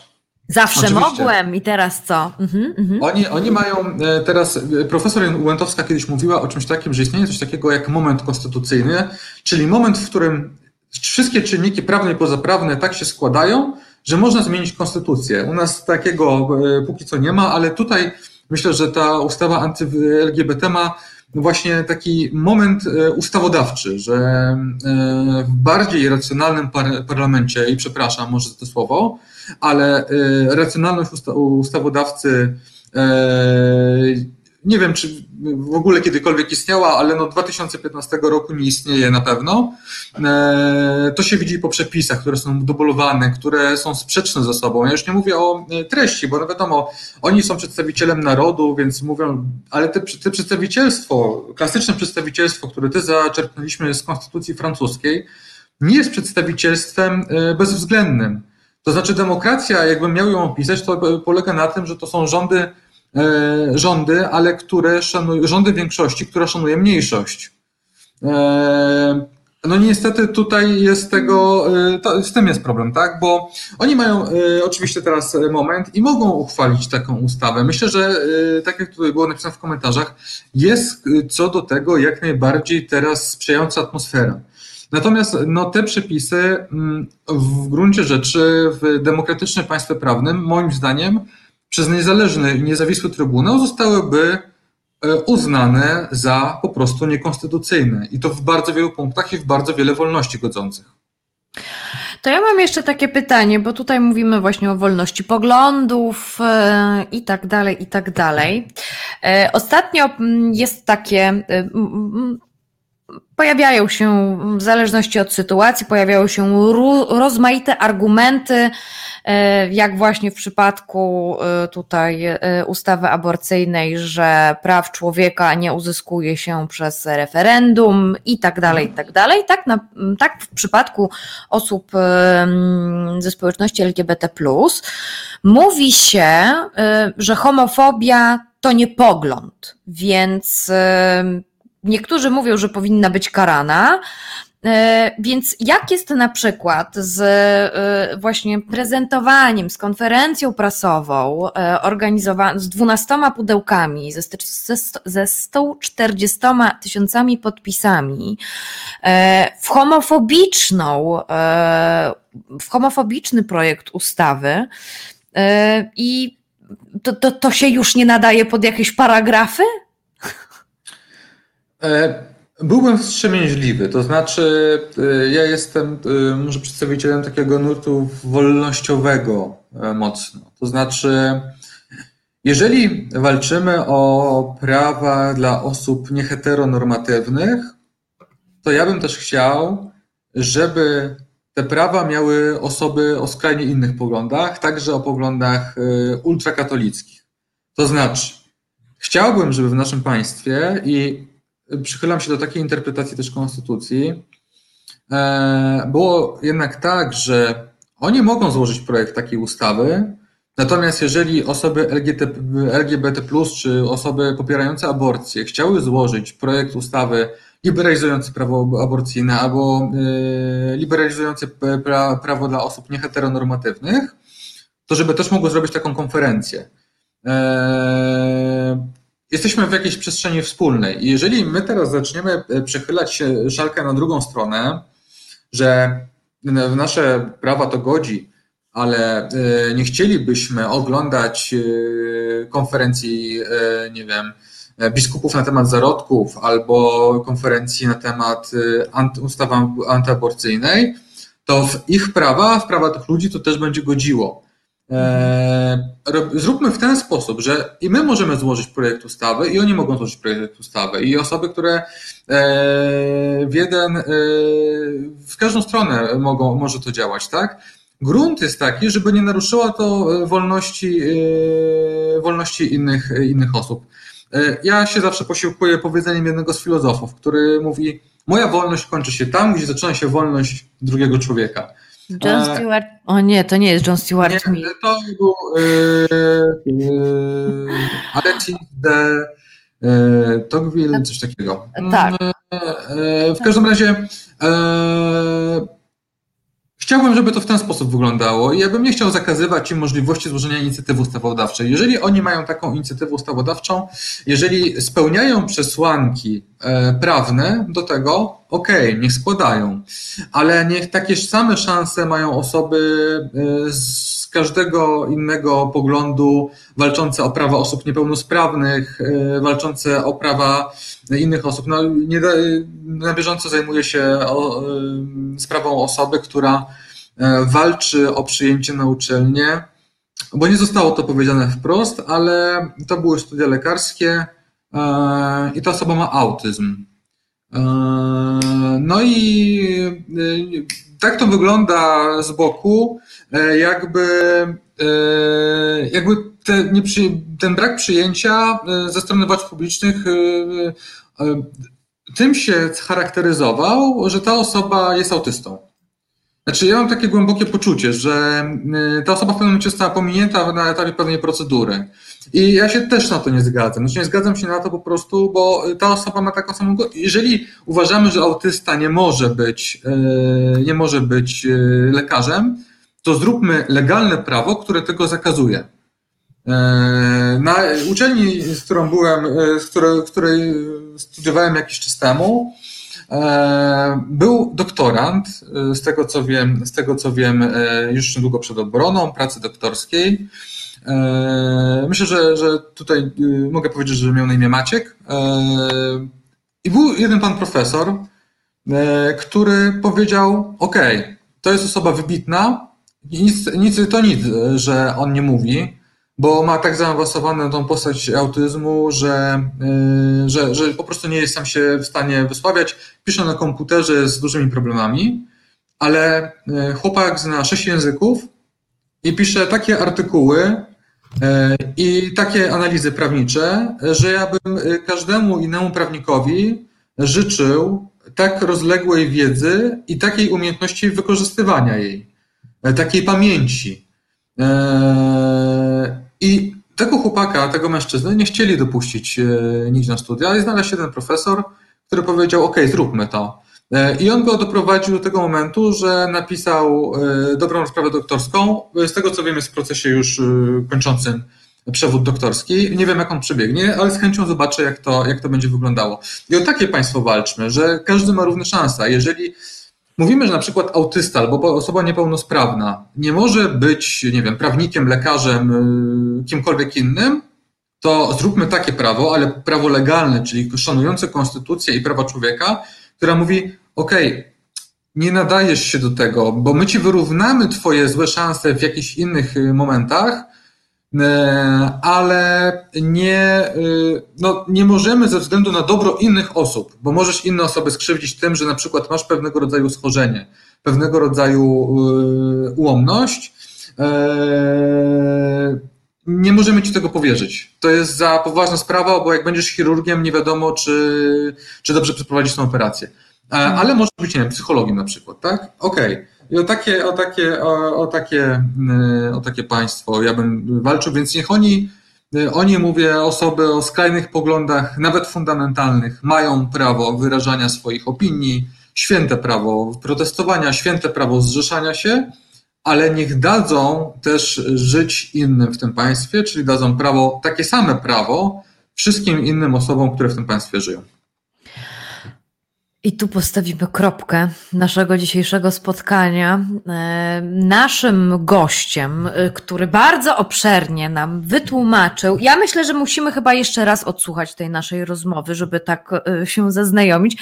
Zawsze Oczywiście. mogłem i teraz co? Mhm, mhm. Oni, oni mają e, teraz, profesor Łętowska kiedyś mówiła o czymś takim, że istnieje coś takiego jak moment konstytucyjny, czyli moment, w którym wszystkie czynniki prawne i pozaprawne tak się składają, że można zmienić konstytucję. U nas takiego póki co nie ma, ale tutaj Myślę, że ta ustawa anty-LGBT ma właśnie taki moment e, ustawodawczy, że e, w bardziej racjonalnym parlamencie, i przepraszam może za to słowo, ale e, racjonalność ustawodawcy nie wiem, czy w ogóle kiedykolwiek istniała, ale no 2015 roku nie istnieje na pewno. E, to się widzi po przepisach, które są dublowane, które są sprzeczne ze sobą. Ja już nie mówię o e, treści, bo no wiadomo, oni są przedstawicielem narodu, więc mówią, ale te, te przedstawicielstwo, klasyczne przedstawicielstwo, które ty zaczerpnęliśmy z konstytucji francuskiej, nie jest przedstawicielstwem e, bezwzględnym. To znaczy demokracja, jakbym miał ją opisać, to polega na tym, że to są rządy rządy, ale które szanują, rządy większości, która szanuje mniejszość. E, no niestety tutaj jest tego, e, to, z tym jest problem, tak? Bo oni mają oczywiście teraz moment i mogą uchwalić taką ustawę. Myślę, że tak jak tutaj było napisane w komentarzach, jest co do tego jak najbardziej teraz sprzyjająca atmosfera. Natomiast no, te przepisy mm, w gruncie rzeczy w demokratycznym państwie prawnym, moim zdaniem, przez niezależny i niezawisły Trybunał zostałyby e, uznane za po prostu niekonstytucyjne. I to w bardzo wielu punktach i w bardzo wiele wolności godzących. To ja mam jeszcze takie pytanie, bo tutaj mówimy właśnie o wolności poglądów e, i tak dalej, i tak dalej. E, ostatnio mm, jest takie pojawiają się, w zależności od sytuacji, pojawiają się rozmaite argumenty, e, jak właśnie w przypadku e, tutaj e, ustawy aborcyjnej, że praw człowieka nie uzyskuje się przez referendum i tak dalej, i tak dalej. Tak, na, tak w przypadku osób ze społeczności LGBT, mówi się, że homofobia to nie pogląd, więc Niektórzy mówią, że powinna być karana. E, więc jak jest na przykład z e, właśnie prezentowaniem, z konferencją prasową e, organizowaną z dwunastoma pudełkami, ze, ze 140 tysiącami podpisami w homofobiczną, w homofobiczny projekt ustawy i to, to, to się już nie nadaje pod jakieś paragrafy? E, byłbym wstrzemięźliwy, to znaczy e, ja jestem może przedstawicielem takiego nurtu wolnościowego mocno. To znaczy, jeżeli walczymy o prawa dla osób nieheteronormatywnych, to ja bym też chciał, żeby te prawa miały osoby o skrajnie innych poglądach, także o poglądach ultrakatolickich. To znaczy, chciałbym, żeby w naszym państwie i przychylam się do takiej interpretacji też konstytucji, e, było jednak tak, że oni mogą złożyć projekt takiej ustawy, natomiast jeżeli osoby LGBT, czy osoby popierające aborcję chciały złożyć projekt ustawy liberalizujący prawo aborcyjne albo e, liberalizujący prawo dla osób nieheteronormatywnych, to żeby też mogły zrobić taką konferencję. Jesteśmy w jakiejś przestrzeni wspólnej. Jeżeli my teraz zaczniemy e, przechylać szalkę na drugą stronę, że w nasze prawa to godzi, ale e, nie chcielibyśmy oglądać e, konferencji, nie wiem, biskupów na temat zarodków albo konferencji na temat ustawy antyaborcyjnej, to w ich prawa, w prawa tych ludzi to też będzie godziło. E, zróbmy w ten sposób, że i my możemy złożyć projekt ustawy, i oni mogą złożyć projekt ustawy, i osoby, które e, w jeden, e, w każdą stronę mogą, może to działać, tak? Grunt jest taki, żeby nie naruszyło to wolności, wolności innych, innych osób. Ja się zawsze posiłkuję powiedzeniem jednego z filozofów, który mówi: Moja wolność kończy się tam, gdzie zaczyna się wolność drugiego człowieka. John Stewart. O nie, to nie jest John Stewart. Nie, to był yy, yy, Alexis de yy, Tocqueville, coś takiego. Tak. Yy, w każdym razie yy, Chciałbym, żeby to w ten sposób wyglądało i ja bym nie chciał zakazywać im możliwości złożenia inicjatywy ustawodawczej. Jeżeli oni mają taką inicjatywę ustawodawczą, jeżeli spełniają przesłanki e, prawne do tego, okej, okay, niech składają, ale niech takie same szanse mają osoby e, z każdego innego poglądu, walczące o prawa osób niepełnosprawnych, e, walczące o prawa innych osób. No, nie, na bieżąco zajmuje się o, sprawą osoby, która e, walczy o przyjęcie na uczelnię, bo nie zostało to powiedziane wprost, ale to były studia lekarskie e, i ta osoba ma autyzm. No i tak to wygląda z boku, jakby, jakby te, ten brak przyjęcia ze strony władz publicznych tym się charakteryzował, że ta osoba jest autystą. Znaczy, ja mam takie głębokie poczucie, że y, ta osoba w pewnym momencie została pominięta na etapie pewnej procedury. I ja się też na to nie zgadzam. Znaczy, nie zgadzam się na to po prostu, bo ta osoba ma taką samą. Jeżeli uważamy, że autysta nie może być, y, nie może być y, lekarzem, to zróbmy legalne prawo, które tego zakazuje. Na uczelni, z którą byłem, z której, której studiowałem jakiś czas temu, był doktorant, z tego co wiem, z tego co wiem, już niedługo przed obroną pracy doktorskiej. Myślę, że, że tutaj mogę powiedzieć, że miał na imię Maciek. I był jeden pan profesor, który powiedział: OK, to jest osoba wybitna, nic, nic to nic, że on nie mówi bo ma tak zaawansowaną tą postać autyzmu, że, y, że, że po prostu nie jest sam się w stanie wysławiać. Pisze na komputerze z dużymi problemami, ale y, chłopak zna sześć języków i pisze takie artykuły y, i takie analizy prawnicze, że ja bym każdemu innemu prawnikowi życzył tak rozległej wiedzy i takiej umiejętności wykorzystywania jej, takiej pamięci. I tego chłopaka, tego mężczyzny nie chcieli dopuścić e, nigdzie na studia, ale znalazł jeden profesor, który powiedział, ok, zróbmy to. E, I on go doprowadził do tego momentu, że napisał e, dobrą sprawę doktorską. Z tego co wiem, jest w procesie już kończącym przewód doktorski. Nie wiem, jak on przebiegnie, ale z chęcią zobaczę, jak to, jak to będzie wyglądało. I o takie państwo walczmy, że każdy ma równe szanse. Jeżeli Mówimy, że na przykład autysta albo osoba niepełnosprawna nie może być, nie wiem, prawnikiem, lekarzem, y, kimkolwiek innym, to zróbmy takie prawo, ale prawo legalne, czyli szanujące konstytucję i prawa człowieka, która mówi: OK, nie nadajesz się do tego, bo my ci wyrównamy twoje złe szanse w jakichś innych y, momentach, ale nie, y, no, nie możemy ze względu na dobro innych osób, bo możesz inne osoby skrzywdzić tym, że na przykład masz pewnego rodzaju schorzenie, pewnego rodzaju y, ułomność. E, nie możemy ci tego powierzyć. To jest za poważna sprawa, bo jak będziesz chirurgiem, nie wiadomo, czy, czy dobrze przeprowadzisz tę operację. E, Mhm. Ale może być, nie wiem, psychologiem na przykład, tak? Okej. I o takie, o, takie, o, o, takie, y, o takie państwo ja bym walczył, więc niech oni, y, oni, mówię, osoby o skrajnych poglądach, nawet fundamentalnych, mają prawo wyrażania swoich opinii, święte prawo protestowania, święte prawo zrzeszania się, ale niech dadzą też żyć innym w tym państwie, czyli dadzą prawo, takie same prawo wszystkim innym osobom, które w tym państwie żyją. I tu postawimy kropkę naszego dzisiejszego spotkania. E, Naszym gościem, e, który bardzo obszernie nam wytłumaczył, ja myślę, że musimy chyba jeszcze raz odsłuchać tej naszej rozmowy, żeby tak e, się zaznajomić.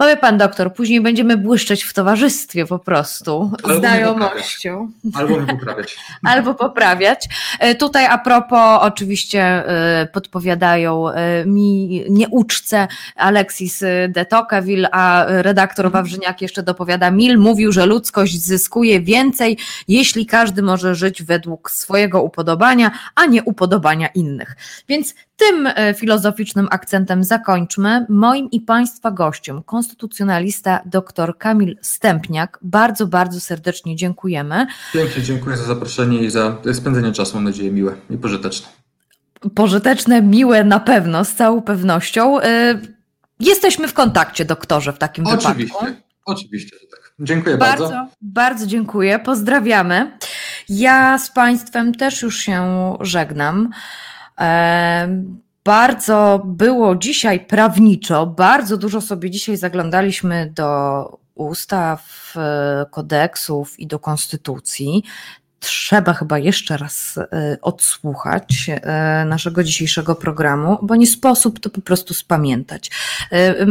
Powie pan doktor, później będziemy błyszczeć w towarzystwie po prostu, Albo znajomością Albo poprawiać. albo poprawiać. E, Tutaj a propos, oczywiście e, podpowiadają e, mi nieuczce Alexis de Tocqueville, a redaktor Wawrzyniak jeszcze dopowiada, Mil mówił, że ludzkość zyskuje więcej, jeśli każdy może żyć według swojego upodobania, a nie upodobania innych. Więc tym e, filozoficznym akcentem zakończmy. Moim i Państwa gościem, konstytucjonalista dr Kamil Stępniak. Bardzo, bardzo serdecznie dziękujemy. Pięknie dziękuję za zaproszenie i za spędzenie czasu, mam nadzieję, miłe i pożyteczne. pożyteczne, miłe na pewno, z całą pewnością. Y, Jesteśmy w kontakcie, doktorze, w takim wypadku. Oczywiście, oczywiście, że tak. Dziękuję bardzo. Bardzo, bardzo dziękuję. Pozdrawiamy. Ja z Państwem też już się żegnam. Bardzo było dzisiaj prawniczo, bardzo dużo sobie dzisiaj zaglądaliśmy do ustaw, e, kodeksów i do konstytucji. Trzeba chyba jeszcze raz e, odsłuchać e, naszego dzisiejszego programu, bo nie sposób to po prostu spamiętać.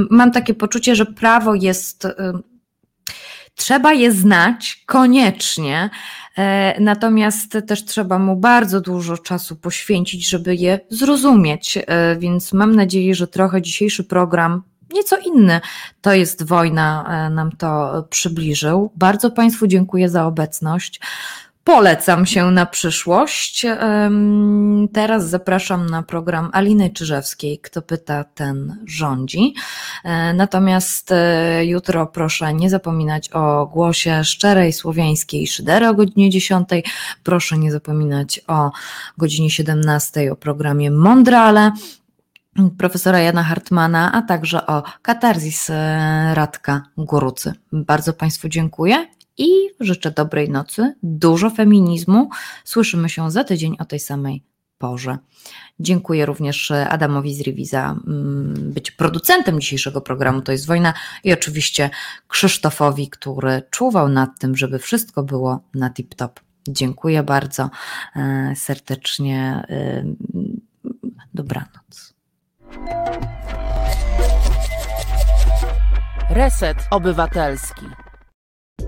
Mam takie poczucie, że prawo jest Trzeba je znać koniecznie, natomiast też trzeba mu bardzo dużo czasu poświęcić, żeby je zrozumieć. E, Więc mam nadzieję, że trochę dzisiejszy program, nieco inny, to jest wojna, e, nam to przybliżył. Bardzo Państwu dziękuję za obecność. Polecam się na przyszłość. Teraz zapraszam na program Aliny Czyżewskiej. Kto pyta, ten rządzi. E, Natomiast e, jutro proszę nie zapominać o głosie szczerej słowiańskiej szydery o godzinie 10. Proszę nie zapominać o godzinie 17 o programie Mondrale profesora Jana Hartmana, a także o katarzis e, Radka Górucy. Bardzo Państwu dziękuję i życzę dobrej nocy, dużo feminizmu. Słyszymy się za tydzień o tej samej porze. Dziękuję również Adamowi z Rivi za mm, być producentem dzisiejszego programu To jest wojna i oczywiście Krzysztofowi, który czuwał nad tym, żeby wszystko było na tip-top. Dziękuję bardzo e, serdecznie. e, Dobranoc. Reset Obywatelski.